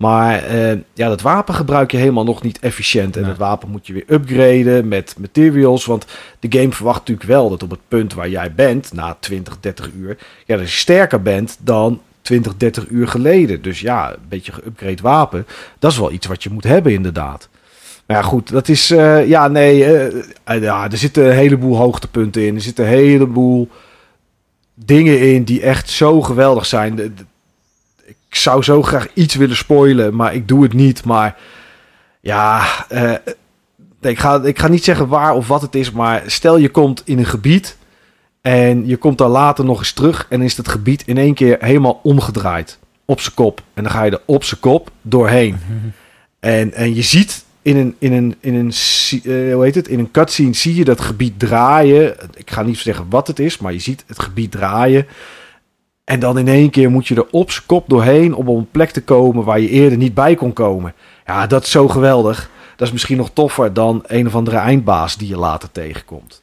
Maar eh, ja, dat wapen gebruik je helemaal nog niet efficiënt. En nee. dat wapen moet je weer upgraden met materials. Want de game verwacht natuurlijk wel dat op het punt waar jij bent, na 20, 30 uur, ja, dat je sterker bent dan 20, 30 uur geleden. Dus ja, een beetje geüpgrade wapen. Dat is wel iets wat je moet hebben, inderdaad. Maar ja, goed, dat is. Uh, ja, nee. Uh, ja, er zitten een heleboel hoogtepunten in. Er zitten een heleboel dingen in die echt zo geweldig zijn. Ik zou zo graag iets willen spoilen, maar ik doe het niet. Maar ja, ik, ga, ik ga niet zeggen waar of wat het is. Maar stel je komt in een gebied en je komt dan later nog eens terug en is het gebied in één keer helemaal omgedraaid. Op zijn kop. En dan ga je er op zijn kop doorheen. En, en je ziet in een, in een, in een, uh, hoe heet het? In een cutscene zie je dat gebied draaien. Ik ga niet zeggen wat het is, maar je ziet het gebied draaien. En dan in één keer moet je er op zijn kop doorheen om op een plek te komen waar je eerder niet bij kon komen. Ja, dat is zo geweldig. Dat is misschien nog toffer dan een of andere eindbaas die je later tegenkomt.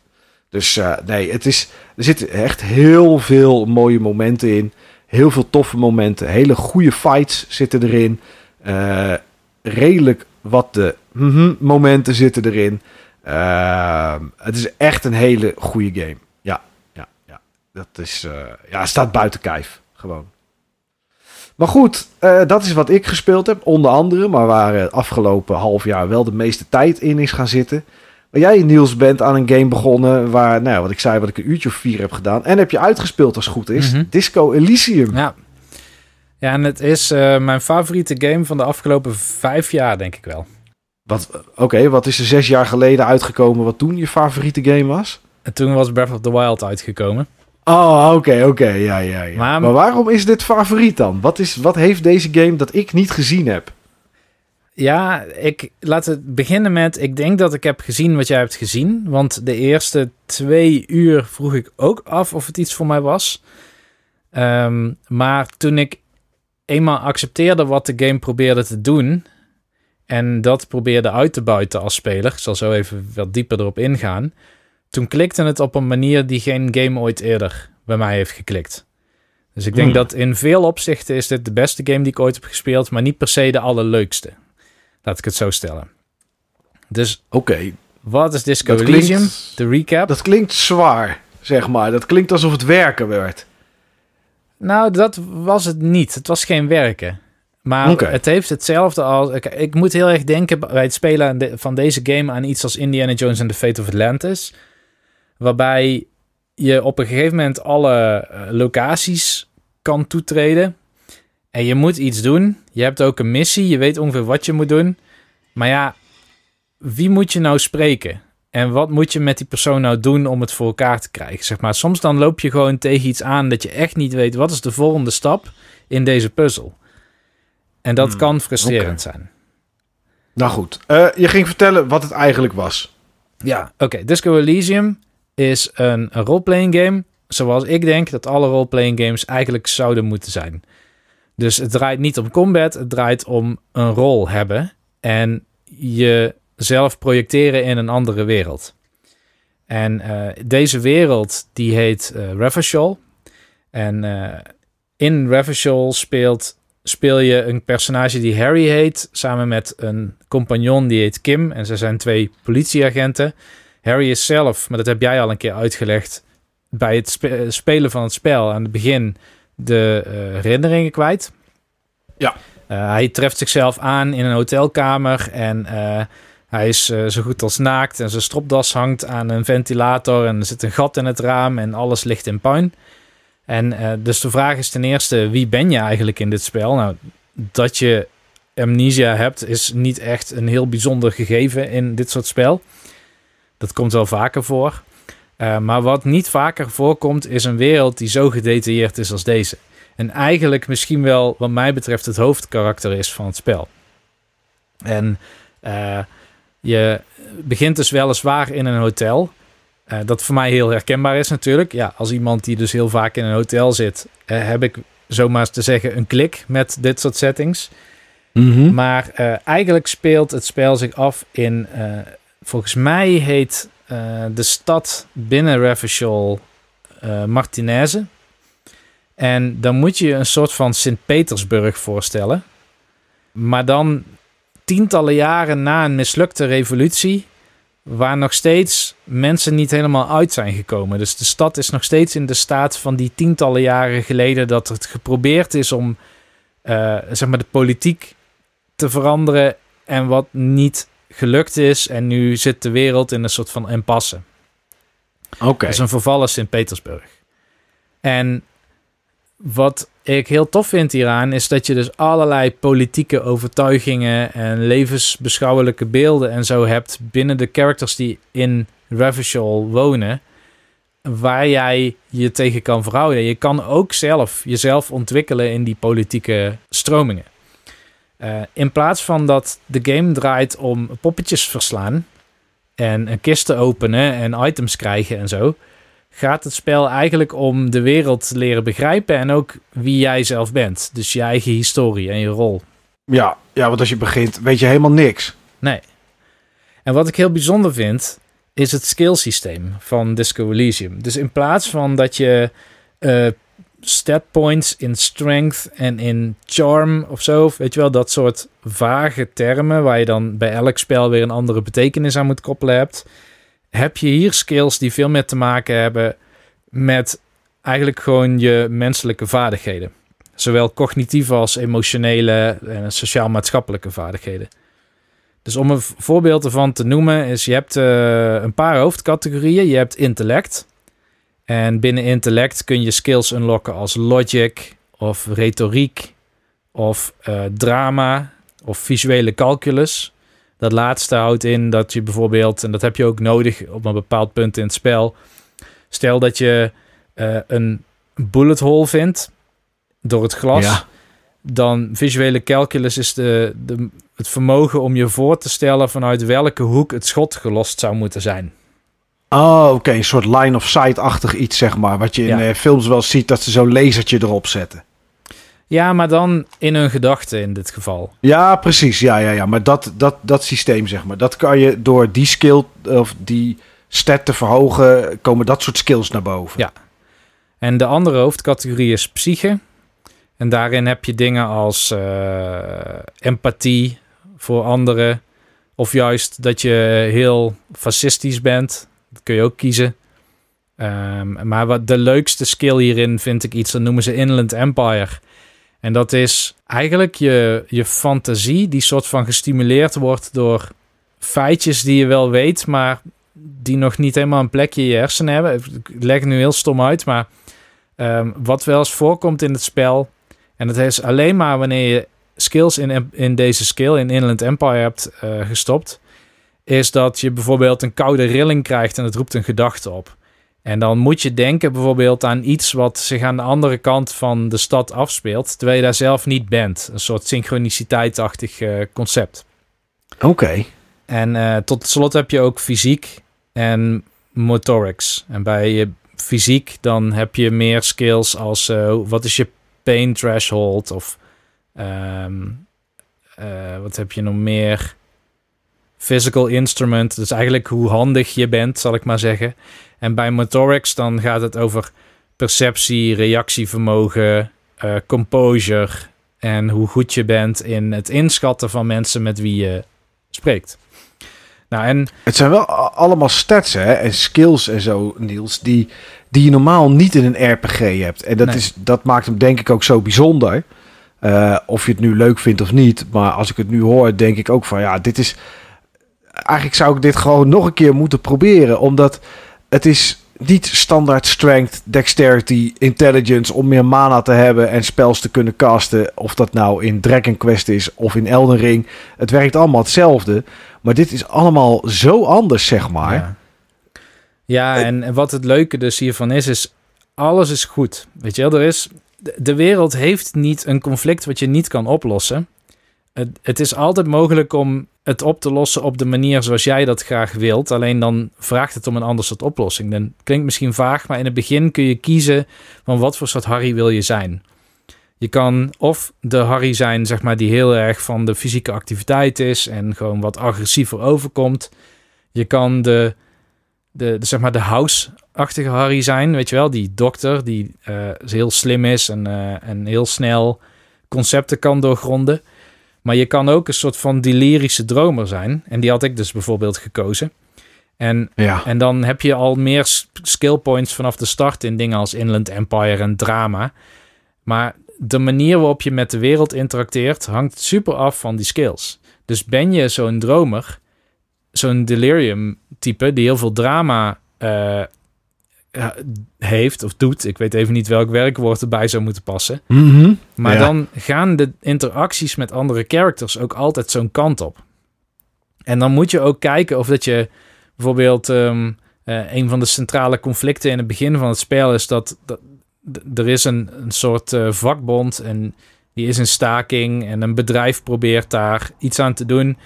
Dus uh, nee, het is, er zitten echt heel veel mooie momenten in. Heel veel toffe momenten. Hele goede fights zitten erin. Uh, redelijk wat de mm momenten zitten erin. Uh, het is echt een hele goede game. Ja, ja, ja. Dat is, ja, staat buiten kijf. Gewoon. Maar goed, dat is wat ik gespeeld heb. Onder andere, maar waar het afgelopen half jaar wel de meeste tijd in is gaan zitten. Jij, Niels, bent aan een game begonnen waar, nou, wat ik zei, wat ik een uurtje of vier heb gedaan. En heb je uitgespeeld als het goed is. Mm -hmm. Disco Elysium. Ja. Ja, en het is uh, mijn favoriete game van de afgelopen vijf jaar, denk ik wel. Wat, Oké, okay, wat is er zes jaar geleden uitgekomen wat toen je favoriete game was? En toen was Breath of the Wild uitgekomen. Oh, oké, okay, oké, okay. ja, ja, ja. Maar, maar, waarom is dit favoriet dan? Wat, is, wat heeft deze game dat ik niet gezien heb? Ja, ik laat het beginnen met. Ik denk dat ik heb gezien wat jij hebt gezien. Want de eerste twee uur vroeg ik ook af of het iets voor mij was. Ehm, maar toen ik eenmaal accepteerde wat de game probeerde te doen. En dat probeerde uit te buiten als speler. Ik zal zo even wat dieper erop ingaan. Toen klikte het op een manier die geen game ooit eerder bij mij heeft geklikt. Dus ik denk Hmm. dat in veel opzichten is dit de beste game die ik ooit heb gespeeld, maar niet per se de allerleukste. Laat ik het zo stellen. Dus Oké, wat is Disco dat Elysium? klinkt, De recap? dat klinkt zwaar, zeg maar. Dat klinkt alsof het werken werd. Nou, dat was het niet. Het was geen werken. Maar het heeft hetzelfde als... Ik, ik moet heel erg denken bij het spelen van deze game aan iets als Indiana Jones en The Fate of Atlantis. Waarbij je op een gegeven moment alle eh, locaties kan toetreden. En je moet iets doen. Je hebt ook een missie. Je weet ongeveer wat je moet doen. Maar ja, wie moet je nou spreken? En wat moet je met die persoon nou doen om het voor elkaar te krijgen? Zeg maar, soms dan loop je gewoon tegen iets aan dat je echt niet weet wat is de volgende stap in deze puzzel. En dat Hmm, kan frustrerend zijn. Nou goed, eh, je ging vertellen wat het eigenlijk was. Ja, oké. Disco Elysium is een, een roleplaying game zoals ik denk dat alle roleplaying games eigenlijk zouden moeten zijn. Dus het draait niet om combat, het draait om een rol hebben en jezelf projecteren in een andere wereld. En eh, deze wereld die heet Revachol. En eh, in Revachol speelt, speel je een personage die Harry heet, samen met een compagnon die heet Kim. En ze zijn twee politieagenten. Harry is zelf, maar dat heb jij al een keer uitgelegd, bij het spe- spelen van het spel aan het begin de eh, herinneringen kwijt. Ja. Eh, hij treft zichzelf aan in een hotelkamer en eh, hij is zo goed als naakt en zijn stropdas hangt aan een ventilator en er zit een gat in het raam en alles ligt in puin. En dus de vraag is ten eerste, wie ben je eigenlijk in dit spel? Nou, dat je amnesia hebt is niet echt een heel bijzonder gegeven in dit soort spel. Dat komt wel vaker voor. Uh, maar wat niet vaker voorkomt, is een wereld die zo gedetailleerd is als deze. En eigenlijk misschien wel, wat mij betreft, het hoofdkarakter is van het spel. En uh, je begint dus weliswaar in een hotel. Uh, dat voor mij heel herkenbaar is natuurlijk. Ja, als iemand die dus heel vaak in een hotel zit, heb ik zomaar te zeggen een klik met dit soort settings. Mm -hmm. Maar eigenlijk speelt het spel zich af in, volgens mij heet de stad binnen Revachol Martineze. En dan moet je je een soort van Sint-Petersburg voorstellen. Maar dan tientallen jaren na een mislukte revolutie, waar nog steeds mensen niet helemaal uit zijn gekomen. Dus de stad is nog steeds in de staat van die tientallen jaren geleden dat het geprobeerd is om uh, zeg maar de politiek te veranderen en wat niet gelukt is. En nu zit de wereld in een soort van impasse. Oké. Okay. Dat is een vervallen Sint-Petersburg. En wat ik heel tof vind hieraan is dat je dus allerlei politieke overtuigingen en levensbeschouwelijke beelden en zo hebt binnen de characters die in Revachol wonen, waar jij je tegen kan verhouden. Je kan ook zelf jezelf ontwikkelen in die politieke stromingen. Uh, in plaats van dat de game draait om poppetjes verslaan en kisten openen en items krijgen en zo, gaat het spel eigenlijk om de wereld te leren begrijpen en ook wie jij zelf bent. Dus je eigen historie en je rol. Ja, ja, want als je begint weet je helemaal niks. Nee. En wat ik heel bijzonder vind, is het skill systeem van Disco Elysium. Dus in plaats van dat je uh, stat points in strength en in charm of zo, weet je wel, dat soort vage termen waar je dan bij elk spel weer een andere betekenis aan moet koppelen hebt, heb je hier skills die veel meer te maken hebben met eigenlijk gewoon je menselijke vaardigheden. Zowel cognitieve als emotionele en sociaal-maatschappelijke vaardigheden. Dus om een voorbeeld ervan te noemen, is je hebt uh, een paar hoofdcategorieën. Je hebt intellect. En binnen intellect kun je skills unlocken als logic of retoriek of uh, drama of visuele calculus. Dat laatste houdt in dat je bijvoorbeeld, en dat heb je ook nodig op een bepaald punt in het spel. Stel dat je uh, een bullet hole vindt door het glas. Ja. dan visuele calculus is de, de, het vermogen om je voor te stellen vanuit welke hoek het schot gelost zou moeten zijn. Oh, oké. Een soort line of sight-achtig iets, zeg maar. Wat je in ja. films wel ziet, dat ze zo'n lasertje erop zetten. Ja, maar dan in hun gedachten in dit geval. Ja, precies. Ja, ja, ja. Maar dat, dat, dat systeem, zeg maar, dat kan je door die skill of die stat te verhogen, komen dat soort skills naar boven. Ja. En de andere hoofdcategorie is psyche. En daarin heb je dingen als uh, empathie voor anderen. Of juist dat je heel fascistisch bent. Kun je ook kiezen. Um, maar wat de leukste skill hierin vind ik iets, dat noemen ze Inland Empire. En dat is eigenlijk je, je fantasie die soort van gestimuleerd wordt door feitjes die je wel weet, maar die nog niet helemaal een plekje in je hersenen hebben. Ik leg nu heel stom uit, maar um, wat wel eens voorkomt in het spel, en dat is alleen maar wanneer je skills in, in deze skill, in Inland Empire, hebt uh, gestopt, is dat je bijvoorbeeld een koude rilling krijgt en het roept een gedachte op. En dan moet je denken bijvoorbeeld aan iets wat zich aan de andere kant van de stad afspeelt, terwijl je daar zelf niet bent. Een soort synchroniciteitachtig uh, concept. Oké. En uh, tot slot heb je ook fysiek en motorics. En bij fysiek dan heb je meer skills als uh, wat is je pain threshold of um, wat heb je nog meer? Physical instrument, dus eigenlijk hoe handig je bent, zal ik maar zeggen. En bij motorics dan gaat het over perceptie, reactievermogen, uh, composure en hoe goed je bent in het inschatten van mensen met wie je spreekt. Nou, en... Het zijn wel allemaal stats hè, en skills en zo, Niels, die, die je normaal niet in een RPG hebt. En dat, is, dat maakt hem denk ik ook zo bijzonder. Uh, of je het nu leuk vindt of niet. Maar als ik het nu hoor, denk ik ook van ja, dit is. Eigenlijk zou ik dit gewoon nog een keer moeten proberen. Omdat het is niet standaard strength, dexterity, intelligence om meer mana te hebben en spels te kunnen casten. Of dat nou in Dragon Quest is of in Elden Ring. Het werkt allemaal hetzelfde. Maar dit is allemaal zo anders, zeg maar. Ja, ja en, en wat het leuke dus hiervan is, is alles is goed. Weet je wel, er is... De wereld heeft niet een conflict wat je niet kan oplossen. Het, het is altijd mogelijk om het op te lossen op de manier zoals jij dat graag wilt. Alleen dan vraagt het om een ander soort oplossing. Dan klinkt misschien vaag, maar in het begin kun je kiezen van wat voor soort Harry wil je zijn. Je kan of de Harry zijn, zeg maar, die heel erg van de fysieke activiteit is en gewoon wat agressiever overkomt. Je kan de, de, zeg maar, de house-achtige Harry zijn, weet je wel, die dokter die uh, heel slim is en, uh, en heel snel concepten kan doorgronden. Maar je kan ook een soort van delirische dromer zijn. En die had ik dus bijvoorbeeld gekozen. En, ja. en dan heb je al meer skill points vanaf de start in dingen als Inland Empire en drama. Maar de manier waarop je met de wereld interacteert hangt super af van die skills. Dus ben je zo'n dromer, zo'n delirium type die heel veel drama uh, heeft of doet. Ik weet even niet welk werkwoord erbij zou moeten passen. Mhm. Maar dan gaan de interacties met andere characters ook altijd zo'n kant op. En dan moet je ook kijken of dat je bijvoorbeeld um, uh, een van de centrale conflicten in het begin van het spel is dat, dat er is een, een soort uh, vakbond en die is in staking en een bedrijf probeert daar iets aan te doen.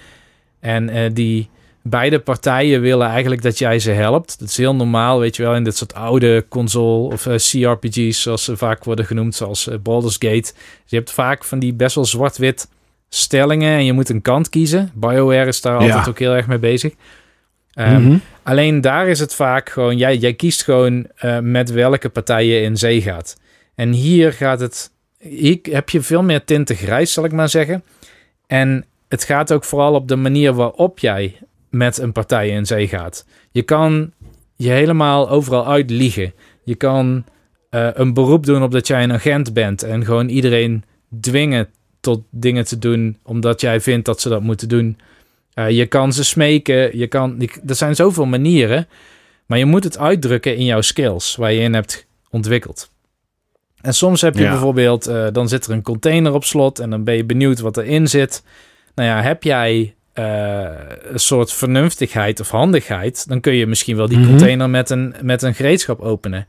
En uh, die beide partijen willen eigenlijk dat jij ze helpt. Dat is heel normaal, weet je wel, in dit soort oude console of uh, CRPG's, zoals ze vaak worden genoemd, zoals uh, Baldur's Gate. Dus je hebt vaak van die best wel zwart-wit stellingen en je moet een kant kiezen. BioWare is daar altijd ook heel erg mee bezig. Um, Alleen daar is het vaak gewoon, jij, jij kiest gewoon uh, met welke partij je in zee gaat. En hier gaat het, hier heb je veel meer tinten grijs, zal ik maar zeggen. En het gaat ook vooral op de manier waarop jij met een partij in zee gaat. Je kan je helemaal overal uitliegen. Je kan uh, een beroep doen op dat jij een agent bent en gewoon iedereen dwingen tot dingen te doen omdat jij vindt dat ze dat moeten doen. Uh, je kan ze smeken, je kan, er zijn zoveel manieren, maar je moet het uitdrukken in jouw skills waar je in hebt ontwikkeld. En soms heb je ja. bijvoorbeeld, uh, dan zit er een container op slot en dan ben je benieuwd wat erin zit. Nou ja, heb jij uh, een soort vernuftigheid of handigheid, dan kun je misschien wel die mm -hmm. container met een, met een gereedschap openen.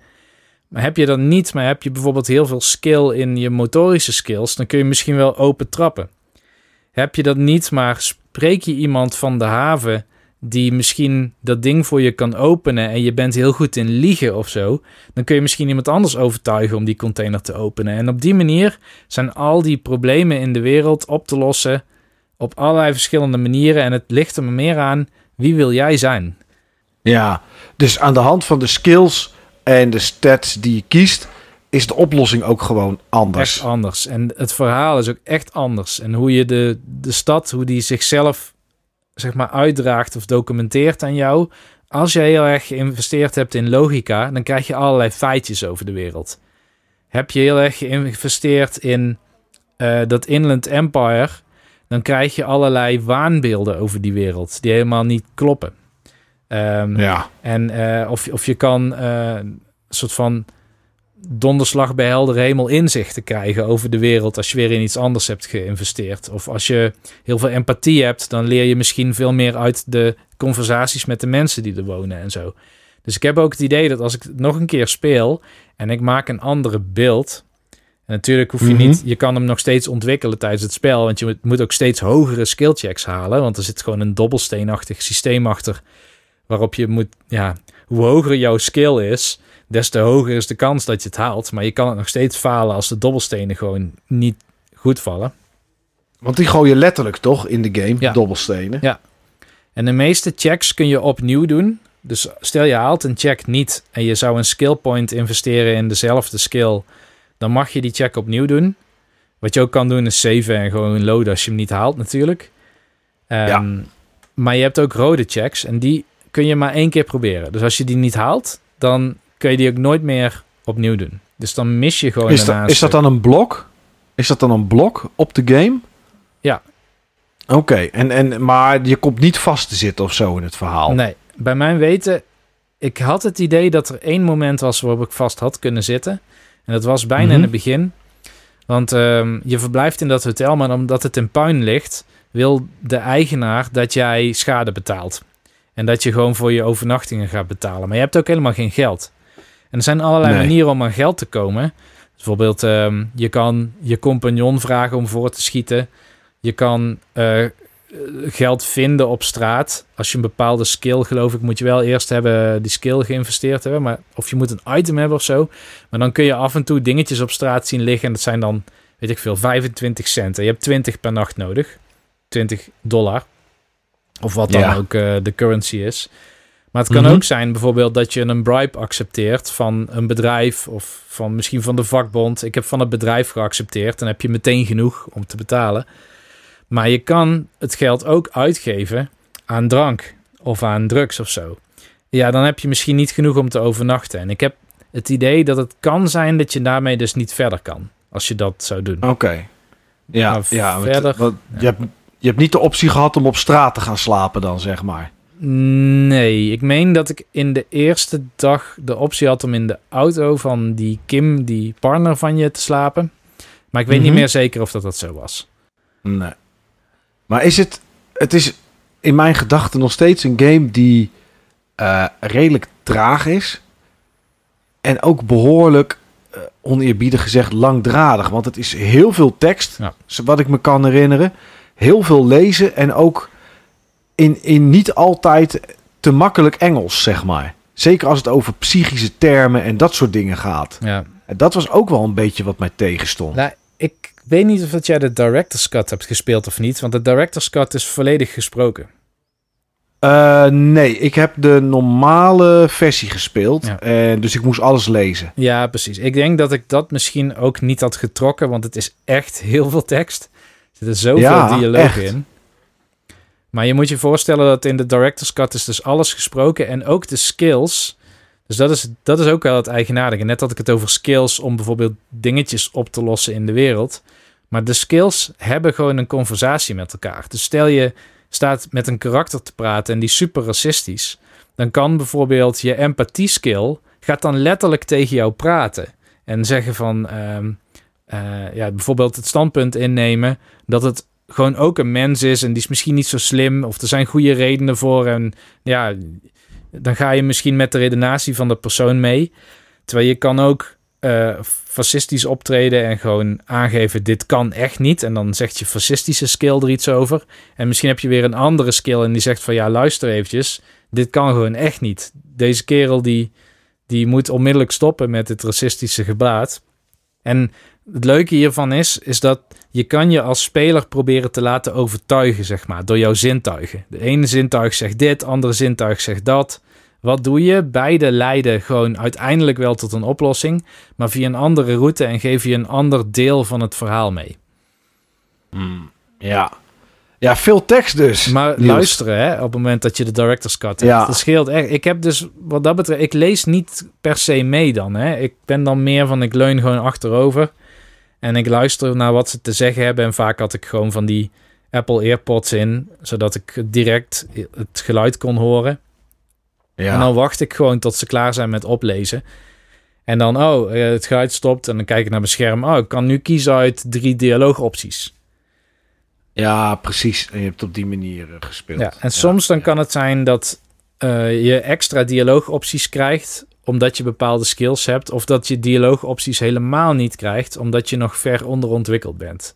Maar heb je dat niet, maar heb je bijvoorbeeld heel veel skill in je motorische skills, dan kun je misschien wel open trappen. Heb je dat niet, maar spreek je iemand van de haven die misschien dat ding voor je kan openen en je bent heel goed in liegen of zo, dan kun je misschien iemand anders overtuigen om die container te openen. En op die manier zijn al die problemen in de wereld op te lossen op allerlei verschillende manieren en het ligt er meer aan wie wil jij zijn. Ja, dus aan de hand van de skills en de stats die je kiest, is de oplossing ook gewoon anders. Echt anders. En het verhaal is ook echt anders. En hoe je de, de stad, hoe die zichzelf zeg maar uitdraagt of documenteert aan jou. Als je heel erg geïnvesteerd hebt in logica, dan krijg je allerlei feitjes over de wereld. Heb je heel erg geïnvesteerd in uh, dat Inland Empire, dan krijg je allerlei waanbeelden over die wereld die helemaal niet kloppen. Um, ja. En uh, of, of je kan uh, een soort van donderslag bij heldere hemel inzicht te krijgen over de wereld als je weer in iets anders hebt geïnvesteerd. Of als je heel veel empathie hebt, dan leer je misschien veel meer uit de conversaties met de mensen die er wonen en zo. Dus ik heb ook het idee dat als ik het nog een keer speel en ik maak een andere beeld. En natuurlijk hoef je mhm. niet, je kan hem nog steeds ontwikkelen tijdens het spel, want je moet ook steeds hogere skill checks halen, want er zit gewoon een dobbelsteenachtig systeem achter waarop je moet, ja, hoe hoger jouw skill is, des te hoger is de kans dat je het haalt. Maar je kan het nog steeds falen als de dobbelstenen gewoon niet goed vallen. Want die gooi je letterlijk toch in de game, ja. dobbelstenen. Ja. En de meeste checks kun je opnieuw doen. Dus stel je haalt een check niet en je zou een skill point investeren in dezelfde skill, dan mag je die check opnieuw doen. Wat je ook kan doen is saven en gewoon loaden als je hem niet haalt natuurlijk. Um, ja. Maar je hebt ook rode checks en die kun je maar één keer proberen. Dus als je die niet haalt, dan kun je die ook nooit meer opnieuw doen. Dus dan mis je gewoon is, dat, is dat dan een blok? Is dat dan een blok op de game? Ja. Oké, en, en, maar je komt niet vast te zitten of zo in het verhaal? Nee, bij mijn weten... Ik had het idee dat er één moment was waarop ik vast had kunnen zitten. En dat was bijna in mhm. het begin. Want ehm, je verblijft in dat hotel, maar omdat het in puin ligt... wil de eigenaar dat jij schade betaalt. En dat je gewoon voor je overnachtingen gaat betalen. Maar je hebt ook helemaal geen geld. En er zijn allerlei manieren om aan geld te komen. Bijvoorbeeld, um, je kan je compagnon vragen om voor te schieten. Je kan uh, geld vinden op straat. Als je een bepaalde skill, geloof ik, moet je wel eerst hebben die skill geïnvesteerd hebben. Maar, of je moet een item hebben of zo. Maar dan kun je af en toe dingetjes op straat zien liggen. En dat zijn dan, weet ik veel, 25 cent. En je hebt 20 per nacht nodig. 20 dollar. Of wat dan ook uh, de currency is. Maar het kan mhm. ook zijn bijvoorbeeld dat je een bribe accepteert van een bedrijf of van misschien van de vakbond. Ik heb van het bedrijf geaccepteerd. Dan heb je meteen genoeg om te betalen. Maar je kan het geld ook uitgeven aan drank of aan drugs of zo. Ja, dan heb je misschien niet genoeg om te overnachten. En ik heb het idee dat het kan zijn dat je daarmee dus niet verder kan. Als je dat zou doen. Oké. Ja, ja, verder. Wat, je, hebt, je hebt niet de optie gehad om op straat te gaan slapen dan, zeg maar. Nee, ik meen dat ik in de eerste dag de optie had om in de auto van die Kim, die partner van je, te slapen. Maar ik weet niet mhm. meer zeker of dat dat zo was. Nee. Maar is het... Het is in mijn gedachten nog steeds een game die uh, redelijk traag is. En ook behoorlijk, uh, oneerbiedig gezegd, langdradig. Want het is heel veel tekst, ja. wat ik me kan herinneren. Heel veel lezen en ook in, in niet altijd te makkelijk Engels, zeg maar. Zeker als het over psychische termen en dat soort dingen gaat. Ja. En dat was ook wel een beetje wat mij tegenstond. Nou, ik weet niet of dat jij de Director's Cut hebt gespeeld of niet, want de Director's Cut is volledig gesproken. Uh, nee, ik heb de normale versie gespeeld. Ja. En dus ik moest alles lezen. Ja, precies. Ik denk dat ik dat misschien ook niet had getrokken, want het is echt heel veel tekst. Er zitten zoveel ja, dialoog in. Maar je moet je voorstellen dat in de director's cut is dus alles gesproken en ook de skills. Dus dat is, dat is ook wel het eigenaardige. Net had ik het over skills om bijvoorbeeld dingetjes op te lossen in de wereld. Maar de skills hebben gewoon een conversatie met elkaar. Dus stel je staat met een karakter te praten en die is super racistisch. Dan kan bijvoorbeeld je empathie skill gaat dan letterlijk tegen jou praten. En zeggen van, ehm, eh, ja, bijvoorbeeld het standpunt innemen dat het gewoon ook een mens is en die is misschien niet zo slim of er zijn goede redenen voor en ja, dan ga je misschien met de redenatie van de persoon mee. Terwijl je kan ook uh, fascistisch optreden en gewoon aangeven: dit kan echt niet. En dan zegt je fascistische skill er iets over. En misschien heb je weer een andere skill en die zegt van ja, luister eventjes, dit kan gewoon echt niet. Deze kerel die, die moet onmiddellijk stoppen met het racistische gebaat. En het leuke hiervan is, is dat je kan je als speler proberen te laten overtuigen, zeg maar, door jouw zintuigen. De ene zintuig zegt dit, andere zintuig zegt dat. Wat doe je? Beide leiden gewoon uiteindelijk wel tot een oplossing, maar via een andere route en geef je een ander deel van het verhaal mee. Hmm, ja. Ja, veel tekst dus. Maar luisteren, hè, op het moment dat je de director's cut hebt. Ja. Dat scheelt echt. Ik heb dus, wat dat betreft, ik lees niet per se mee dan. Hè. Ik ben dan meer van, ik leun gewoon achterover. En ik luister naar wat ze te zeggen hebben. En vaak had ik gewoon van die Apple AirPods in, zodat ik direct het geluid kon horen. Ja. En dan wacht ik gewoon tot ze klaar zijn met oplezen. En dan, oh, eh, het geluid stopt. En dan kijk ik naar mijn scherm. Oh, ik kan nu kiezen uit drie dialoogopties. Ja, precies. En je hebt op die manier eh, gespeeld. Ja, en soms dan kan het zijn dat uh, je extra dialoogopties krijgt omdat je bepaalde skills hebt, of dat je dialoogopties helemaal niet krijgt omdat je nog ver onderontwikkeld bent.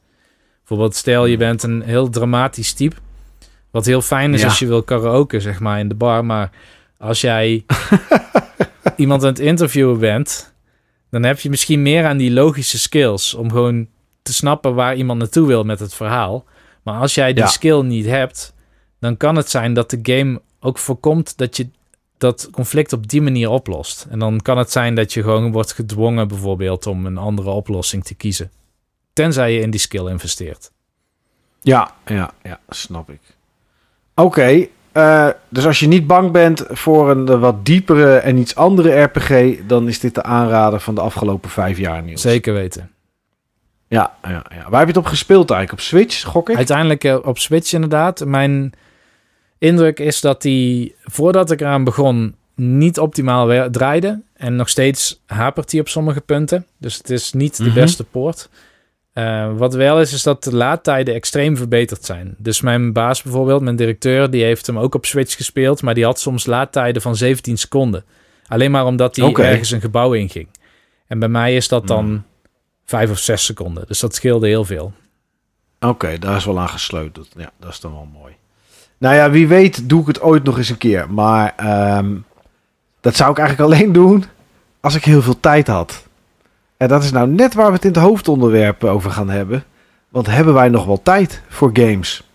Bijvoorbeeld, stel je hmm. bent een heel dramatisch type, wat heel fijn is als je wil karaoke, zeg maar, in de bar, maar als jij iemand aan het interviewen bent, dan heb je misschien meer aan die logische skills om gewoon te snappen waar iemand naartoe wil met het verhaal. Maar als jij die skill niet hebt, dan kan het zijn dat de game ook voorkomt dat je dat conflict op die manier oplost. En dan kan het zijn dat je gewoon wordt gedwongen bijvoorbeeld om een andere oplossing te kiezen. Tenzij je in die skill investeert. Ja, ja, ja, snap ik. Oké, eh, dus als je niet bang bent voor een wat diepere en iets andere RPG, dan is dit de aanrader van de afgelopen vijf jaar, Niels. Zeker weten. Ja, ja, ja. Waar heb je het op gespeeld eigenlijk? Op Switch, gok ik? Uiteindelijk uh, op Switch inderdaad. Mijn indruk is dat die, voordat ik eraan begon, niet optimaal draaide. En nog steeds hapert hij op sommige punten. Dus het is niet de mhm. beste poort. Uh, wat wel is, is dat de laadtijden extreem verbeterd zijn. Dus mijn baas bijvoorbeeld, mijn directeur, die heeft hem ook op Switch gespeeld. Maar die had soms laadtijden van 17 seconden. Alleen maar omdat hij ergens een gebouw inging. En bij mij is dat dan mm. 5 of 6 seconden. Dus dat scheelde heel veel. Oké, daar is wel aan gesleuteld. Ja, dat is dan wel mooi. Nou ja, wie weet doe ik het ooit nog eens een keer. Maar ehm, dat zou ik eigenlijk alleen doen als ik heel veel tijd had. En dat is nou net waar we het in het hoofdonderwerp over gaan hebben. Want hebben wij nog wel tijd voor games?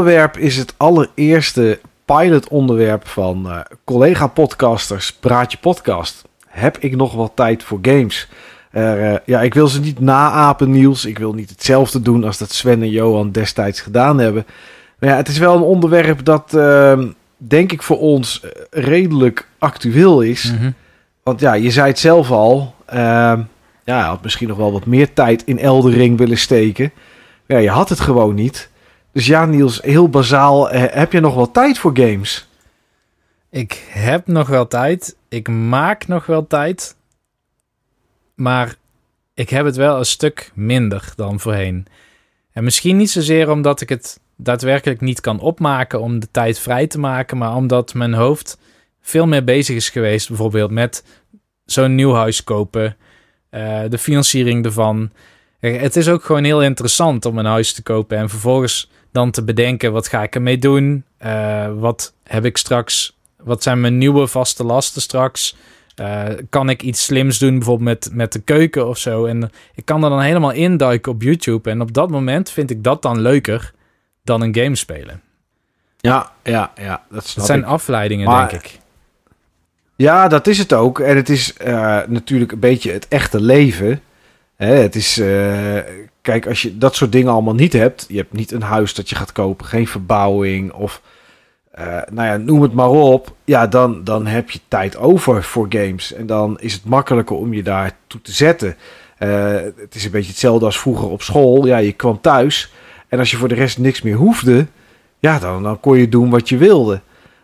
Onderwerp is het allereerste pilot-onderwerp van uh, collega-podcasters Praatje Podcast. Heb ik nog wat tijd voor games? Uh, ja, ik wil ze niet naapen, Niels. Ik wil niet hetzelfde doen als dat Sven en Johan destijds gedaan hebben. Maar ja, het is wel een onderwerp dat, ehm, denk ik, voor ons eh, redelijk actueel is. Mhm. Want ja, je zei het zelf al. Ehm, ja, had misschien nog wel wat meer tijd in Eldering willen steken. Ja, je had het gewoon niet. Dus ja, Niels, heel bazaal. Eh, heb je nog wel tijd voor games? Ik heb nog wel tijd. Ik maak nog wel tijd. Maar ik heb het wel een stuk minder dan voorheen. En misschien niet zozeer omdat ik het daadwerkelijk niet kan opmaken om de tijd vrij te maken, maar omdat mijn hoofd veel meer bezig is geweest, bijvoorbeeld met zo'n nieuw huis kopen, uh, de financiering ervan. Het is ook gewoon heel interessant om een huis te kopen en vervolgens dan te bedenken: wat ga ik ermee doen? Uh, wat heb ik straks? Wat zijn mijn nieuwe vaste lasten straks? Uh, kan ik iets slims doen, bijvoorbeeld met, met de keuken of zo? En ik kan er dan helemaal induiken op YouTube. En op dat moment vind ik dat dan leuker dan een game spelen. Ja, ja, ja. Dat, dat zijn afleidingen, denk ik. Ja, dat is het ook. En het is uh, natuurlijk een beetje het echte leven. Hè, het is, uh, kijk, als je dat soort dingen allemaal niet hebt, je hebt niet een huis dat je gaat kopen, geen verbouwing of, uh, nou ja, noem het maar op. Ja, dan, dan heb je tijd over voor games. En dan is het makkelijker om je daar toe te zetten. het is een beetje hetzelfde als vroeger op school. Ja, je kwam thuis en als je voor de rest niks meer hoefde, ja, dan, dan kon je doen wat je wilde.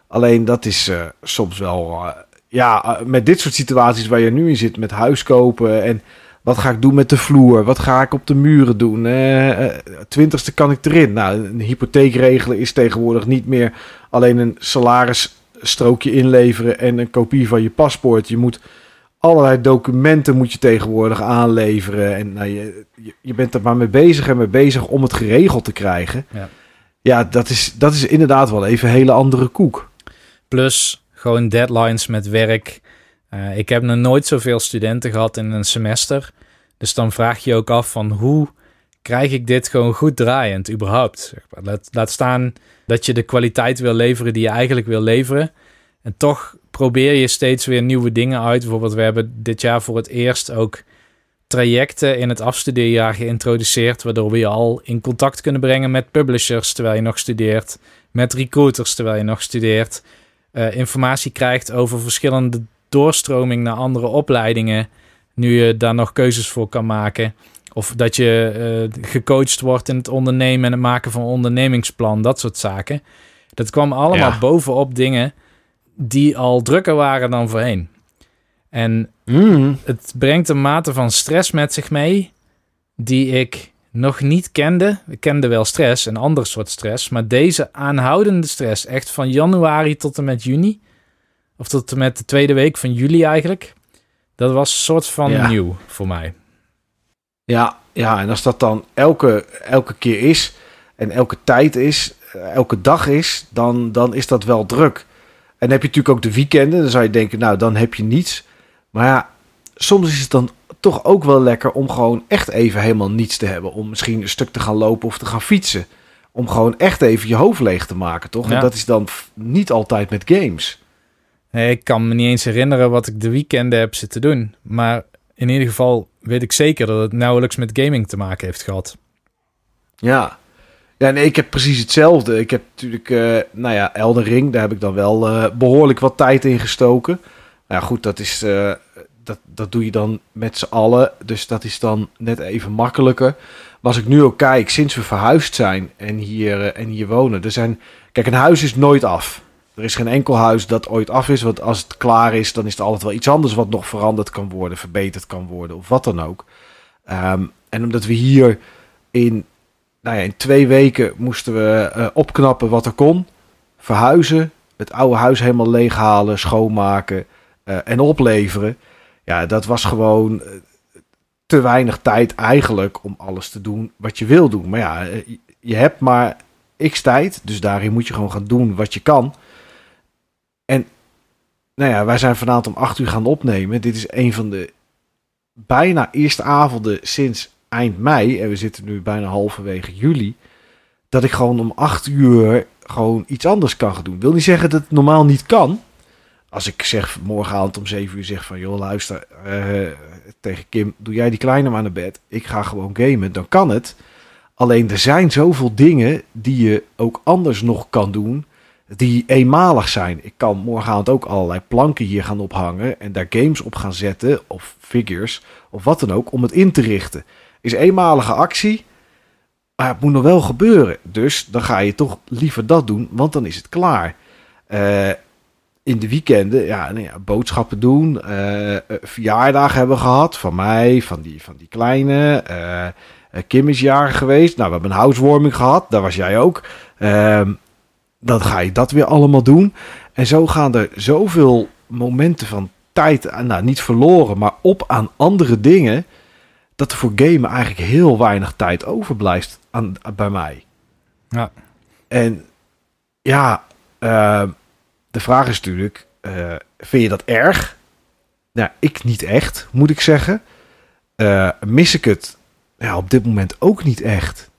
Alleen dat is soms wel ja, eh, met dit soort situaties waar je nu in zit, met huis kopen en wat ga ik doen met de vloer? Wat ga ik op de muren doen? Eh, twintigste kan ik erin. Nou, een hypotheek regelen is tegenwoordig niet meer alleen een salarisstrookje inleveren en een kopie van je paspoort. Je moet allerlei documenten moet je tegenwoordig aanleveren. En nou, je, je bent er maar mee bezig en mee bezig om het geregeld te krijgen. Ja, ja dat, is, dat is inderdaad wel even een hele andere koek. Plus, gewoon deadlines met werk. Uh, ik heb nog nooit zoveel studenten gehad in een semester. Dus dan vraag je je ook af van hoe krijg ik dit gewoon goed draaiend überhaupt? Laat, laat staan dat je de kwaliteit wil leveren die je eigenlijk wil leveren. En toch probeer je steeds weer nieuwe dingen uit. Bijvoorbeeld, we hebben dit jaar voor het eerst ook trajecten in het afstudeerjaar geïntroduceerd, waardoor we je al in contact kunnen brengen met publishers terwijl je nog studeert, met recruiters terwijl je nog studeert, uh, informatie krijgt over verschillende doorstroming naar andere opleidingen. Nu je daar nog keuzes voor kan maken. Of dat je uh, gecoacht wordt in het ondernemen en het maken van een ondernemingsplan. Dat soort zaken. Dat kwam allemaal bovenop dingen die al drukker waren dan voorheen. En mm. het brengt een mate van stress met zich mee die ik nog niet kende. Ik kende wel stress, een ander soort stress. Maar deze aanhoudende stress, echt van januari tot en met juni. Of tot en met de tweede week van juli eigenlijk. Dat was een soort van nieuw voor mij. Ja, ja, en als dat dan elke, elke keer is en elke tijd is, eh, elke dag is, dan, dan is dat wel druk. En dan heb je natuurlijk ook de weekenden. Dan zou je denken, nou, dan heb je niets. Maar ja, soms is het dan toch ook wel lekker om gewoon echt even helemaal niets te hebben. Om misschien een stuk te gaan lopen of te gaan fietsen. Om gewoon echt even je hoofd leeg te maken, toch? En dat is dan niet altijd met games. Ik kan me niet eens herinneren wat ik de weekenden heb zitten doen. Maar in ieder geval weet ik zeker dat het nauwelijks met gaming te maken heeft gehad. Ja, ja, nee, ik heb precies hetzelfde. Ik heb natuurlijk, uh, nou ja, Elden Ring, daar heb ik dan wel uh, behoorlijk wat tijd in gestoken. Nou goed, dat is uh, dat, dat doe je dan met z'n allen. Dus dat is dan net even makkelijker. Maar als ik nu ook kijk, sinds we verhuisd zijn en hier, eh, en hier wonen. Er zijn, kijk, een huis is nooit af. Er is geen enkel huis dat ooit af is. Want als het klaar is, dan is er altijd wel iets anders wat nog veranderd kan worden, verbeterd kan worden of wat dan ook. Ehm, en omdat we hier in, nou ja, in twee weken moesten we uh, opknappen wat er kon. Verhuizen, het oude huis helemaal leeghalen, schoonmaken uh, en opleveren. Ja, dat was gewoon eh, te weinig tijd eigenlijk om alles te doen wat je wil doen. Maar ja, eh, je hebt maar x tijd, dus daarin moet je gewoon gaan doen wat je kan. En nou ja, wij zijn vanavond om 8 uur gaan opnemen. Dit is een van de bijna eerste avonden sinds eind mei. En we zitten nu bijna halverwege juli. Dat ik gewoon om 8 uur gewoon iets anders kan gaan doen. Wil niet zeggen dat het normaal niet kan als ik zeg morgenavond om 7 uur zeg van joh luister uh, tegen Kim, doe jij die kleine maar naar bed. Ik ga gewoon gamen, dan kan het. Alleen er zijn zoveel dingen die je ook anders nog kan doen, die eenmalig zijn. Ik kan morgenavond ook allerlei planken hier gaan ophangen en daar games op gaan zetten of figures of wat dan ook om het in te richten. Is eenmalige actie, maar het moet nog wel gebeuren. Dus dan ga je toch liever dat doen, want dan is het klaar. Uh, in de weekenden ja, nou ja boodschappen doen. Uh, verjaardagen hebben gehad van mij, van die, van die kleine. Kim is jarig geweest. Nou, we hebben een housewarming gehad. Daar was jij ook. Ehm, dan ga je dat weer allemaal doen. En zo gaan er zoveel momenten van tijd, nou niet verloren, maar op aan andere dingen, dat er voor gamen eigenlijk heel weinig tijd overblijft aan, bij mij. Ja. En ja, uh, de vraag is natuurlijk, uh, vind je dat erg? Nou, ik niet echt, moet ik zeggen. Uh, mis ik het ja, op dit moment ook niet echt.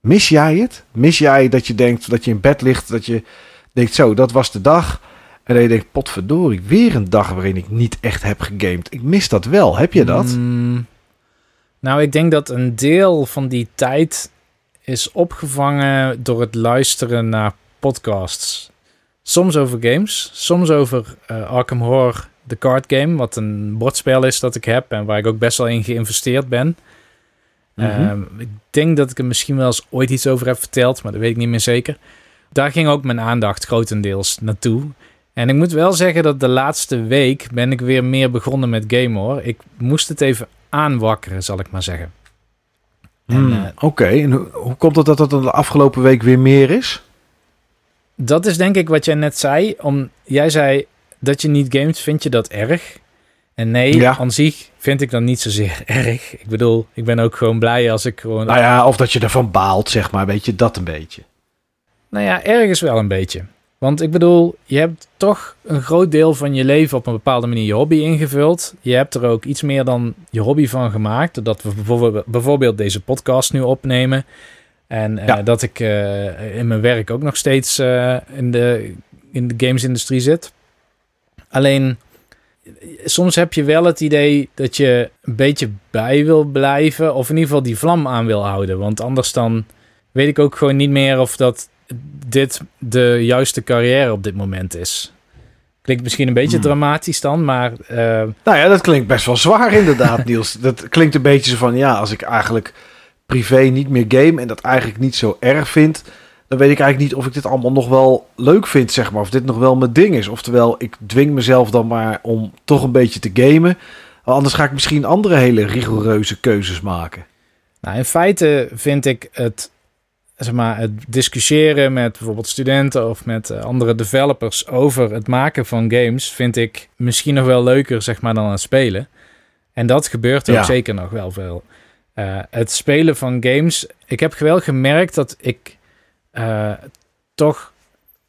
Mis jij het? Mis jij dat je denkt dat je in bed ligt, dat je denkt zo, dat was de dag. En dat je denkt, potverdorie, weer een dag waarin ik niet echt heb gegamed. Ik mis dat wel. Heb je dat? Mm, nou, ik denk dat een deel van die tijd is opgevangen door het luisteren naar podcasts. Soms over games, soms over uh, Arkham Horror, de card game, wat een bordspel is dat ik heb en waar ik ook best wel in geïnvesteerd ben. Mm ik denk dat ik er misschien wel eens ooit iets over heb verteld, maar dat weet ik niet meer zeker. Daar ging ook mijn aandacht grotendeels naartoe. En ik moet wel zeggen dat de laatste week ben ik weer meer begonnen met game hoor. Ik moest het even aanwakkeren, zal ik maar zeggen. Hmm, uh, Oké, en hoe, komt het dat dat de afgelopen week weer meer is? Dat is denk ik wat jij net zei. Om, jij zei dat je niet gamet, vind je dat erg? En nee, ja. aan zich vind ik dan niet zozeer erg. Ik bedoel, ik ben ook gewoon blij als ik gewoon... Nou ja, of dat je ervan baalt, zeg maar. Weet je, dat een beetje. Nou ja, ergens wel een beetje. Want ik bedoel, je hebt toch een groot deel van je leven op een bepaalde manier je hobby ingevuld. Je hebt er ook iets meer dan je hobby van gemaakt. Doordat we bijvoorbeeld, deze podcast nu opnemen. En uh, dat ik uh, in mijn werk ook nog steeds uh, in, de, in de gamesindustrie zit. Alleen, soms heb je wel het idee dat je een beetje bij wil blijven. Of in ieder geval die vlam aan wil houden. Want anders dan weet ik ook gewoon niet meer of dat dit de juiste carrière op dit moment is. Klinkt misschien een beetje hmm. dramatisch dan, maar... Uh... Nou ja, dat klinkt best wel zwaar inderdaad, Niels. Dat klinkt een beetje zo van, ja, als ik eigenlijk privé niet meer game en dat eigenlijk niet zo erg vind, dan weet ik eigenlijk niet of ik dit allemaal nog wel leuk vind, zeg maar. Of dit nog wel mijn ding is. Oftewel, ik dwing mezelf dan maar om toch een beetje te gamen. Anders ga ik misschien andere hele rigoureuze keuzes maken. Nou, in feite vind ik het zeg maar, het discussiëren met bijvoorbeeld studenten of met eh, andere developers over het maken van games vind ik misschien nog wel leuker zeg maar, dan het spelen. En dat gebeurt ook zeker nog wel veel. Uh, het spelen van games, ik heb wel gemerkt dat ik uh, toch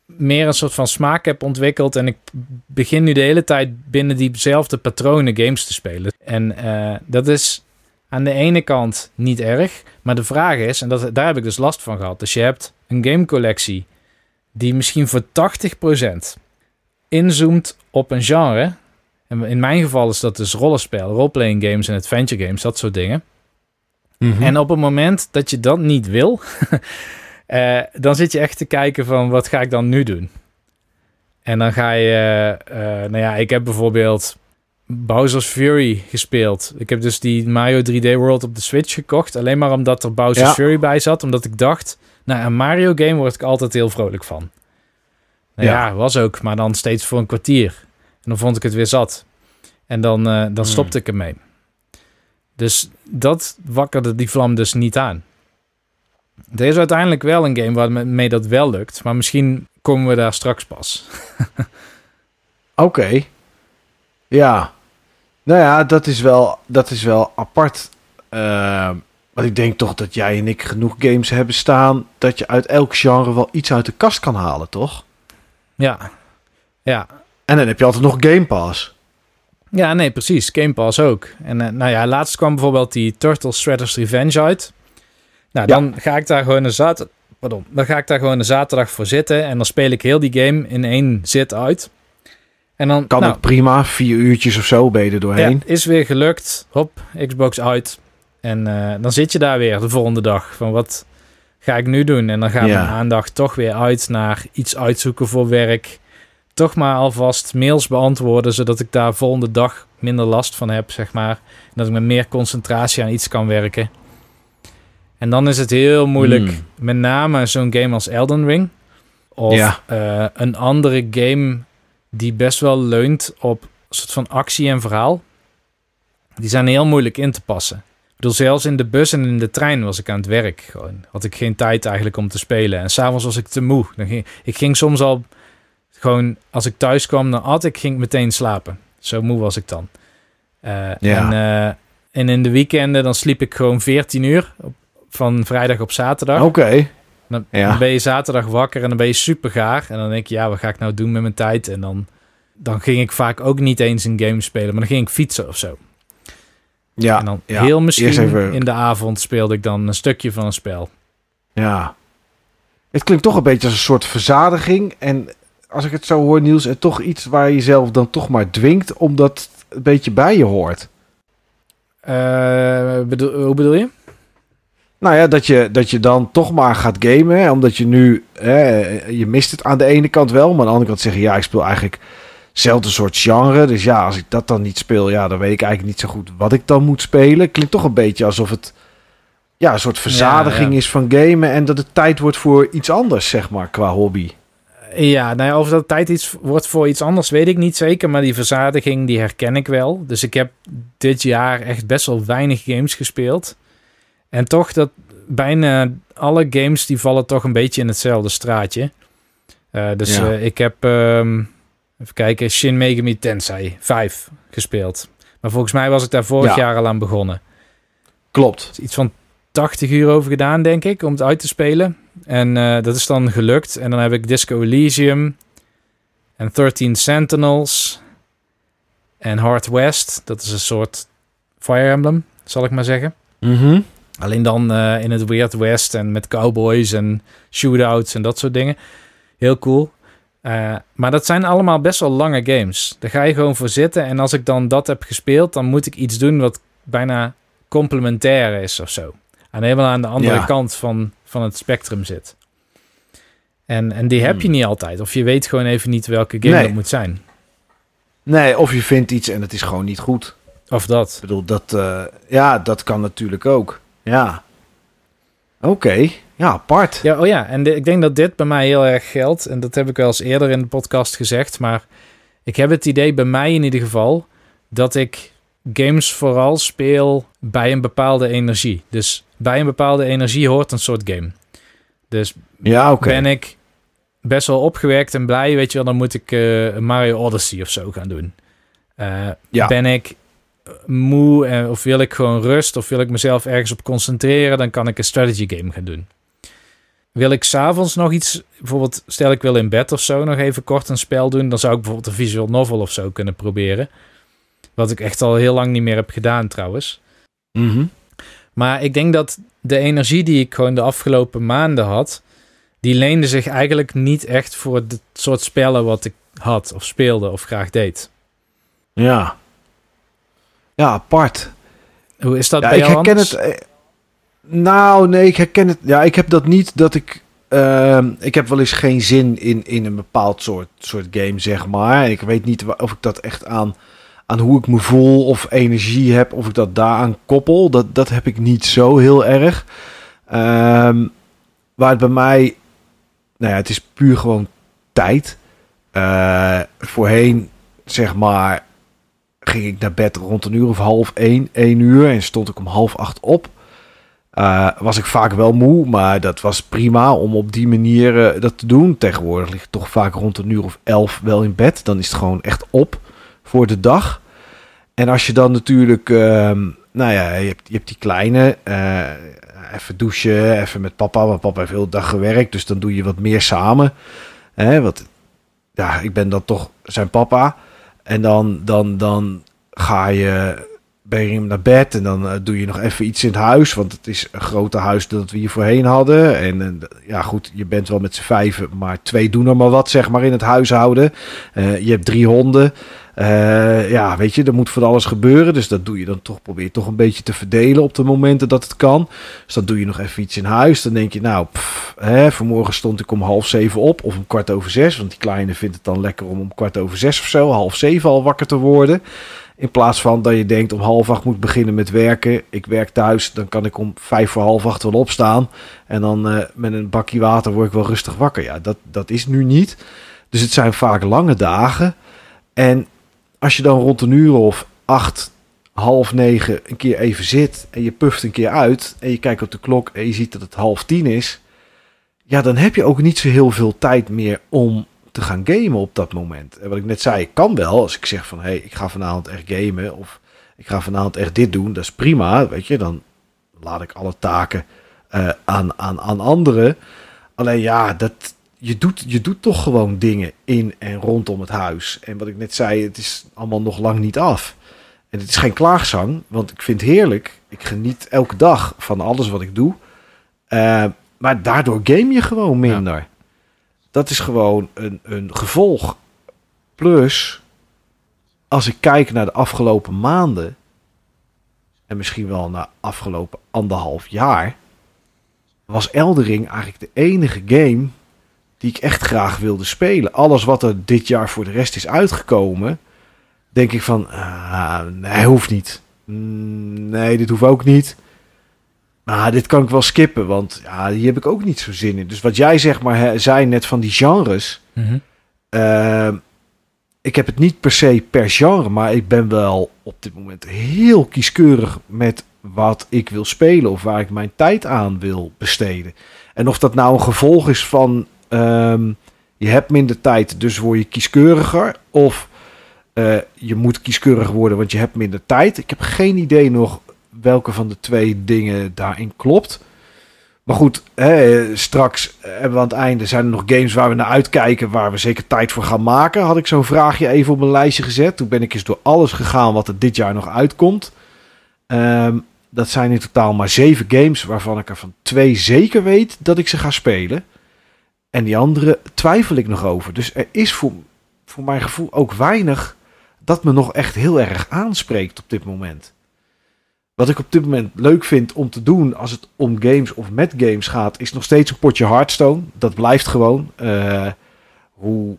meer een soort van smaak heb ontwikkeld. En ik begin nu de hele tijd binnen diezelfde patronen games te spelen. En dat is aan de ene kant niet erg. Maar de vraag is, en dat, daar heb ik dus last van gehad. Dus je hebt een gamecollectie die misschien voor 80% inzoomt op een genre. En in mijn geval is dat dus rollenspel, roleplaying games en adventure games, dat soort dingen. Mhm. En op het moment dat je dat niet wil, uh, dan zit je echt te kijken van wat ga ik dan nu doen? En dan ga je, uh, nou ja, ik heb bijvoorbeeld Bowser's Fury gespeeld. Ik heb dus die Mario 3D World op de Switch gekocht. Alleen maar omdat er Bowser's Fury bij zat. Omdat ik dacht, nou een Mario game word ik altijd heel vrolijk van. Nou ja. ja. was ook. Maar dan steeds voor een kwartier. En dan vond ik het weer zat. En dan, uh, dan hmm. stopte ik ermee. Dus dat wakkerde die vlam dus niet aan. Er is uiteindelijk wel een game waarmee dat wel lukt. Maar misschien komen we daar straks pas. Oké. Ja, nou ja, dat is wel, dat is wel apart. Uh, want ik denk toch dat jij en ik genoeg games hebben staan... dat je uit elk genre wel iets uit de kast kan halen, toch? Ja, ja. En dan heb je altijd nog Game Pass. Ja, nee, precies. Game Pass ook. En uh, nou ja, laatst kwam bijvoorbeeld die Turtle Shredder's Revenge uit. Nou, dan ga ik daar gewoon een zaterdag... Pardon, dan ga ik daar gewoon een zaterdag voor zitten... en dan speel ik heel die game in één zit uit... En dan, kan nou, prima, vier uurtjes of zo ben je er doorheen. Ja, is weer gelukt. Hop, Xbox uit. En uh, dan zit je daar weer de volgende dag. Van wat ga ik nu doen? En dan gaat ja. mijn aandacht toch weer uit naar iets uitzoeken voor werk. Toch maar alvast mails beantwoorden, zodat ik daar volgende dag minder last van heb, zeg maar. En dat ik met meer concentratie aan iets kan werken. En dan is het heel moeilijk, hmm. met name zo'n game als Elden Ring. Of ja. uh, een andere game die best wel leunt op een soort van actie en verhaal. Die zijn heel moeilijk in te passen. Ik bedoel, zelfs in de bus en in de trein was ik aan het werk. Gewoon. Had ik geen tijd eigenlijk om te spelen. En s'avonds was ik te moe. Dan ging, ik ging soms al gewoon, als ik thuis kwam, dan at ik, ging meteen slapen. Zo moe was ik dan. ja. en, en in de weekenden dan sliep ik gewoon 14 uur op, van vrijdag op zaterdag. Oké. Dan, dan, ben je zaterdag wakker en dan ben je super gaar. En dan denk je, ja, wat ga ik nou doen met mijn tijd? En dan, dan ging ik vaak ook niet eens een game spelen, maar dan ging ik fietsen of zo. Ja, en dan heel misschien in de avond speelde ik dan een stukje van een spel. Ja. Het klinkt toch een beetje als een soort verzadiging. En als ik het zo hoor, Niels, en toch iets waar je jezelf dan toch maar dwingt, omdat het een beetje bij je hoort. Uh, bedoel, hoe bedoel je? Nou ja, dat je, dat je dan toch maar gaat gamen. Omdat je nu, je mist het aan de ene kant wel. Maar aan de andere kant zeggen, ja, ik speel eigenlijk hetzelfde soort genre. Dus ja, als ik dat dan niet speel, ja, dan weet ik eigenlijk niet zo goed wat ik dan moet spelen. Klinkt toch een beetje alsof het ja, een soort verzadiging is van gamen. En dat het tijd wordt voor iets anders, zeg maar, qua hobby. Ja, nou ja, of dat tijd iets wordt voor iets anders, weet ik niet zeker. Maar die verzadiging, die herken ik wel. Dus ik heb dit jaar echt best wel weinig games gespeeld. En toch, dat bijna alle games die vallen toch een beetje in hetzelfde straatje. Uh, dus uh, ik heb, um, even kijken, Shin Megami Tensei 5 gespeeld. Maar volgens mij was ik daar vorig jaar al aan begonnen. Klopt. Iets van 80 uur over gedaan, denk ik, om het uit te spelen. En uh, dat is dan gelukt. En dan heb ik Disco Elysium en 13 Sentinels en Hard West. Dat is een soort Fire Emblem, zal ik maar zeggen. Mhm. Alleen dan uh, in het Weird West en met cowboys en shootouts en dat soort dingen. Heel cool. Uh, maar dat zijn allemaal best wel lange games. Daar ga je gewoon voor zitten. En als ik dan dat heb gespeeld, dan moet ik iets doen wat bijna complementair is of zo. En helemaal aan de andere ja. kant van, van het spectrum zit. En, en die heb je hmm. niet altijd. Of je weet gewoon even niet welke game nee. dat moet zijn. Nee, of je vindt iets en het is gewoon niet goed. Of dat. Ik bedoel, dat, uh, ja, dat kan natuurlijk ook. Ja. Oké, ja, apart. Ja, oh ja, en ik denk dat dit bij mij heel erg geldt. En dat heb ik wel eens eerder in de podcast gezegd. Maar ik heb het idee bij mij in ieder geval dat ik games vooral speel bij een bepaalde energie. Dus bij een bepaalde energie hoort een soort game. Dus ja, okay. ben ik best wel opgewerkt en blij, weet je wel, dan moet ik uh, Mario Odyssey of zo gaan doen. Uh, ja. Ben ik moe en, of wil ik gewoon rust of wil ik mezelf ergens op concentreren, dan kan ik een strategy game gaan doen. Wil ik s'avonds nog iets, bijvoorbeeld stel ik wil in bed of zo nog even kort een spel doen, dan zou ik bijvoorbeeld een visual novel of zo kunnen proberen. Wat ik echt al heel lang niet meer heb gedaan trouwens. Mhm. Maar ik denk dat de energie die ik gewoon de afgelopen maanden had, die leende zich eigenlijk niet echt voor het soort spellen wat ik had of speelde of graag deed. Ja. Ja, apart. Hoe is dat ja, bij jou ik herken het. Eh, nou, nee, ik herken het. Ja, ik heb dat niet dat ik. Uh, ik heb wel eens geen zin in, in een bepaald soort, soort game, zeg maar. Ik weet niet of ik dat echt aan, aan hoe ik me voel of energie heb, of ik dat daaraan koppel. Dat, dat heb ik niet zo heel erg. Um, waar het bij mij. Nou ja, het is puur gewoon tijd. Uh, voorheen, zeg maar, ging ik naar bed rond een uur of half één, één uur. En stond ik om half acht op. Uh, was ik vaak wel moe, maar dat was prima om op die manier uh, dat te doen. Tegenwoordig lig ik toch vaak rond een uur of elf wel in bed. Dan is het gewoon echt op voor de dag. En als je dan natuurlijk, uh, nou ja, je hebt, je hebt die kleine, uh, even douchen, even met papa. Want papa heeft heel de dag gewerkt, dus dan doe je wat meer samen. Hè, wat, ja, ik ben dan toch zijn papa. En dan, dan, dan ga je, ben je naar bed en dan uh, doe je nog even iets in het huis. Want het is een groter huis dat we hier voorheen hadden. En, en ja, goed, je bent wel met z'n vijven, maar twee doen er maar wat, zeg maar, in het huishouden. Uh, je hebt drie honden. Uh, ja, weet je, er moet van alles gebeuren. Dus dat doe je dan toch, probeer je toch een beetje te verdelen op de momenten dat het kan. Dus dan doe je nog even iets in huis. Dan denk je, nou, hè, vanmorgen stond ik om half zeven op of om kwart over zes. Want die kleine vindt het dan lekker om om kwart over zes of zo, half zeven al wakker te worden. In plaats van dat je denkt om half acht moet beginnen met werken. Ik werk thuis, dan kan ik om vijf voor half acht wel opstaan. En dan uh, met een bakje water word ik wel rustig wakker. Ja, dat, dat is nu niet. Dus het zijn vaak lange dagen. En als je dan rond een uur of acht, half negen een keer even zit en je puft een keer uit en je kijkt op de klok en je ziet dat het half tien is, ja, dan heb je ook niet zo heel veel tijd meer om te gaan gamen op dat moment. En wat ik net zei, ik kan wel als ik zeg van hé, hey, ik ga vanavond echt gamen of ik ga vanavond echt dit doen, dat is prima, weet je, dan laat ik alle taken uh, aan, aan, aan anderen. Alleen ja, dat, je, doet, je doet toch gewoon dingen in en rondom het huis. En wat ik net zei, het is allemaal nog lang niet af. En het is geen klaagzang, want ik vind het heerlijk. Ik geniet elke dag van alles wat ik doe. Uh, maar daardoor game je gewoon minder. Dat is gewoon een, een gevolg. Plus, als ik kijk naar de afgelopen maanden. En misschien wel naar afgelopen anderhalf jaar. Was Eldering eigenlijk de enige game die ik echt graag wilde spelen. Alles wat er dit jaar voor de rest is uitgekomen. Denk ik van, uh, nee, hoeft niet. Mm, nee, dit hoeft ook niet. Maar dit kan ik wel skippen, want ja, hier heb ik ook niet zo zin in. Dus wat jij zeg maar zei net van die genres. Mhm. Ehm, ik heb het niet per se per genre, maar ik ben wel op dit moment heel kieskeurig met wat ik wil spelen of waar ik mijn tijd aan wil besteden. En of dat nou een gevolg is van ehm, je hebt minder tijd, dus word je kieskeuriger. Of uh, je moet kieskeurig worden, want je hebt minder tijd. Ik heb geen idee nog welke van de twee dingen daarin klopt. Maar goed, hè, straks hebben we aan het einde zijn er nog games waar we naar uitkijken, waar we zeker tijd voor gaan maken. Had ik zo'n vraagje even op mijn lijstje gezet. Toen ben ik eens door alles gegaan wat er dit jaar nog uitkomt. Um, dat zijn in totaal maar zeven games, waarvan ik er van twee zeker weet dat ik ze ga spelen. En die andere twijfel ik nog over. Dus er is voor, voor mijn gevoel ook weinig dat me nog echt heel erg aanspreekt op dit moment. Wat ik op dit moment leuk vind om te doen als het om games of met games gaat, is nog steeds een potje Hearthstone. Dat blijft gewoon. Uh, hoe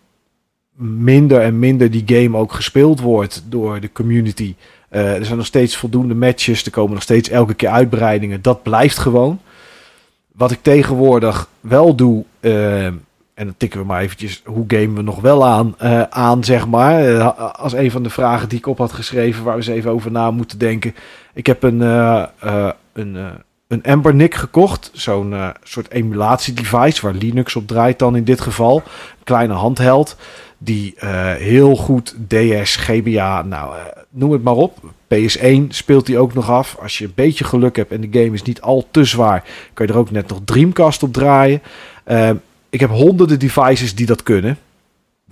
minder en minder die game ook gespeeld wordt door de community. Uh, er zijn nog steeds voldoende matches. Er komen nog steeds elke keer uitbreidingen. Dat blijft gewoon. Wat ik tegenwoordig wel doe. Uh, en dan tikken we maar eventjes. Hoe gamen we nog wel aan? Uh, aan zeg maar. als een van de vragen die ik op had geschreven. Waar we eens even over na moeten denken. Ik heb een, een, een Ember NIC gekocht. Zo'n soort emulatie-device waar Linux op draait dan in dit geval. Een kleine handheld. Die heel goed DS, GBA, nou noem het maar op. PS1 speelt hij ook nog af. Als je een beetje geluk hebt en de game is niet al te zwaar, kan je er ook net nog Dreamcast op draaien. ik heb honderden devices die dat kunnen.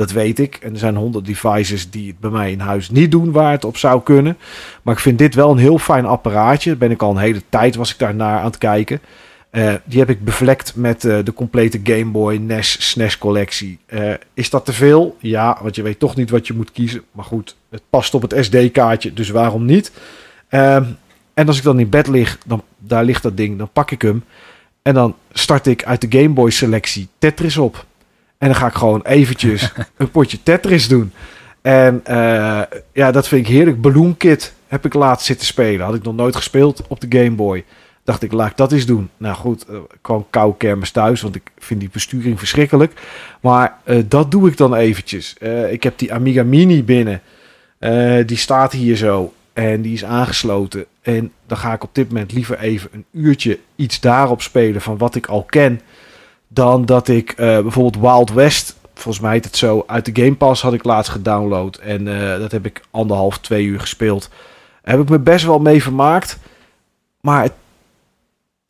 Dat weet ik. En er zijn honderd devices die het bij mij in huis niet doen waar het op zou kunnen. Maar ik vind dit wel een heel fijn apparaatje. ben ik al een hele tijd was ik daar naar aan het kijken. Uh, die heb ik bevlekt met uh, de complete Game Boy NES SNES collectie. Uh, is dat te veel? Ja, want je weet toch niet wat je moet kiezen. Maar goed, het past op het SD-kaartje, dus waarom niet? Ehm, en als ik dan in bed lig, dan, daar ligt dat ding, dan pak ik hem. En dan start ik uit de Game Boy selectie Tetris op. En dan ga ik gewoon eventjes een potje Tetris doen. En ja, dat vind ik heerlijk. Balloon Kit heb ik laatst zitten spelen. Had ik nog nooit gespeeld op de Game Boy. Dacht ik, laat ik dat eens doen. Nou goed, uh, kwam kou kermis thuis, want ik vind die besturing verschrikkelijk. Maar uh, dat doe ik dan eventjes. ik heb die Amiga Mini binnen. die staat hier zo. En die is aangesloten. En dan ga ik op dit moment liever even een uurtje iets daarop spelen van wat ik al ken dan dat ik bijvoorbeeld Wild West, volgens mij heet het zo, uit de Game Pass had ik laatst gedownload. En dat heb ik anderhalf, twee uur gespeeld. Heb ik me best wel mee vermaakt. Maar het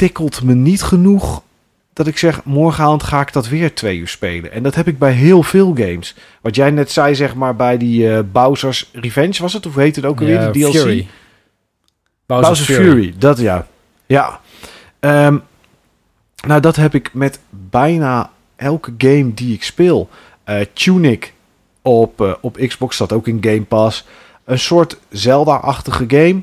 tikkelt me niet genoeg dat ik zeg, morgenavond ga ik dat weer twee uur spelen. En dat heb ik bij heel veel games. Wat jij net zei, zeg maar, bij die uh, Bowser's Revenge was het? Of heet het ook alweer, ja, die DLC? Fury. Bowser's, Bowser's Fury. Fury. dat ja. Ja. Um, nou, dat heb ik met bijna elke game die ik speel. Uh, Tunic op, uh, op Xbox staat ook in Game Pass. Een soort Zelda-achtige game.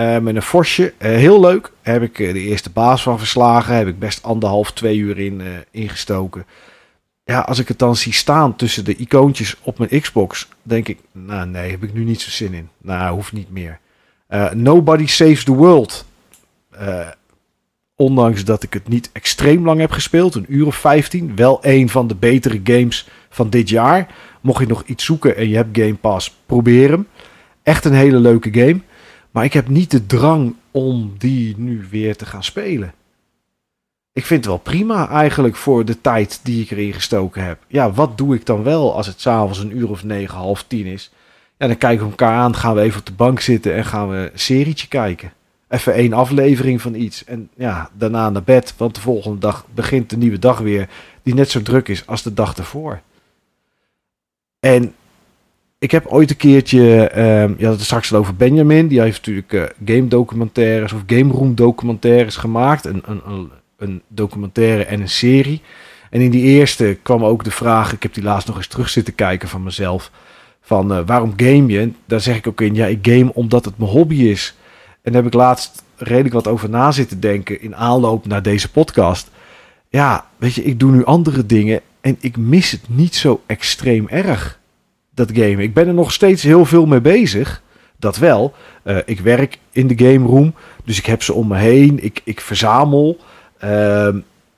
Uh, met een forsje. heel leuk. Heb ik de eerste baas van verslagen. Heb ik best anderhalf, twee uur in ingestoken. Ja, als ik het dan zie staan tussen de icoontjes op mijn Xbox. Denk ik, nou nee, heb ik nu niet zo zin in. Nou, hoeft niet meer. Nobody Saves the World. Ondanks dat ik het niet extreem lang heb gespeeld, een uur of 15, wel een van de betere games van dit jaar. Mocht je nog iets zoeken en je hebt Game Pass, probeer hem. Echt een hele leuke game. Maar ik heb niet de drang om die nu weer te gaan spelen. ik vind het wel prima eigenlijk voor de tijd die ik erin gestoken heb. Ja, wat doe ik dan wel als het s'avonds een uur of negen, half tien is? Ja, dan kijken we elkaar aan, gaan we even op de bank zitten en gaan we een serietje kijken. Even één aflevering van iets. En ja, daarna naar bed, want de volgende dag begint de nieuwe dag weer, die net zo druk is als de dag ervoor. En ik heb ooit een keertje, um, je had straks al over Benjamin, die heeft natuurlijk uh, game documentaires of game room documentaires gemaakt. Een, een, een, documentaire en een serie. En in die eerste kwam ook de vraag, ik heb die laatst nog eens terug zitten kijken van mezelf, van uh, waarom game je? Daar zeg ik ook in, ja ik game omdat het mijn hobby is. En daar heb ik laatst redelijk wat over na zitten denken in aanloop naar deze podcast. Ja, weet je, ik doe nu andere dingen en ik mis het niet zo extreem erg dat game. Ik ben er nog steeds heel veel mee bezig. Dat wel. Uh, ik werk in de game room. Dus ik heb ze om me heen. Ik, ik verzamel. Uh,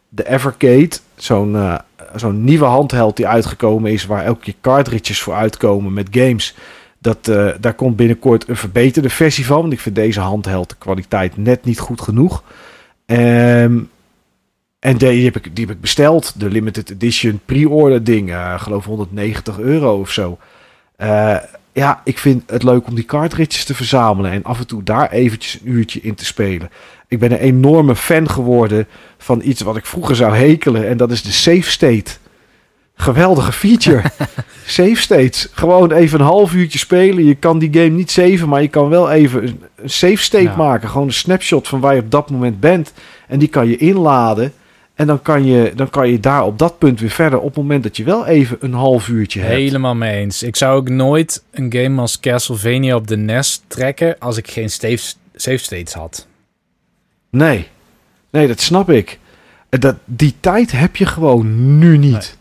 de Evercade. Zo'n uh, zo'n nieuwe handheld die uitgekomen is. Waar elke keer cartridges voor uitkomen met games. Dat, uh, daar komt binnenkort een verbeterde versie van. Want ik vind deze handheld de kwaliteit net niet goed genoeg. Um, en die heb, ik, die heb ik besteld. De limited edition pre-order ding. Uh, geloof 190 euro of zo. Uh, ja, ik vind het leuk om die cartridges te verzamelen. En af en toe daar eventjes een uurtje in te spelen. Ik ben een enorme fan geworden van iets wat ik vroeger zou hekelen. En dat is de save state. Geweldige feature. save states. Gewoon even een half uurtje spelen. Je kan die game niet saven, maar je kan wel even een save state ja. maken. Gewoon een snapshot van waar je op dat moment bent. En die kan je inladen. En dan kan, je, dan kan je daar op dat punt weer verder op het moment dat je wel even een half uurtje hebt. Helemaal mee eens. Ik zou ook nooit een game als Castlevania op de NES trekken als ik geen save states had. Nee, nee, dat snap ik. Dat, die tijd heb je gewoon nu niet.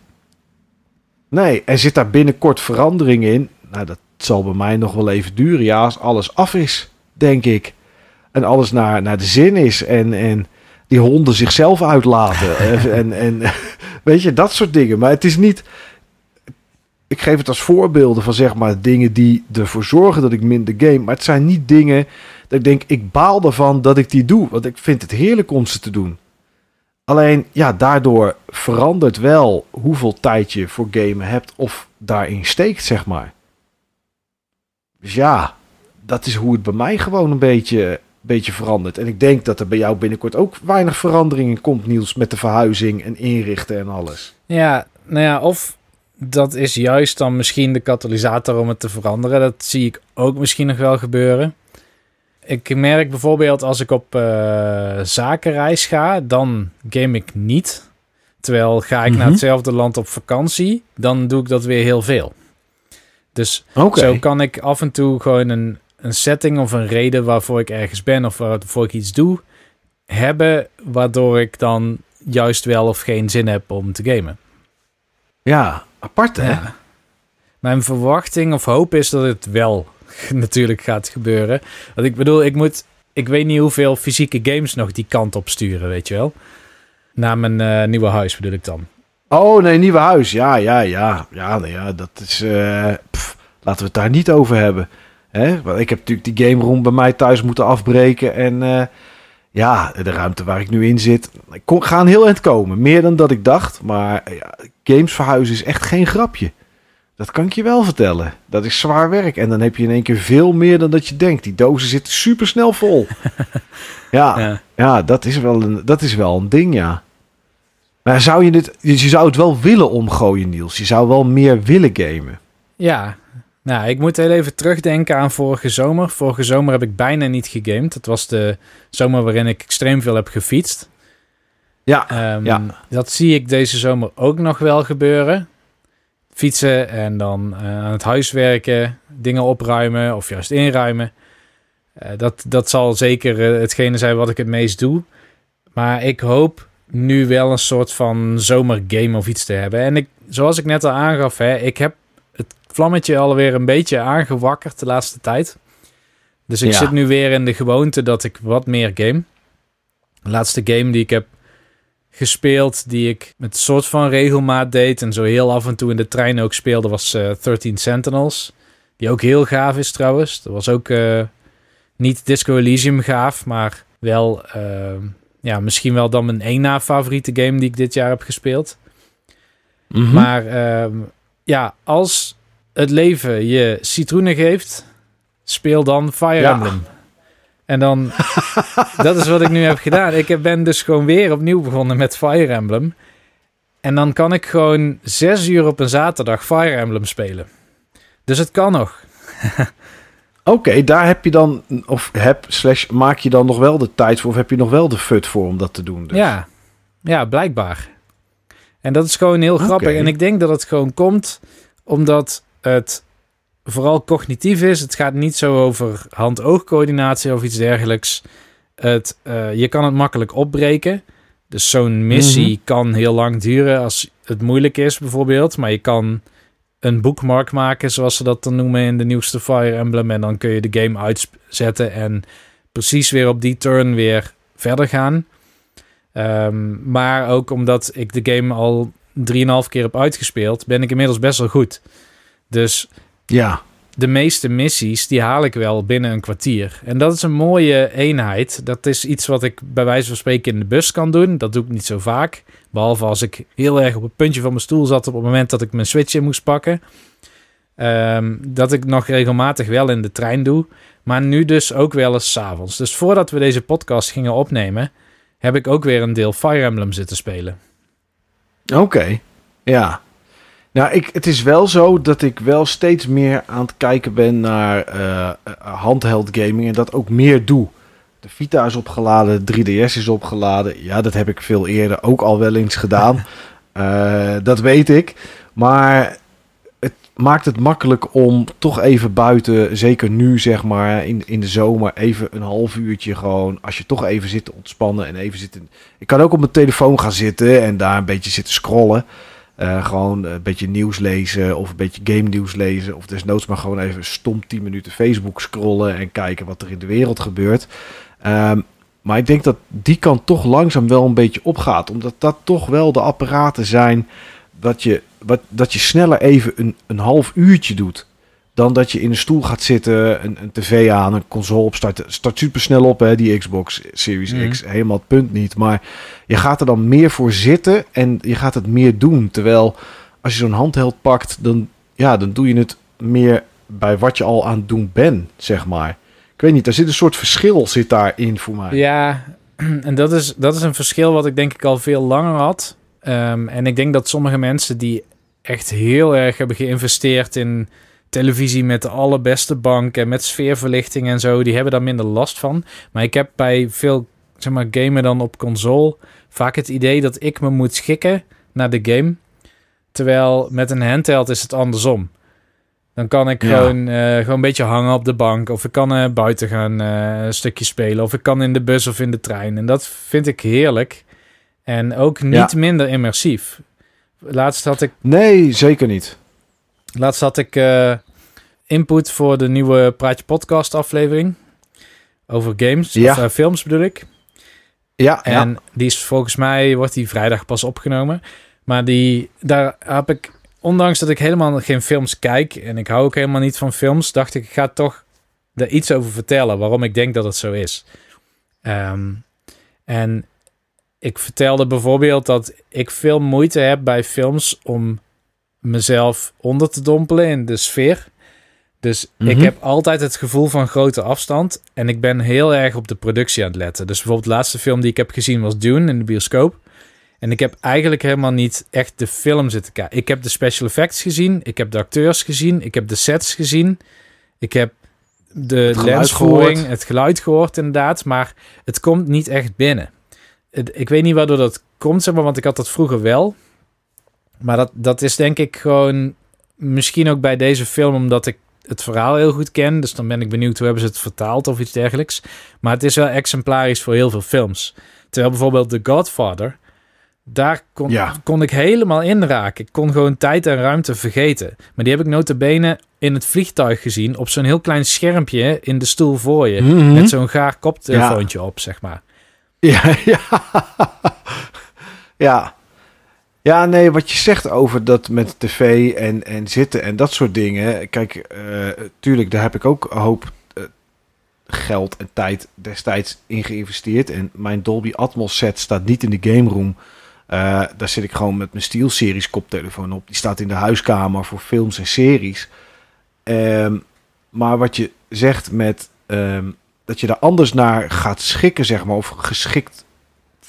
Nee. nee, er zit daar binnenkort verandering in. Nou, dat zal bij mij nog wel even duren. Ja, als alles af is, denk ik. En alles naar, naar de zin is. En, en die honden zichzelf uitlaten. en, en weet je, dat soort dingen. Maar het is niet. Ik geef het als voorbeelden van zeg maar dingen die ervoor zorgen dat ik minder game. Maar het zijn niet dingen dat ik denk, ik baal ervan dat ik die doe. Want ik vind het heerlijk om ze te doen. Alleen, ja, daardoor verandert wel hoeveel tijd je voor gamen hebt of daarin steekt, zeg maar. Dus ja, dat is hoe het bij mij gewoon een beetje beetje veranderd. En ik denk dat er bij jou binnenkort ook weinig veranderingen komt, Niels, met de verhuizing en inrichten en alles. Ja, nou ja, of dat is juist dan misschien de katalysator om het te veranderen. Dat zie ik ook misschien nog wel gebeuren. Ik merk bijvoorbeeld als ik op uh, zakenreis ga, dan game ik niet. Terwijl ga ik naar mhm. hetzelfde land op vakantie, dan doe ik dat weer heel veel. Dus okay. zo kan ik af en toe gewoon een, een setting of een reden waarvoor ik ergens ben of waarvoor ik iets doe hebben, waardoor ik dan juist wel of geen zin heb om te gamen. Ja, apart hè? Mijn verwachting of hoop is dat het wel natuurlijk gaat gebeuren. Want ik bedoel, ik moet, ik weet niet hoeveel fysieke games nog die kant op sturen, weet je wel. Naar mijn uh, nieuwe huis bedoel ik dan. Oh nee, nieuwe huis. Ja, ja, ja. Ja, nou ja dat is. Uh, pff, laten we het daar niet over hebben. Hè? Want ik heb natuurlijk die game room bij mij thuis moeten afbreken. En uh, ja, de ruimte waar ik nu in zit. Ik kon, ga een heel eind komen. Meer dan dat ik dacht. Maar ja, games verhuizen is echt geen grapje. Dat kan ik je wel vertellen. Dat is zwaar werk. En dan heb je in één keer veel meer dan dat je denkt. Die dozen zitten super snel vol. ja, ja, ja. dat, is wel een, dat is wel een ding, ja. Maar zou je dit... Je zou het wel willen omgooien, Niels. Je zou wel meer willen gamen. Ja, nou, ik moet heel even terugdenken aan vorige zomer. Vorige zomer heb ik bijna niet gegamed. Dat was de zomer waarin ik extreem veel heb gefietst. Ja, um, ja. Dat zie ik deze zomer ook nog wel gebeuren. Fietsen en dan uh, aan het huis werken, dingen opruimen of juist inruimen. Uh, dat, dat zal zeker uh, hetgene zijn wat ik het meest doe. Maar ik hoop nu wel een soort van zomergame of iets te hebben. En ik, zoals ik net al aangaf, hè, ik heb vlammetje alweer een beetje aangewakkerd de laatste tijd. Dus ik zit nu weer in de gewoonte dat ik wat meer game. De laatste game die ik heb gespeeld, die ik met soort van regelmaat deed en zo heel af en toe in de trein ook speelde, was uh, eh, 13 Sentinels. Die ook heel gaaf is trouwens. Dat was ook uh, niet Disco Elysium gaaf, maar wel uh, ja, misschien wel dan mijn één na favoriete game die ik dit jaar heb gespeeld. Mhm. Maar ehm, ja, als het leven je citroenen geeft, speel dan Fire Ja. Emblem. En dan, dat is wat ik nu heb gedaan. Ik ben dus gewoon weer opnieuw begonnen met Fire Emblem. En dan kan ik gewoon zes uur op een zaterdag Fire Emblem spelen. Dus het kan nog. Oké, daar heb je dan, of heb, slash, maak je dan nog wel de tijd voor, of heb je nog wel de fut voor om dat te doen? Dus. Ja, ja, blijkbaar. En dat is gewoon heel grappig. En ik denk dat het gewoon komt omdat het vooral cognitief is. Het gaat niet zo over hand-oogcoördinatie of iets dergelijks. Het, eh, je kan het makkelijk opbreken. Dus zo'n missie Mhm. kan heel lang duren als het moeilijk is, bijvoorbeeld. Maar je kan een bookmark maken, zoals ze dat dan noemen in de nieuwste Fire Emblem. En dan kun je de game uitzetten en precies weer op die turn weer verder gaan. Ehm, maar ook omdat ik de game al 3,5 keer heb uitgespeeld, ben ik inmiddels best wel goed. Dus Ja, de meeste missies, die haal ik wel binnen een kwartier. En dat is een mooie eenheid. Dat is iets wat ik bij wijze van spreken in de bus kan doen. Dat doe ik niet zo vaak. Behalve als ik heel erg op het puntje van mijn stoel zat op het moment dat ik mijn Switch in moest pakken. Ehm, dat ik nog regelmatig wel in de trein doe. Maar nu dus ook wel eens 's avonds. Dus voordat we deze podcast gingen opnemen, heb ik ook weer een deel Fire Emblem zitten spelen. oké. Ja. Nou, ik, het is wel zo dat ik wel steeds meer aan het kijken ben naar eh, eh, handheld gaming en dat ook meer doe. De Vita is opgeladen, 3DS is opgeladen. Ja, dat heb ik veel eerder ook al wel eens gedaan. Eh, dat weet ik. Maar het maakt het makkelijk om toch even buiten, zeker nu zeg maar, in, in de zomer, even een half uurtje gewoon, als je toch even zit te ontspannen en even zitten. Ik kan ook op mijn telefoon gaan zitten en daar een beetje zitten scrollen. Eh, gewoon een beetje nieuws lezen of een beetje game nieuws lezen. Of desnoods maar gewoon even stom 10 minuten Facebook scrollen en kijken wat er in de wereld gebeurt. Ehm, maar ik denk dat die kant toch langzaam wel een beetje opgaat. Omdat dat toch wel de apparaten zijn dat je, wat, dat je sneller even een, een half uurtje doet. Dan dat je in een stoel gaat zitten, een, een tv aan, een console opstarten. Start super snel op, hè, die Xbox Series Mhm. X. Helemaal het punt niet. Maar je gaat er dan meer voor zitten en je gaat het meer doen. Terwijl als je zo'n handheld pakt, dan, ja, dan doe je het meer bij wat je al aan het doen bent, zeg maar. Ik weet niet, er zit een soort verschil zit daarin voor mij. Ja, en dat is, dat is een verschil wat ik denk ik al veel langer had. Ehm, en ik denk dat sommige mensen die echt heel erg hebben geïnvesteerd in televisie met de allerbeste bank en met sfeerverlichting en zo, die hebben daar minder last van. Maar ik heb bij veel, zeg maar, gamen dan op console vaak het idee dat ik me moet schikken naar de game. Terwijl met een handheld is het andersom. Dan kan ik Ja. gewoon, eh, gewoon een beetje hangen op de bank. Of ik kan eh, buiten gaan eh, een stukje spelen. Of ik kan in de bus of in de trein. En dat vind ik heerlijk. En ook niet Ja. minder immersief. Laatst had ik, Nee, zeker niet. Laatst had ik eh, input voor de nieuwe Praatje Podcast aflevering. Over games, Ja. of eh, films bedoel ik. Ja, En ja. die is volgens mij, wordt die vrijdag pas opgenomen. Maar die, daar heb ik, ondanks dat ik helemaal geen films kijk en ik hou ook helemaal niet van films, dacht ik, ik ga toch er iets over vertellen waarom ik denk dat het zo is. Ehm, en ik vertelde bijvoorbeeld dat ik veel moeite heb bij films om mezelf onder te dompelen in de sfeer. Dus ik Mhm. heb altijd het gevoel van grote afstand. En ik ben heel erg op de productie aan het letten. Dus bijvoorbeeld de laatste film die ik heb gezien was Dune in de bioscoop. En ik heb eigenlijk helemaal niet echt de film zitten kijken. Ik heb de special effects gezien. Ik heb de acteurs gezien. Ik heb de sets gezien. Ik heb de lensvoering, gehoord. het geluid gehoord inderdaad. Maar het komt niet echt binnen. Ik weet niet waardoor dat komt, zeg maar, want ik had dat vroeger wel. Maar dat, dat is denk ik gewoon misschien ook bij deze film omdat ik het verhaal heel goed ken. Dus dan ben ik benieuwd hoe hebben ze het vertaald of iets dergelijks. Maar het is wel exemplarisch voor heel veel films. Terwijl bijvoorbeeld The Godfather, daar kon, Ja. kon ik helemaal inraken. Ik kon gewoon tijd en ruimte vergeten. Maar die heb ik notabene in het vliegtuig gezien op zo'n heel klein schermpje in de stoel voor je. Mhm. Met zo'n gaar koptelefoontje op, zeg maar. Ja, ja. ja. Ja, nee, wat je zegt over dat met tv en, en zitten en dat soort dingen. Kijk, eh, tuurlijk, daar heb ik ook een hoop eh, geld en tijd destijds in geïnvesteerd. En mijn Dolby Atmos set staat niet in de game room. Uh, daar zit ik gewoon met mijn SteelSeries koptelefoon op. Die staat in de huiskamer voor films en series. Um, maar wat je zegt met um, dat je daar anders naar gaat schikken, zeg maar, of geschikt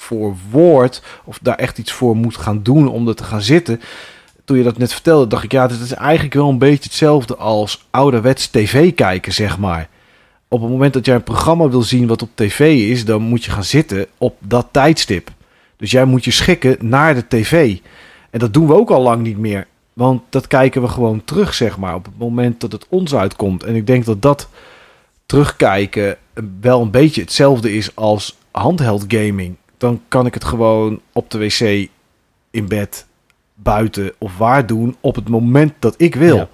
voor woord, of daar echt iets voor moet gaan doen om er te gaan zitten. Toen je dat net vertelde, dacht ik, ja, dat is eigenlijk wel een beetje hetzelfde als ouderwets tv kijken, zeg maar. Op het moment dat jij een programma wil zien wat op tv is, dan moet je gaan zitten op dat tijdstip. Dus jij moet je schikken naar de tv. En dat doen we ook al lang niet meer. Want dat kijken we gewoon terug, zeg maar, op het moment dat het ons uitkomt. En ik denk dat dat terugkijken wel een beetje hetzelfde is als handheld gaming. Dan kan ik het gewoon op de wc, in bed, buiten of waar doen op het moment dat ik wil.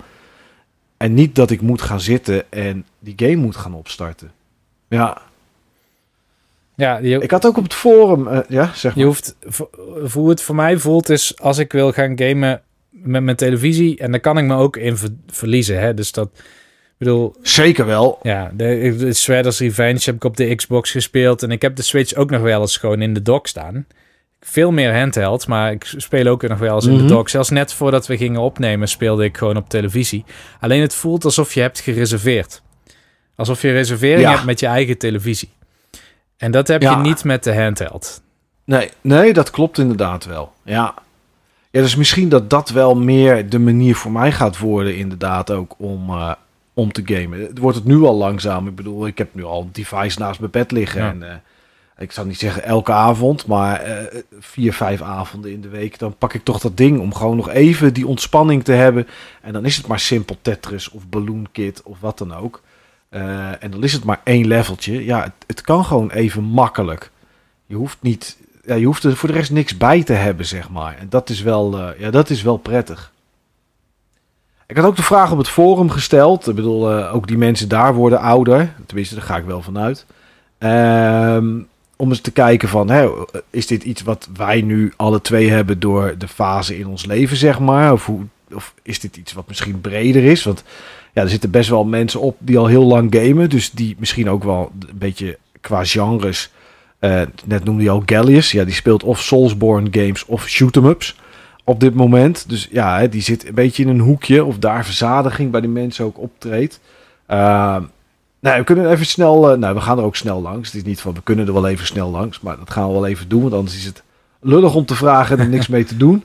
En niet dat ik moet gaan zitten en die game moet gaan opstarten. Ja. Ja, je, ik had ook op het forum, uh, ja, zeg maar. Je hoeft, hoe het voor mij voelt is, als ik wil gaan gamen met mijn televisie, en daar kan ik me ook in verliezen, hè. Dus dat, bedoel... Zeker wel. Ja, de, de Shredder's Revenge heb ik op de Xbox gespeeld. En ik heb de Switch ook nog wel eens gewoon in de dock staan. Veel meer handheld, maar ik speel ook nog wel eens in de mhm. dock. Zelfs net voordat we gingen opnemen speelde ik gewoon op televisie. Alleen het voelt alsof je hebt gereserveerd. Alsof je reservering hebt met je eigen televisie. En dat heb je niet met de handheld. Nee, nee, dat klopt inderdaad wel. Ja. Ja, dus misschien dat dat wel meer de manier voor mij gaat worden, inderdaad, ook om, uh, om te gamen. Het wordt het nu al langzaam. Ik bedoel, ik heb nu al een device naast mijn bed liggen. En uh, ik zou niet zeggen elke avond, maar uh, vier, vijf avonden in de week. Dan pak ik toch dat ding om gewoon nog even die ontspanning te hebben. En dan is het maar simpel Tetris of Balloon Kit of wat dan ook. Uh, en dan is het maar één leveltje. Ja, het, het, kan gewoon even makkelijk. Je hoeft niet. Ja, je hoeft er voor de rest niks bij te hebben, zeg maar. En dat is wel, ja, dat is wel prettig. Ik had ook de vraag op het forum gesteld. Ik bedoel, uh, ook die mensen daar worden ouder. Tenminste, daar ga ik wel vanuit. Um, om eens te kijken van, hè, is dit iets wat wij nu alle twee hebben door de fase in ons leven, zeg maar? Of, hoe, of is dit iets wat misschien breder is? Want ja, er zitten best wel mensen op die al heel lang gamen. Dus die misschien ook wel een beetje qua genres... Uh, net noemde je al Gallius. Ja, die speelt of Soulsborne games of shoot-em-ups op dit moment. Dus ja, die zit een beetje in een hoekje. Of daar verzadiging bij die mensen ook optreedt. Uh, nou, we kunnen even snel. Uh, nou, we gaan er ook snel langs. Het is niet van we kunnen er wel even snel langs. Maar dat gaan we wel even doen. Want anders is het lullig om te vragen en er niks mee te doen.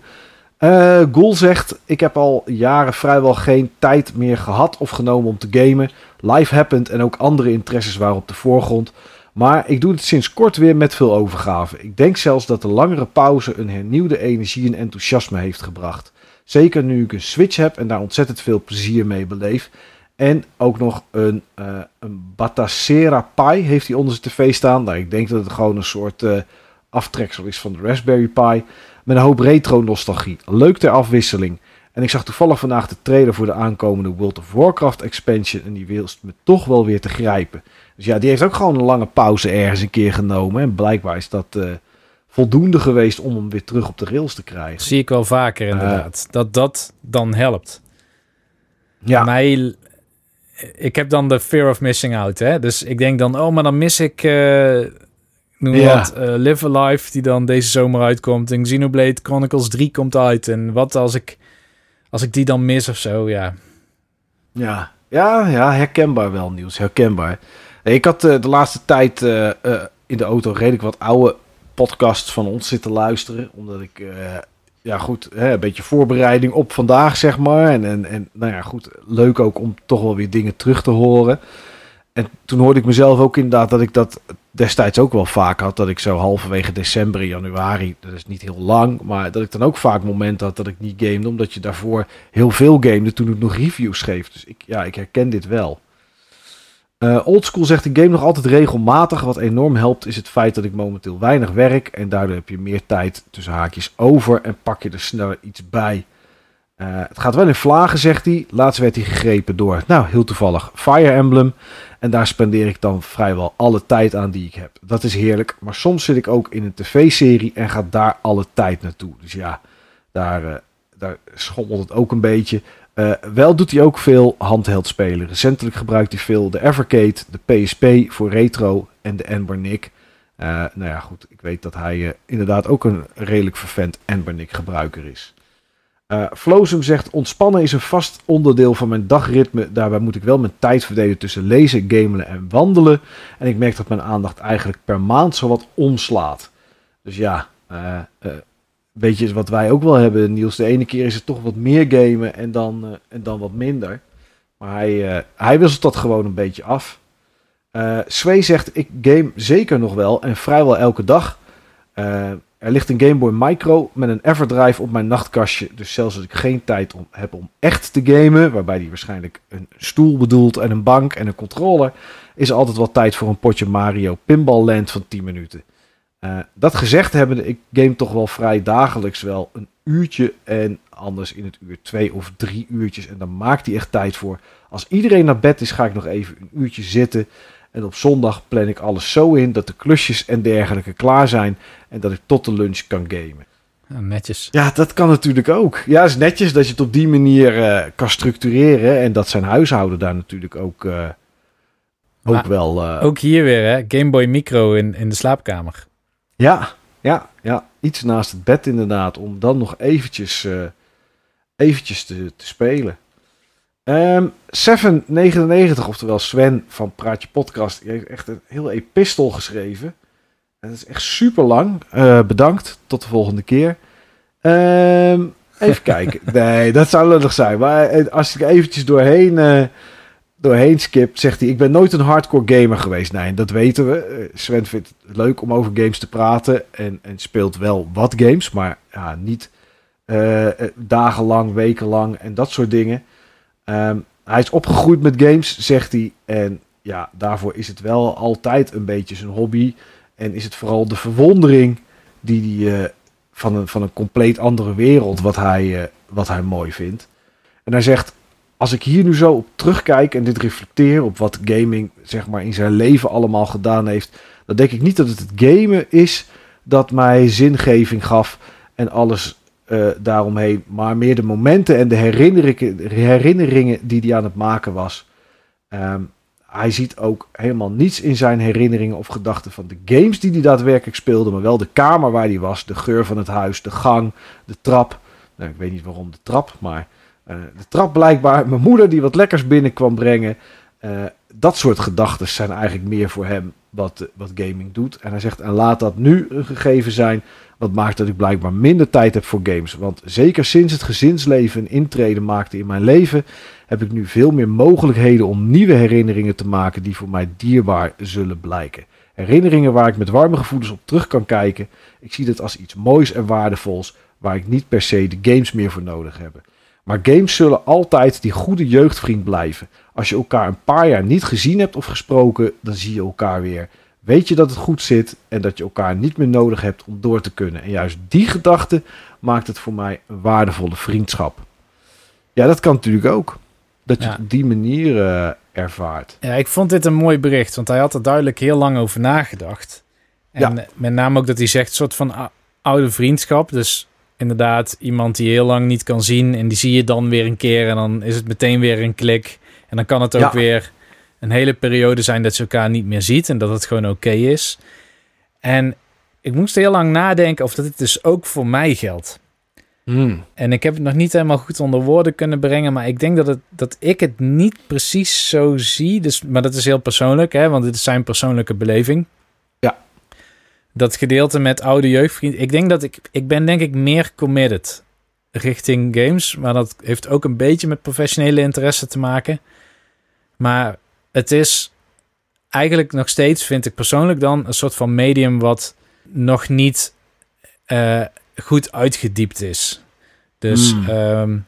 Uh, zegt: Ik heb al jaren vrijwel geen tijd meer gehad of genomen om te gamen. Life happened en ook andere interesses waren op de voorgrond. Maar ik doe het sinds kort weer met veel overgave. Ik denk zelfs dat de langere pauze een hernieuwde energie en enthousiasme heeft gebracht. Zeker nu ik een Switch heb en daar ontzettend veel plezier mee beleef. En ook nog een, uh, een Batacera Pi heeft hij onder zijn tv staan. Nou, ik denk dat het gewoon een soort uh, aftreksel is van de Raspberry Pi. Met een hoop retro nostalgie. Leuk ter afwisseling. En ik zag toevallig vandaag de trailer voor de aankomende World of Warcraft expansion. En die wil me toch wel weer te grijpen. Dus ja, die heeft ook gewoon een lange pauze ergens een keer genomen. En blijkbaar is dat uh, voldoende geweest om hem weer terug op de rails te krijgen. Zie ik wel vaker inderdaad. Uh, dat dat dan helpt. Ja. Mij, ik heb dan de fear of missing out. Hè? Dus ik denk dan, oh, maar dan mis ik... Uh, noem ja. wat, Live Alive, die dan deze zomer uitkomt. En Xenoblade Chronicles 3 komt uit. En wat als ik, als ik die dan mis of zo, ja. Ja, ja, ja herkenbaar wel, nieuws, herkenbaar. Ik had uh, de laatste tijd uh, uh, in de auto redelijk wat oude podcasts van ons zitten luisteren. Omdat ik, ja goed, hè, een beetje voorbereiding op vandaag, zeg maar. En, en, en nou ja, goed, leuk ook om toch wel weer dingen terug te horen. En toen hoorde ik mezelf ook inderdaad dat ik dat destijds ook wel vaak had. Dat ik zo halverwege december, januari, dat is niet heel lang. Maar dat ik dan ook vaak momenten had dat ik niet gamede. Omdat je daarvoor heel veel gamede toen ik nog reviews schreef. Dus ik, ja, ik herken dit wel. Uh, Oldschool zegt de game nog altijd regelmatig. Wat enorm helpt is het feit dat ik momenteel weinig werk. En daardoor heb je meer tijd tussen haakjes over en pak je er sneller iets bij. Uh, het gaat wel in vlagen, zegt hij. Laatst werd hij gegrepen door, nou heel toevallig, Fire Emblem. En daar spendeer ik dan vrijwel alle tijd aan die ik heb. Dat is heerlijk. Maar soms zit ik ook in een tv-serie en ga daar alle tijd naartoe. Dus ja, daar, uh, daar schommelt het ook een beetje. Wel doet hij ook veel handheld spelen. Recentelijk gebruikt hij veel de Evercade, de PSP voor retro en de Enbernic. Uh, nou ja, goed, ik weet dat hij inderdaad ook een redelijk vervent Enbernic gebruiker is. Uh, zegt: Ontspannen is een vast onderdeel van mijn dagritme. Daarbij moet ik wel mijn tijd verdelen tussen lezen, gamen en wandelen. En ik merk dat mijn aandacht eigenlijk per maand zo wat omslaat. Dus ja, uh, weet je wat wij ook wel hebben, Niels. De ene keer is het toch wat meer gamen en dan, en dan wat minder. Maar hij, hij wisselt dat gewoon een beetje af. Uh, Sway zegt: Ik game zeker nog wel en vrijwel elke dag. Er ligt een Game Boy Micro met een Everdrive op mijn nachtkastje. Dus zelfs als ik geen tijd om, heb om echt te gamen, waarbij die waarschijnlijk een stoel bedoelt en een bank en een controller, is er altijd wel tijd voor een potje Mario Pinball Land van 10 minuten. Uh, dat gezegd hebben, ik game toch wel vrij dagelijks wel een uurtje en anders in het uur twee of drie uurtjes. En dan maakt hij echt tijd voor. Als iedereen naar bed is, ga ik nog even een uurtje zitten. En op zondag plan ik alles zo in dat de klusjes en dergelijke klaar zijn. En dat ik tot de lunch kan gamen. Ja, netjes. Ja, dat kan natuurlijk ook. Ja, het is netjes dat je het op die manier uh, kan structureren. En dat zijn huishouden daar natuurlijk ook, uh, ook wel... Uh... Ook hier weer, hè? Game Boy Micro in, in de slaapkamer. Ja, ja, ja. Iets naast het bed inderdaad. Om dan nog eventjes, eventjes te, te spelen. Um, ehm, 799, oftewel Sven van Praatje Podcast, die heeft echt een heel epistel geschreven. En dat is echt super lang. Uh, bedankt. Tot de volgende keer. Um, even kijken. Nee, dat zou lullig zijn. Maar eh, als ik eventjes doorheen, doorheen skip, zegt hij: Ik ben nooit een hardcore gamer geweest. Nee, dat weten we. Sven vindt het leuk om over games te praten. En, en speelt wel wat games, maar ja, niet uh, dagenlang, wekenlang en dat soort dingen. Um, hij is opgegroeid met games, zegt hij. En ja, daarvoor is het wel altijd een beetje zijn hobby. En is het vooral de verwondering die uh, van, een, van een compleet andere wereld, wat hij, wat hij mooi vindt. En hij zegt, als ik hier nu zo op terugkijk en dit reflecteer op wat gaming zeg maar, in zijn leven allemaal gedaan heeft, dan denk ik niet dat het het gamen is dat mij zingeving gaf en alles uh, daaromheen. Maar meer de momenten en de herinneringen, herinneringen die hij aan het maken was. Um, hij ziet ook helemaal niets in zijn herinneringen of gedachten van de games die hij daadwerkelijk speelde. Maar wel de kamer waar hij was, de geur van het huis, de gang, de trap. Nou, ik weet niet waarom de trap, maar de trap blijkbaar. Mijn moeder die wat lekkers binnen kwam brengen. Uh, dat soort gedachten zijn eigenlijk meer voor hem wat, wat gaming doet. En hij zegt, en laat dat nu een gegeven zijn wat maakt dat ik blijkbaar minder tijd heb voor games. Want zeker sinds het gezinsleven een intrede maakte in mijn leven, heb ik nu veel meer mogelijkheden om nieuwe herinneringen te maken die voor mij dierbaar zullen blijken. Herinneringen waar ik met warme gevoelens op terug kan kijken. Ik zie dit als iets moois en waardevols, waar ik niet per se de games meer voor nodig heb. Maar games zullen altijd die goede jeugdvriend blijven. Als je elkaar een paar jaar niet gezien hebt of gesproken, dan zie je elkaar weer weet je dat het goed zit en dat je elkaar niet meer nodig hebt om door te kunnen. En juist die gedachte maakt het voor mij een waardevolle vriendschap. Ja, dat kan natuurlijk ook. Dat je het op die manier uh, ervaart. Ja, ik vond dit een mooi bericht, want hij had er duidelijk heel lang over nagedacht. En ja. met name ook dat hij zegt, soort van oude vriendschap. Dus inderdaad, iemand die heel lang niet kan zien en die zie je dan weer een keer en dan is het meteen weer een klik. En dan kan het ook ja. weer een hele periode zijn dat ze elkaar niet meer ziet en dat het gewoon oké okay is. En ik moest heel lang nadenken of dat dit dus ook voor mij geldt. Mm. En ik heb het nog niet helemaal goed onder woorden kunnen brengen, maar ik denk dat, het, dat ik het niet precies zo zie. Dus, maar dat is heel persoonlijk, hè, want dit is zijn persoonlijke beleving. Dat gedeelte met oude jeugdvriend. Ik denk dat ik, ik ben denk ik meer committed richting games, maar dat heeft ook een beetje met professionele interesse te maken. Maar het is eigenlijk nog steeds, vind ik persoonlijk dan, een soort van medium wat nog niet uh, goed uitgediept is. Dus mm. um,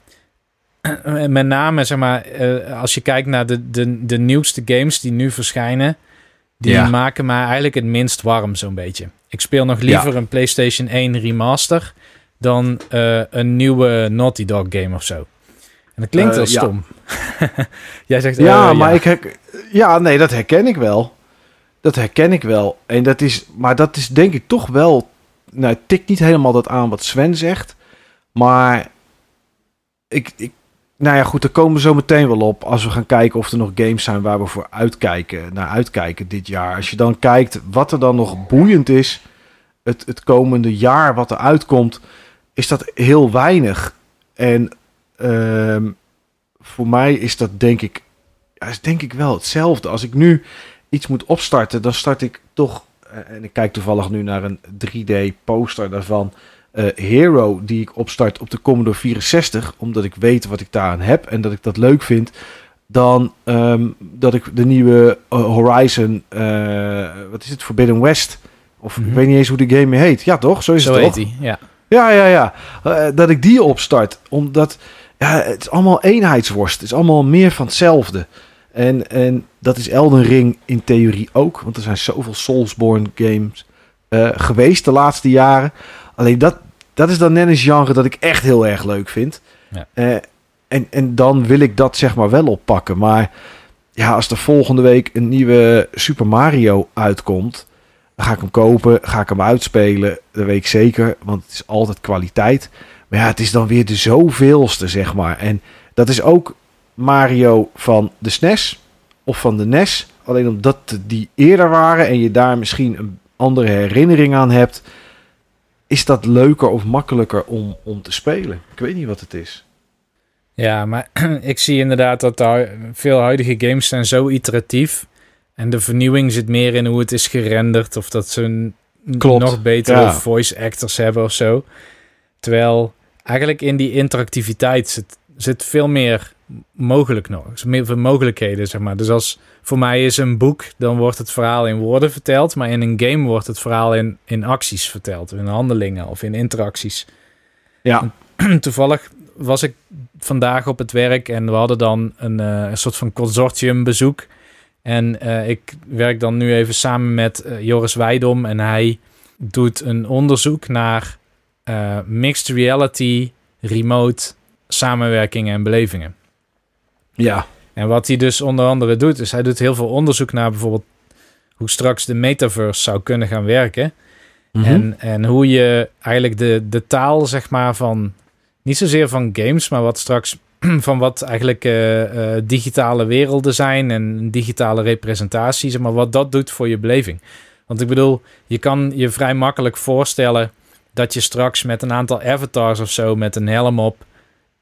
met name, zeg maar, uh, als je kijkt naar de, de, de nieuwste games die nu verschijnen, die ja. maken mij eigenlijk het minst warm, zo'n beetje. Ik speel nog liever ja. een PlayStation 1 remaster dan uh, een nieuwe Naughty Dog game of zo. En dat klinkt wel stom. Ja. Jij zegt... Ja, uh, maar ik... Her... Ja, nee, dat herken ik wel. Dat herken ik wel. En dat is... Maar dat is denk ik toch wel... Nou, het tikt niet helemaal dat aan wat Sven zegt. Maar... Ik, ik, nou ja, goed, daar komen we zo meteen wel op. Als we gaan kijken of er nog games zijn waar we voor uitkijken, naar uitkijken dit jaar. Als je dan kijkt wat er dan nog boeiend is, het, het komende jaar wat er uitkomt, is dat heel weinig. En ehm, voor mij is dat denk ik, is denk ik wel hetzelfde. Als ik nu iets moet opstarten, dan start ik toch, eh, en ik kijk toevallig nu naar een 3D poster daarvan uh, Hero die ik opstart op de Commodore 64, omdat ik weet wat ik daaraan heb en dat ik dat leuk vind, dan um, dat ik de nieuwe uh, Horizon, uh, wat is het, Forbidden West, of mm -hmm. ik weet niet eens hoe die game heet. Ja, toch? Zo is Zo het toch? Die, ja. Ja, ja, ja. Uh, dat ik die opstart, omdat ja, het is allemaal eenheidsworst. Het is allemaal meer van hetzelfde. En, en dat is Elden Ring in theorie ook, want er zijn zoveel Soulsborne games uh, geweest de laatste jaren. Alleen dat, dat is dan net een genre dat ik echt heel erg leuk vind. Ja. Uh, en, en dan wil ik dat zeg maar wel oppakken. Maar ja, als er volgende week een nieuwe Super Mario uitkomt, dan ga ik hem kopen, ga ik hem uitspelen. Dat weet ik zeker, want het is altijd kwaliteit. Maar ja, het is dan weer de zoveelste, zeg maar. En dat is ook Mario van de SNES of van de NES. Alleen omdat die eerder waren en je daar misschien een andere herinnering aan hebt, is dat leuker of makkelijker om, om te spelen. Ik weet niet wat het is. Ja, maar ik zie inderdaad dat daar veel huidige games zijn zo iteratief. En de vernieuwing zit meer in hoe het is gerenderd. Of dat ze een Klopt. nog betere Ja. voice actors hebben of zo. Terwijl eigenlijk in die interactiviteit zit, zit veel meer mogelijk nog. Er meer mogelijkheden, zeg maar. Dus als voor mij is een boek, dan wordt het verhaal in woorden verteld. Maar in een game wordt het verhaal in, in acties verteld. In handelingen of in interacties. Ja, Toevallig was ik vandaag op het werk en we hadden dan een, eh, een soort van consortium bezoek. En eh, ik werk dan nu even samen met eh, Joris Weidom en hij doet een onderzoek naar mixed reality, remote samenwerkingen en belevingen. ja, En wat hij dus onder andere doet, is hij doet heel veel onderzoek naar bijvoorbeeld hoe straks de metaverse zou kunnen gaan werken. Mhm. En, en hoe je eigenlijk de, de taal, zeg maar, van niet zozeer van games, maar wat straks van wat eigenlijk eh, eh, digitale werelden zijn en digitale representaties, zeg maar wat dat doet voor je beleving. Want ik bedoel, je kan je vrij makkelijk voorstellen dat je straks met een aantal avatars of zo met een helm op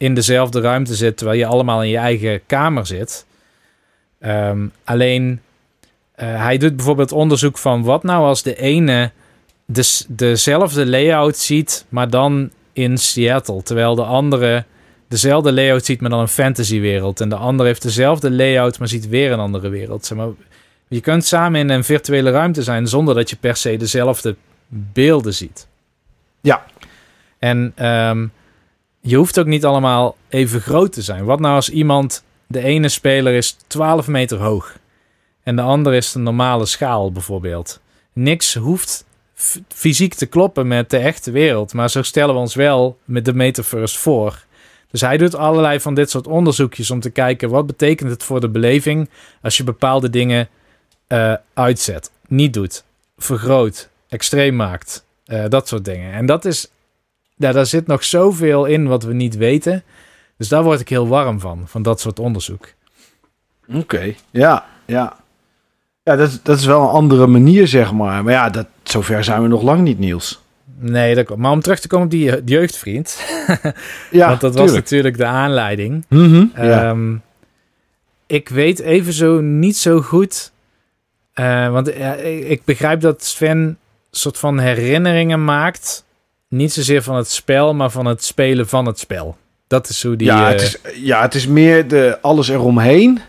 in dezelfde ruimte zit, terwijl je allemaal in je eigen kamer zit. Ehm, alleen, eh, hij doet bijvoorbeeld onderzoek van wat nou als de ene des, dezelfde layout ziet, maar dan in Seattle, terwijl de andere dezelfde layout ziet, maar dan een fantasywereld. En de andere heeft dezelfde layout, maar ziet weer een andere wereld. Zeg maar, je kunt samen in een virtuele ruimte zijn zonder dat je per se dezelfde beelden ziet. Ja. En ehm, je hoeft ook niet allemaal even groot te zijn. Wat nou als iemand, de ene speler is 12 meter hoog en de andere is de normale schaal bijvoorbeeld. Niks hoeft fysiek te kloppen met de echte wereld, maar zo stellen we ons wel met de metaverse voor. Dus hij doet allerlei van dit soort onderzoekjes om te kijken wat betekent het voor de beleving als je bepaalde dingen eh, uitzet, niet doet, vergroot, extreem maakt, eh, dat soort dingen. En dat is, ja, daar zit nog zoveel in wat we niet weten. Dus daar word ik heel warm van, van dat soort onderzoek. Oké, ja, ja. Ja, dat, is- dat is wel een andere manier, zeg maar. Maar ja, dat, zover zijn we nog lang niet, Niels. Nee, dat. Maar om terug te komen op die je- jeugdvriend, Ja, want dat was tuurlijk. natuurlijk de aanleiding. Mhm, ja. Ehm, ik weet evenzo niet zo goed. eh, want eh, ik ik begrijp dat Sven een soort van herinneringen maakt. Niet zozeer van het spel, maar van het spelen van het spel. Dat is hoe die. ja, eh, het is, ja, het is meer de, alles eromheen.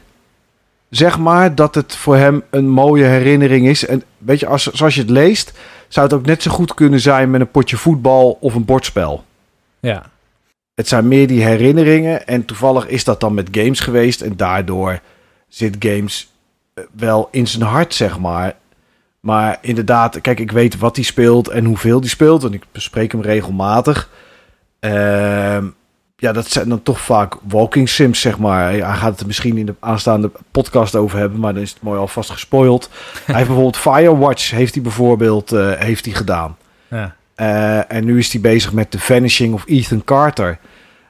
Zeg maar dat het voor hem een mooie herinnering is. En weet je, als, zoals je het leest, zou het ook net zo goed kunnen zijn met een potje voetbal of een bordspel. ja. Het zijn meer die herinneringen. En toevallig is dat dan met games geweest. En daardoor zit games eh, wel in zijn hart, zeg maar. Maar inderdaad, kijk, ik weet wat hij speelt en hoeveel hij speelt. En ik bespreek hem regelmatig. Ehm, ja, dat zijn dan toch vaak walking sims, zeg maar. Hij gaat het er misschien in de aanstaande podcast over hebben, maar dan is het mooi alvast gespoild. hij heeft bijvoorbeeld Firewatch, heeft hij bijvoorbeeld eh, heeft hij gedaan. ja. Eh, en nu is hij bezig met The Vanishing of Ethan Carter.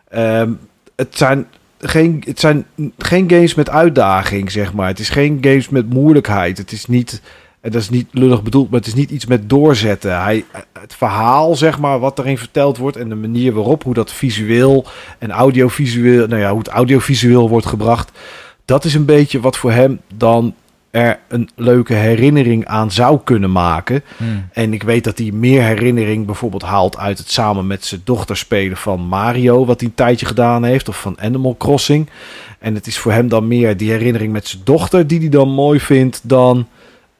Ehm, het zijn geen, het zijn geen games met uitdaging, zeg maar. Het is geen games met moeilijkheid. Het is niet, en dat is niet lullig bedoeld, maar het is niet iets met doorzetten. Hij, het verhaal, zeg maar, wat erin verteld wordt en de manier waarop, hoe dat visueel en audiovisueel, nou ja, hoe het audiovisueel wordt gebracht, dat is een beetje wat voor hem dan er een leuke herinnering aan zou kunnen maken. Hmm. En ik weet dat hij meer herinnering bijvoorbeeld haalt uit het samen met zijn dochter spelen van Mario, wat hij een tijdje gedaan heeft, of van Animal Crossing. En het is voor hem dan meer die herinnering met zijn dochter die hij dan mooi vindt dan,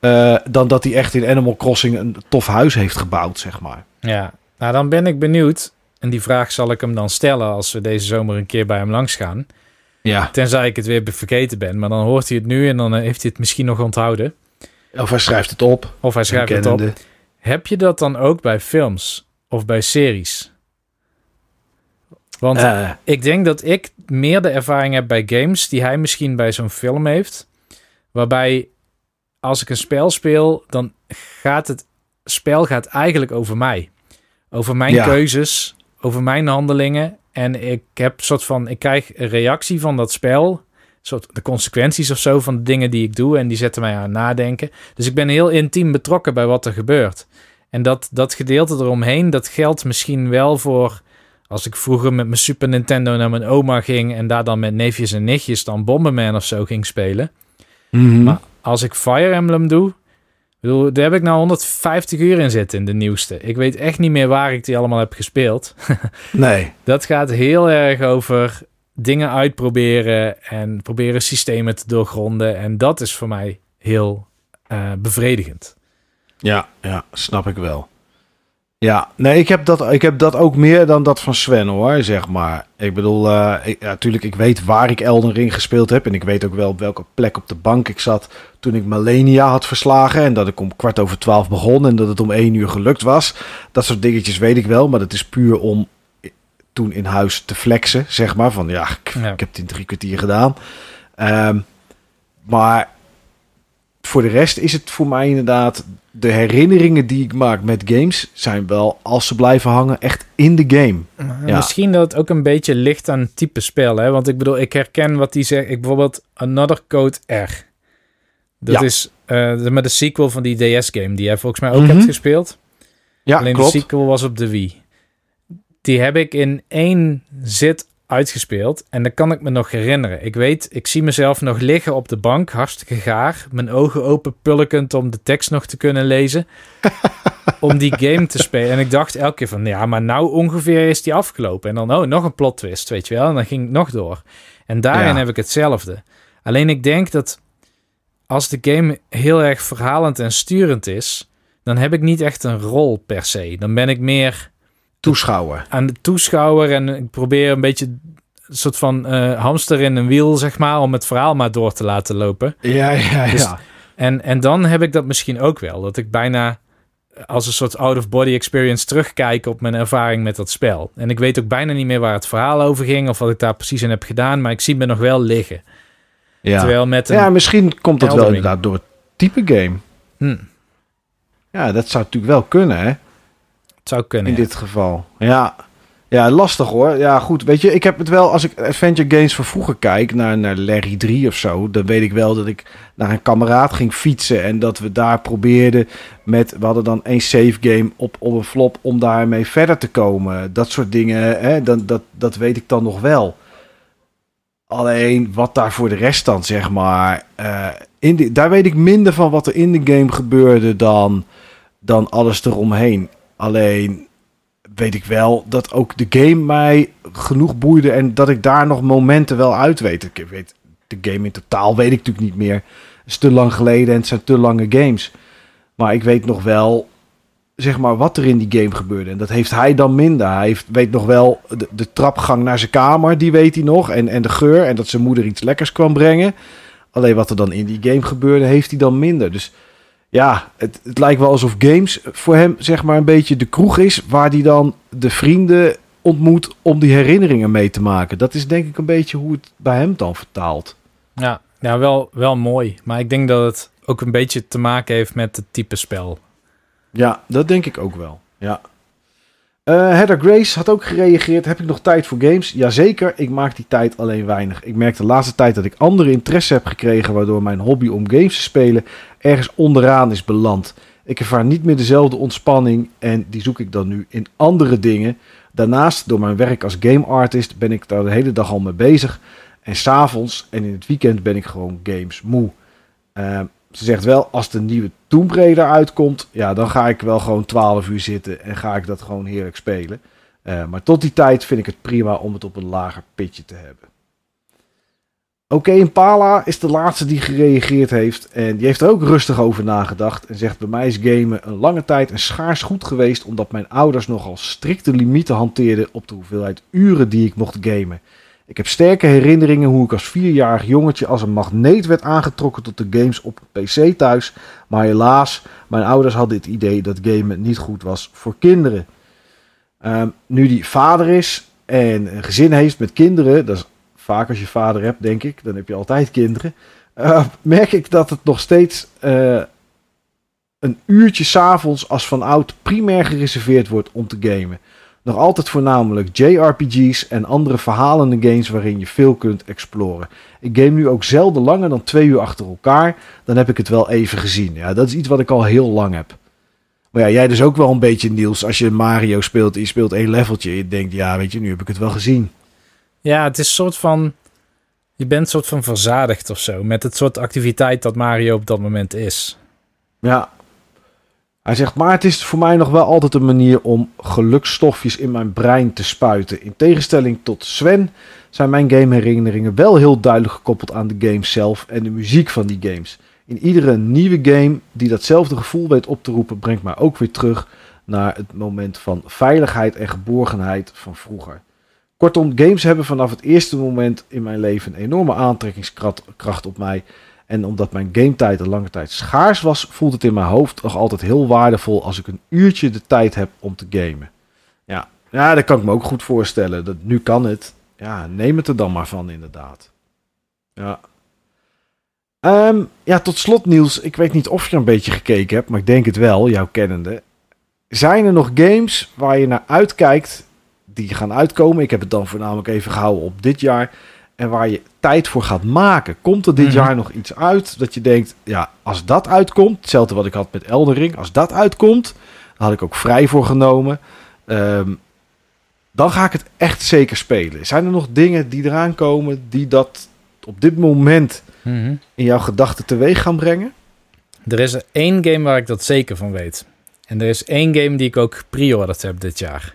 eh, dan dat hij echt in Animal Crossing een tof huis heeft gebouwd, zeg maar. Ja, nou dan ben ik benieuwd. En die vraag zal ik hem dan stellen als we deze zomer een keer bij hem langs gaan. Ja. Tenzij ik het weer vergeten ben. Maar dan hoort hij het nu en dan eh, heeft hij het misschien nog onthouden. Of hij schrijft het op. Of hij schrijft het op. Heb je dat dan ook bij films of bij series? Want Eh, ik denk dat ik meer de ervaring heb bij games die hij misschien bij zo'n film heeft. Waarbij als ik een spel speel, dan gaat het spel gaat eigenlijk over mij. Over mijn Ja. keuzes, over mijn handelingen. En ik heb een soort van, ik krijg een reactie van dat spel. Soort de consequenties of zo van de dingen die ik doe. En die zetten mij aan het nadenken. Dus ik ben heel intiem betrokken bij wat er gebeurt. En dat, dat gedeelte eromheen, dat geldt misschien wel voor als ik vroeger met mijn Super Nintendo naar mijn oma ging en daar dan met neefjes en nichtjes dan Bomberman of zo ging spelen. mhm. Maar als ik Fire Emblem doe, bedoel, daar heb ik nou 150 uur in zitten in de nieuwste. Ik weet echt niet meer waar ik die allemaal heb gespeeld. Nee. Dat gaat heel erg over dingen uitproberen en proberen systemen te doorgronden. En dat is voor mij heel eh, bevredigend. Ja, ja, snap ik wel. Ja, nee, ik heb, dat, ik heb dat ook meer dan dat van Sven hoor, zeg maar. Ik bedoel, eh ik, ja, natuurlijk, ik weet waar ik Elden Ring gespeeld heb. En ik weet ook wel op welke plek op de bank ik zat toen ik Malenia had verslagen. En dat ik om kwart over twaalf begon en dat het om één uur gelukt was. Dat soort dingetjes weet ik wel, maar dat is puur om toen in huis te flexen, zeg maar. Van ja, ik, Ja. ik heb het in drie kwartier gedaan. Ehm, maar voor de rest is het voor mij inderdaad... de herinneringen die ik maak met games... zijn wel, als ze blijven hangen, echt in de game. Ja. Misschien dat het ook een beetje ligt aan het type spel. Hè? Want ik bedoel, ik herken wat die zegt. Ik bijvoorbeeld Another Code R. Dat Ja. is eh, de, met de sequel van die DS-game die jij volgens mij ook Mhm. hebt gespeeld. Ja, Alleen klopt. de sequel was op de Wii. Die heb ik in één zit uitgespeeld. En dat kan ik me nog herinneren. Ik weet, ik zie mezelf nog liggen op de bank, hartstikke gaar. Mijn ogen open, pulkend om de tekst nog te kunnen lezen. om die game te spelen. En ik dacht elke keer van, ja, maar nou ongeveer is die afgelopen. En dan, oh, nog een plot twist, weet je wel. En dan ging ik nog door. En daarin Ja. heb ik hetzelfde. Alleen ik denk dat als de game heel erg verhalend en sturend is, dan heb ik niet echt een rol per se. Dan ben ik meer Toeschouwer. aan de toeschouwer en ik probeer een beetje een soort van eh, hamster in een wiel, zeg maar, om het verhaal maar door te laten lopen. Ja, ja, Dus- ja. En, en dan heb ik dat misschien ook wel, dat ik bijna als een soort out-of-body experience terugkijk op mijn ervaring met dat spel. En ik weet ook bijna niet meer waar het verhaal over ging of wat ik daar precies in heb gedaan, maar ik zie me nog wel liggen. Ja. Terwijl met een... ja, misschien komt dat wel inderdaad door het type game. Hm, Ja, dat zou natuurlijk wel kunnen, hè? Het zou kunnen. In ja. dit geval. Ja. Ja, lastig hoor. Ja, goed. Weet je, ik heb het wel, als ik adventure games van vroeger kijk, naar, naar Larry 3 of zo, dan weet ik wel dat ik naar een kameraad ging fietsen en dat we daar probeerden met, we hadden dan één save game op, op een flop om daarmee verder te komen. Dat soort dingen, hè, dan, dat, dat weet ik dan nog wel. Alleen wat daar voor de rest dan, zeg maar, eh, in die, daar weet ik minder van wat er in de game gebeurde dan, dan alles eromheen. Alleen weet ik wel dat ook de game mij genoeg boeide en dat ik daar nog momenten wel uit weet. Ik weet de game in totaal weet ik natuurlijk niet meer. Het is te lang geleden en het zijn te lange games. Maar ik weet nog wel, zeg maar, wat er in die game gebeurde. En dat heeft hij dan minder. Hij heeft, weet nog wel de, de trapgang naar zijn kamer, die weet hij nog. En, en de geur en dat zijn moeder iets lekkers kwam brengen. Alleen wat er dan in die game gebeurde, heeft hij dan minder. Dus ja, het, het lijkt wel alsof games voor hem zeg maar een beetje de kroeg is... waar hij dan de vrienden ontmoet om die herinneringen mee te maken. Dat is denk ik een beetje hoe het bij hem dan vertaalt. Ja, ja wel, wel mooi. Maar ik denk dat het ook een beetje te maken heeft met het type spel. Ja, dat denk ik ook wel. Ja. Uh, Heather Grace had ook gereageerd. Heb ik nog tijd voor games? Jazeker, ik maak die tijd alleen weinig. Ik merk de laatste tijd dat ik andere interesse heb gekregen... waardoor mijn hobby om games te spelen ergens onderaan is beland. Ik ervaar niet meer dezelfde ontspanning en die zoek ik dan nu in andere dingen. Daarnaast, door mijn werk als game artist, ben ik daar de hele dag al mee bezig. En s'avonds en in het weekend ben ik gewoon games moe. Uh, ze zegt wel, als de nieuwe Tomb Raider uitkomt, ja, dan ga ik wel gewoon 12 uur zitten en ga ik dat gewoon heerlijk spelen. Uh, maar tot die tijd vind ik het prima om het op een lager pitje te hebben. Oké, okay, Impala is de laatste die gereageerd heeft. En die heeft er ook rustig over nagedacht. En zegt: Bij mij is gamen een lange tijd een schaars goed geweest. Omdat mijn ouders nogal strikte limieten hanteerden op de hoeveelheid uren die ik mocht gamen. Ik heb sterke herinneringen hoe ik als vierjarig jongetje als een magneet werd aangetrokken tot de games op PC thuis. Maar helaas, mijn ouders hadden het idee dat gamen niet goed was voor kinderen. Um, nu die vader is en een gezin heeft met kinderen, dat is vaak als je vader hebt, denk ik, dan heb je altijd kinderen. Uh, merk ik dat het nog steeds uh, een uurtje s'avonds als van oud primair gereserveerd wordt om te gamen. Nog altijd voornamelijk JRPG's en andere verhalende games waarin je veel kunt exploren. Ik game nu ook zelden langer dan twee uur achter elkaar. Dan heb ik het wel even gezien. Ja, dat is iets wat ik al heel lang heb. Maar ja, jij dus ook wel een beetje, Niels. Als je Mario speelt en je speelt één leveltje. Je denkt, ja, weet je, nu heb ik het wel gezien. Ja, het is een soort van... Je bent soort van verzadigd of zo. Met het soort activiteit dat Mario op dat moment is. Ja, hij zegt, maar het is voor mij nog wel altijd een manier om gelukstofjes in mijn brein te spuiten. In tegenstelling tot Sven zijn mijn gameherinneringen wel heel duidelijk gekoppeld aan de games zelf en de muziek van die games. In iedere nieuwe game die datzelfde gevoel weet op te roepen, brengt mij ook weer terug naar het moment van veiligheid en geborgenheid van vroeger. Kortom, games hebben vanaf het eerste moment in mijn leven een enorme aantrekkingskracht op mij. En omdat mijn gametijd een lange tijd schaars was, voelt het in mijn hoofd nog altijd heel waardevol als ik een uurtje de tijd heb om te gamen. Ja, ja dat kan ik me ook goed voorstellen. Dat, nu kan het. Ja, neem het er dan maar van, inderdaad. Ja. Um, ja, tot slot Niels, ik weet niet of je een beetje gekeken hebt, maar ik denk het wel, jouw kennende. Zijn er nog games waar je naar uitkijkt die gaan uitkomen? Ik heb het dan voornamelijk even gehouden op dit jaar en waar je tijd voor gaat maken. Komt er dit mhm. jaar nog iets uit dat je denkt, ja, als dat uitkomt, hetzelfde wat ik had met Eldering, als dat uitkomt, had ik ook vrij voor genomen. Um, dan ga ik het echt zeker spelen. Zijn er nog dingen die eraan komen die dat op dit moment mhm. in jouw gedachten teweeg gaan brengen? Er is er één game waar ik dat zeker van weet. En er is één game die ik ook pre-ordered heb dit jaar.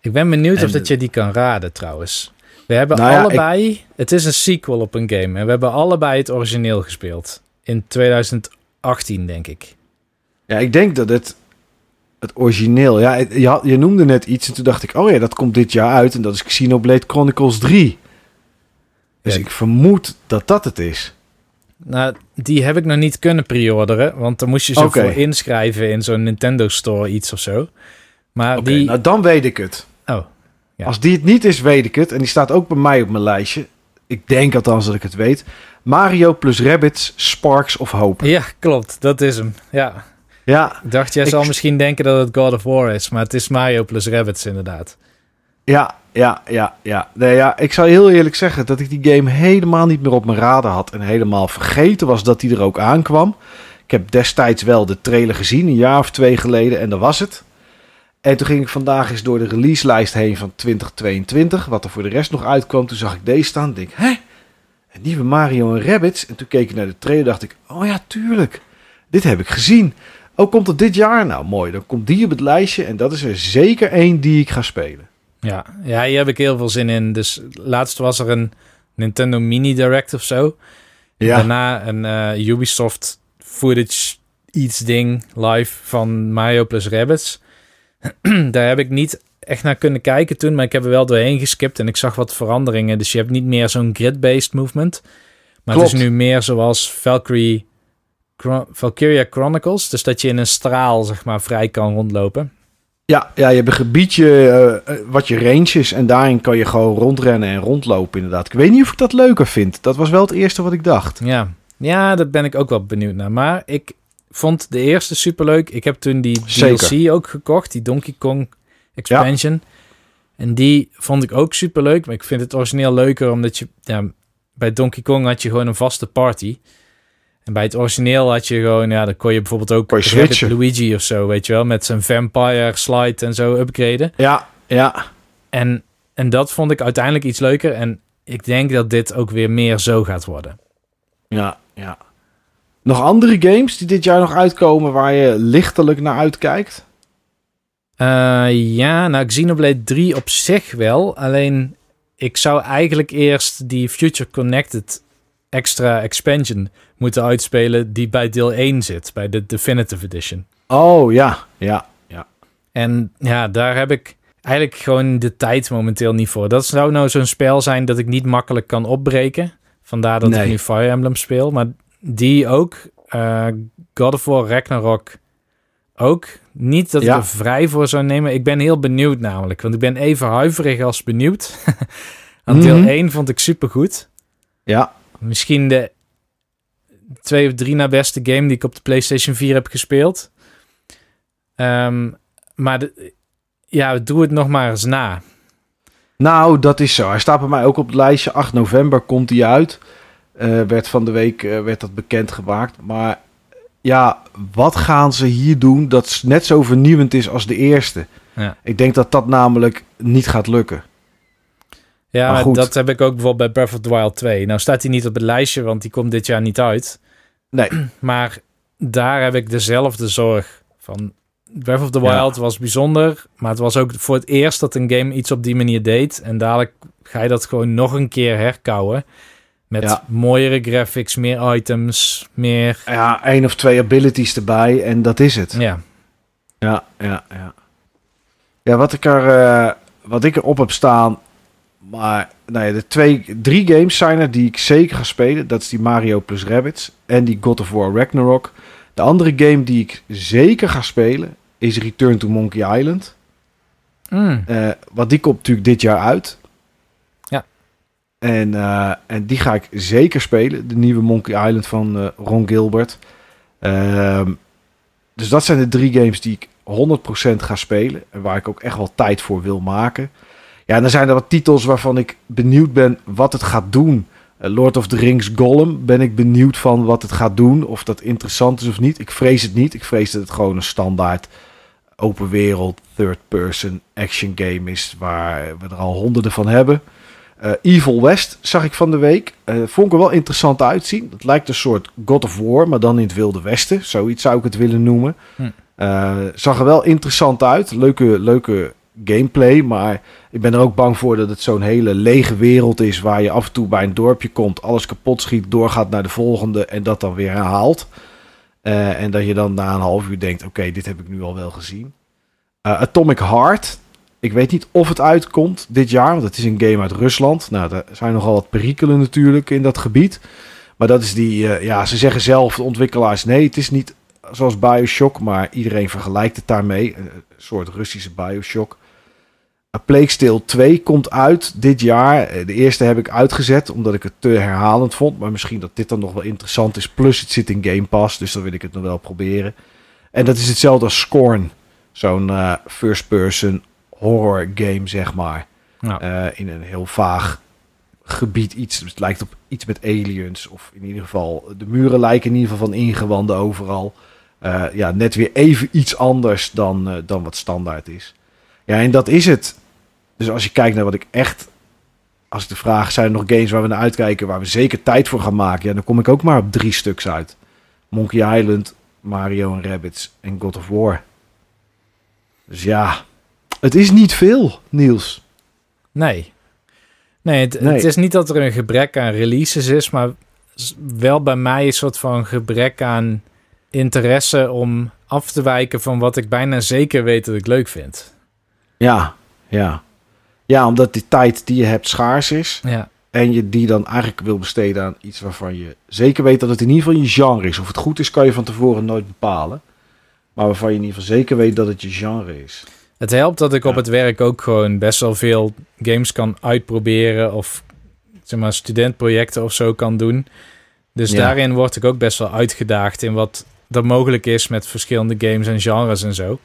Ik ben benieuwd of dat je die kan raden trouwens. We hebben nou allebei. Het is een sequel op een game. En we hebben allebei het origineel gespeeld. In 2018, denk ik. Ja, ik denk dat het. Het origineel. Ja, je, had, je noemde net iets. En toen dacht ik, oh ja, dat komt dit jaar uit. En dat is Xenoblade Chronicles 3. Dus ik vermoed dat dat het is. Nou, die heb ik nog niet kunnen pre-orderen. Want dan moest je zo voor inschrijven in zo'n Nintendo Store iets of zo. Maar die... nou dan weet ik het. Oh, als die het niet is, weet ik het. En die staat ook bij mij op mijn lijstje. Ik denk althans dat ik het weet. Mario plus Rabbits, Sparks of Hope. Ja, klopt. Dat is hem. Ja. Ja. Ik dacht, jij zal misschien denken dat het God of War is. Maar het is Mario plus Rabbits inderdaad. Ja, ja, ja, ja. Nee, ja. Ik zou heel eerlijk zeggen dat ik die game helemaal niet meer op mijn radar had. En helemaal vergeten was dat die er ook aankwam. Ik heb destijds wel de trailer gezien, een jaar of twee geleden. En dat was het. En toen ging ik vandaag eens door de releaselijst heen van 2022. Wat er voor de rest nog uitkwam. Toen zag ik deze staan. Denk, hè? Een nieuwe Mario en Rabbids. En toen keek ik naar de trailer. Dacht ik, oh ja, tuurlijk. Dit heb ik gezien. Oh, komt het dit jaar? Nou, mooi. Dan komt die op het lijstje. En dat is er zeker één die ik ga spelen. Ja, ja hier heb ik heel veel zin in. Dus laatst was er een Nintendo Mini Direct of zo. Ja. Daarna een uh, Ubisoft footage iets ding live van Mario plus Rabbids. daar heb ik niet echt naar kunnen kijken toen, maar ik heb er wel doorheen geskipt en ik zag wat veranderingen. Dus je hebt niet meer zo'n grid-based movement, maar het is nu meer zoals Valkyrie, Valkyria Chronicles, dus dat je in een straal zeg maar vrij kan rondlopen. Ja, ja je hebt een gebiedje uh, wat je range is en daarin kan je gewoon rondrennen en rondlopen inderdaad. Ik weet niet of ik dat leuker vind. Dat was wel het eerste wat ik dacht. Ja, ja daar ben ik ook wel benieuwd naar. Maar ik vond de eerste superleuk. Ik heb toen die DLC ook gekocht, die Donkey Kong expansion. En die vond ik ook superleuk. Maar ik vind het origineel leuker omdat je... Ja, bij Donkey Kong had je gewoon een vaste party. En bij het origineel had je gewoon... Ja, dan kon je bijvoorbeeld ook Luigi of zo, weet je wel. Met zijn vampire slide en zo upgraden. Ja, ja. En, en dat vond ik uiteindelijk iets leuker. En ik denk dat dit ook weer meer zo gaat worden. Ja, ja. Nog andere games die dit jaar nog uitkomen waar je lichtelijk naar uitkijkt? Uh, ja, nou Xenoblade 3 op zich wel. Alleen ik zou eigenlijk eerst die Future Connected extra expansion moeten uitspelen die bij deel 1 zit, bij de Definitive Edition. Oh ja, ja, ja. En ja, daar heb ik eigenlijk gewoon de tijd momenteel niet voor. Dat zou nou zo'n spel zijn dat ik niet makkelijk kan opbreken. Vandaar dat ik nu Fire Emblem speel. Maar die ook. Uh, God of War Ragnarok ook. Niet dat ik er vrij voor zou nemen. Ik ben heel benieuwd namelijk. Want ik ben even huiverig als benieuwd. Want deel 1 mhm. vond ik super goed. Ja. Misschien de twee of drie na beste game die ik op de PlayStation 4 heb gespeeld. Um, maar de, ja, doe het nog maar eens na. Nou, dat is zo. Hij staat bij mij ook op het lijstje. 8 november komt hij uit. Uh, werd van de week uh, werd dat bekend gemaakt. Maar ja, wat gaan ze hier doen dat net zo vernieuwend is als de eerste? Ja. Ik denk dat dat namelijk niet gaat lukken. Ja, dat heb ik ook bijvoorbeeld bij Breath of the Wild 2. Nou staat hij niet op het lijstje, want die komt dit jaar niet uit. Nee. Maar daar heb ik dezelfde zorg van. Breath of the Wild was bijzonder, maar het was ook voor het eerst dat een game iets op die manier deed. En dadelijk ga je dat gewoon nog een keer herkouwen. Met mooiere graphics, meer items, meer... Ja, één of twee abilities erbij en dat is het. Ja. Ja, ja, ja. Ja, wat ik er, uh, wat ik erop heb staan... Maar nou ja, de twee, drie games zijn er die ik zeker ga spelen. Dat is die Mario plus Rabbids en die God of War Ragnarok. De andere game die ik zeker ga spelen is Return to Monkey Island. Mm. Uh, want die komt natuurlijk dit jaar uit. En, uh, en die ga ik zeker spelen. De nieuwe Monkey Island van uh, Ron Gilbert. Uh, dus dat zijn de drie games die ik 100% ga spelen. En waar ik ook echt wel tijd voor wil maken. Ja, en dan zijn er wat titels waarvan ik benieuwd ben wat het gaat doen. Uh, Lord of the Rings Gollum ben ik benieuwd van wat het gaat doen. Of dat interessant is of niet. Ik vrees het niet. Ik vrees dat het gewoon een standaard open wereld, third person action game is. Waar we er al honderden van hebben. Uh, Evil West zag ik van de week. Uh, vond ik er wel interessant uitzien. Het lijkt een soort God of War, maar dan in het Wilde Westen. Zoiets zou ik het willen noemen. Hm. Uh, zag er wel interessant uit. Leuke, leuke gameplay. Maar ik ben er ook bang voor dat het zo'n hele lege wereld is. Waar je af en toe bij een dorpje komt, alles kapot schiet, doorgaat naar de volgende en dat dan weer herhaalt. en dat je dan na een half uur denkt: oké, dit heb ik nu al wel gezien. Atomic Heart ik weet niet of het uitkomt dit jaar, want het is een game uit Rusland. Nou, er zijn nogal wat perikelen natuurlijk in dat gebied. Maar dat is die, uh, ja, ze zeggen zelf, de ontwikkelaars, nee, het is niet zoals Bioshock, maar iedereen vergelijkt het daarmee. Een soort Russische Bioshock. A Plague Tale 2 komt uit dit jaar. Eh, de eerste heb ik uitgezet, omdat ik het te herhalend vond. Maar misschien dat dit dan nog wel interessant is. Plus het zit in Game Pass, dus dan wil ik het nog wel proberen. En dat is hetzelfde als Scorn. Zo'n first-person horror game, zeg maar. Uh, in een heel vaag gebied. Iets, het lijkt op iets met aliens. Of in ieder geval, de muren lijken in ieder geval van ingewanden overal. Uh, ja, net weer even iets anders dan, uh, dan wat standaard is. Ja, en dat is het. Dus als je kijkt naar wat ik echt... Als ik de vraag, zijn er nog games waar we naar uitkijken... waar we zeker tijd voor gaan maken? Ja, dan kom ik ook maar op drie stuks uit. Monkey Island, Mario en Rabbids en God of War. Dus ja, het is niet veel, Niels. Nee. Nee het, het, is niet dat er een gebrek aan releases is, maar wel bij mij een soort van gebrek aan interesse om af te wijken van wat ik bijna zeker weet dat ik leuk vind. Ja, ja. Ja, omdat die tijd die je hebt schaars is. Ja. En je die dan eigenlijk wil besteden aan iets waarvan je zeker weet dat het in ieder geval je genre is. Of het goed is, kan je van tevoren nooit bepalen. Maar waarvan je in ieder geval zeker weet dat het je genre is. Het helpt dat ik op het werk ook gewoon best wel veel games kan uitproberen of zeg maar studentprojecten of zo kan doen. Dus daarin word ik ook best wel uitgedaagd in wat dat mogelijk is met verschillende games en genres en zo.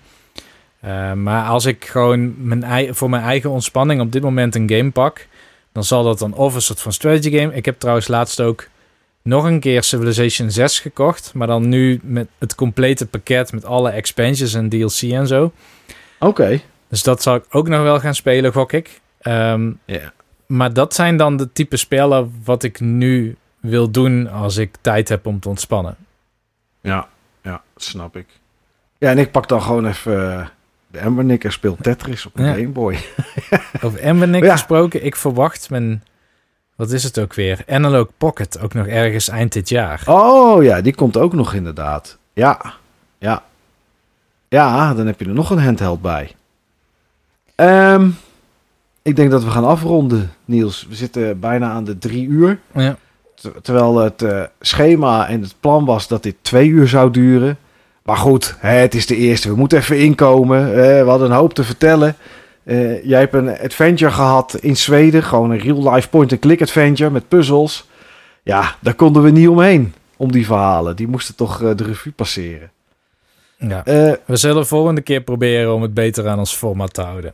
Uh, maar als ik gewoon mijn, voor mijn eigen ontspanning op dit moment een game pak, dan zal dat dan of een soort van strategy game. Ik heb trouwens laatst ook nog een keer Civilization 6 gekocht, maar dan nu met het complete pakket met alle expansions en DLC en zo. Oké. Dus dat zal ik ook nog wel gaan spelen, gok ik. Um, Maar dat zijn dan de type spellen wat ik nu wil doen als ik tijd heb om te ontspannen. Ja, ja, snap ik. Ja, en ik pak dan gewoon even uh, de Embernick en speel Tetris op een ja. Game Boy. Over Embernick gesproken, ik verwacht mijn... Wat is het ook weer? Analog Pocket, ook nog ergens eind dit jaar. Oh ja, die komt ook nog inderdaad. Ja, ja. Ja, dan heb je er nog een handheld bij. Um, ik denk dat we gaan afronden, Niels. We zitten bijna aan de drie uur. Ja. terwijl het uh, schema en het plan was dat dit twee uur zou duren. Maar goed, hè, het is de eerste. We moeten even inkomen. Uh, we hadden een hoop te vertellen. Uh, jij hebt een adventure gehad in Zweden. Gewoon een real-life point-and-click adventure met puzzels. Ja, daar konden we niet omheen. Om die verhalen. Die moesten toch de revue passeren. Ja. we zullen volgende keer proberen om het beter aan ons format te houden.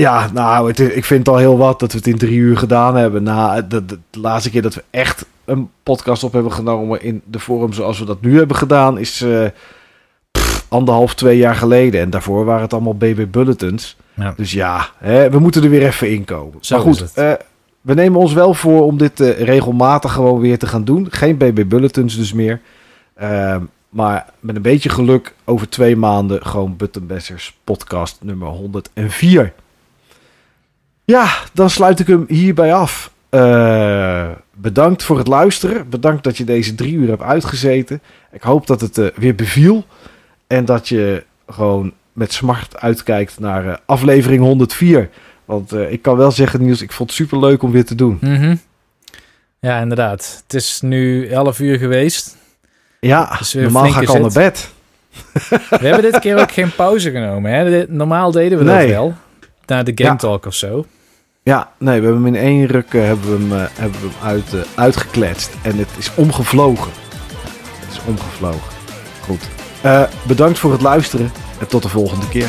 Ja, nou, het, ik vind het al heel wat dat we het in drie uur gedaan hebben. Na de, de, laatste keer dat we echt een podcast op hebben genomen in de vorm zoals we dat nu hebben gedaan, is uh, anderhalf, twee jaar geleden. En daarvoor waren het allemaal BB Bulletins. Ja. Dus ja, hè, we moeten er weer even in komen. Zo maar goed, uh, we nemen ons wel voor om dit regelmatig gewoon weer te gaan doen. Geen BB Bulletins dus meer. Ehm, maar met een beetje geluk over twee maanden gewoon Buttonbessers podcast nummer 104. Ja, dan sluit ik hem hierbij af. Uh, bedankt voor het luisteren. Bedankt dat je deze drie uur hebt uitgezeten. Ik hoop dat het uh, weer beviel. En dat je gewoon met smart uitkijkt naar uh, aflevering 104. Want ik kan wel zeggen, Niels, ik vond het super leuk om weer te doen. -hmm. Ja, inderdaad. Het is nu 11 uur geweest. Ja, normaal ga ik al naar bed. We hebben dit keer ook geen pauze genomen. Hè? Normaal deden we nee. dat wel. Naar de Game Talk of zo. Ja, nee, we hebben hem in één ruk uh, hebben we hem, uh, hebben we hem uit, uh, uitgekletst. En het is omgevlogen. Het is omgevlogen. Goed. bedankt voor het luisteren en tot de volgende keer.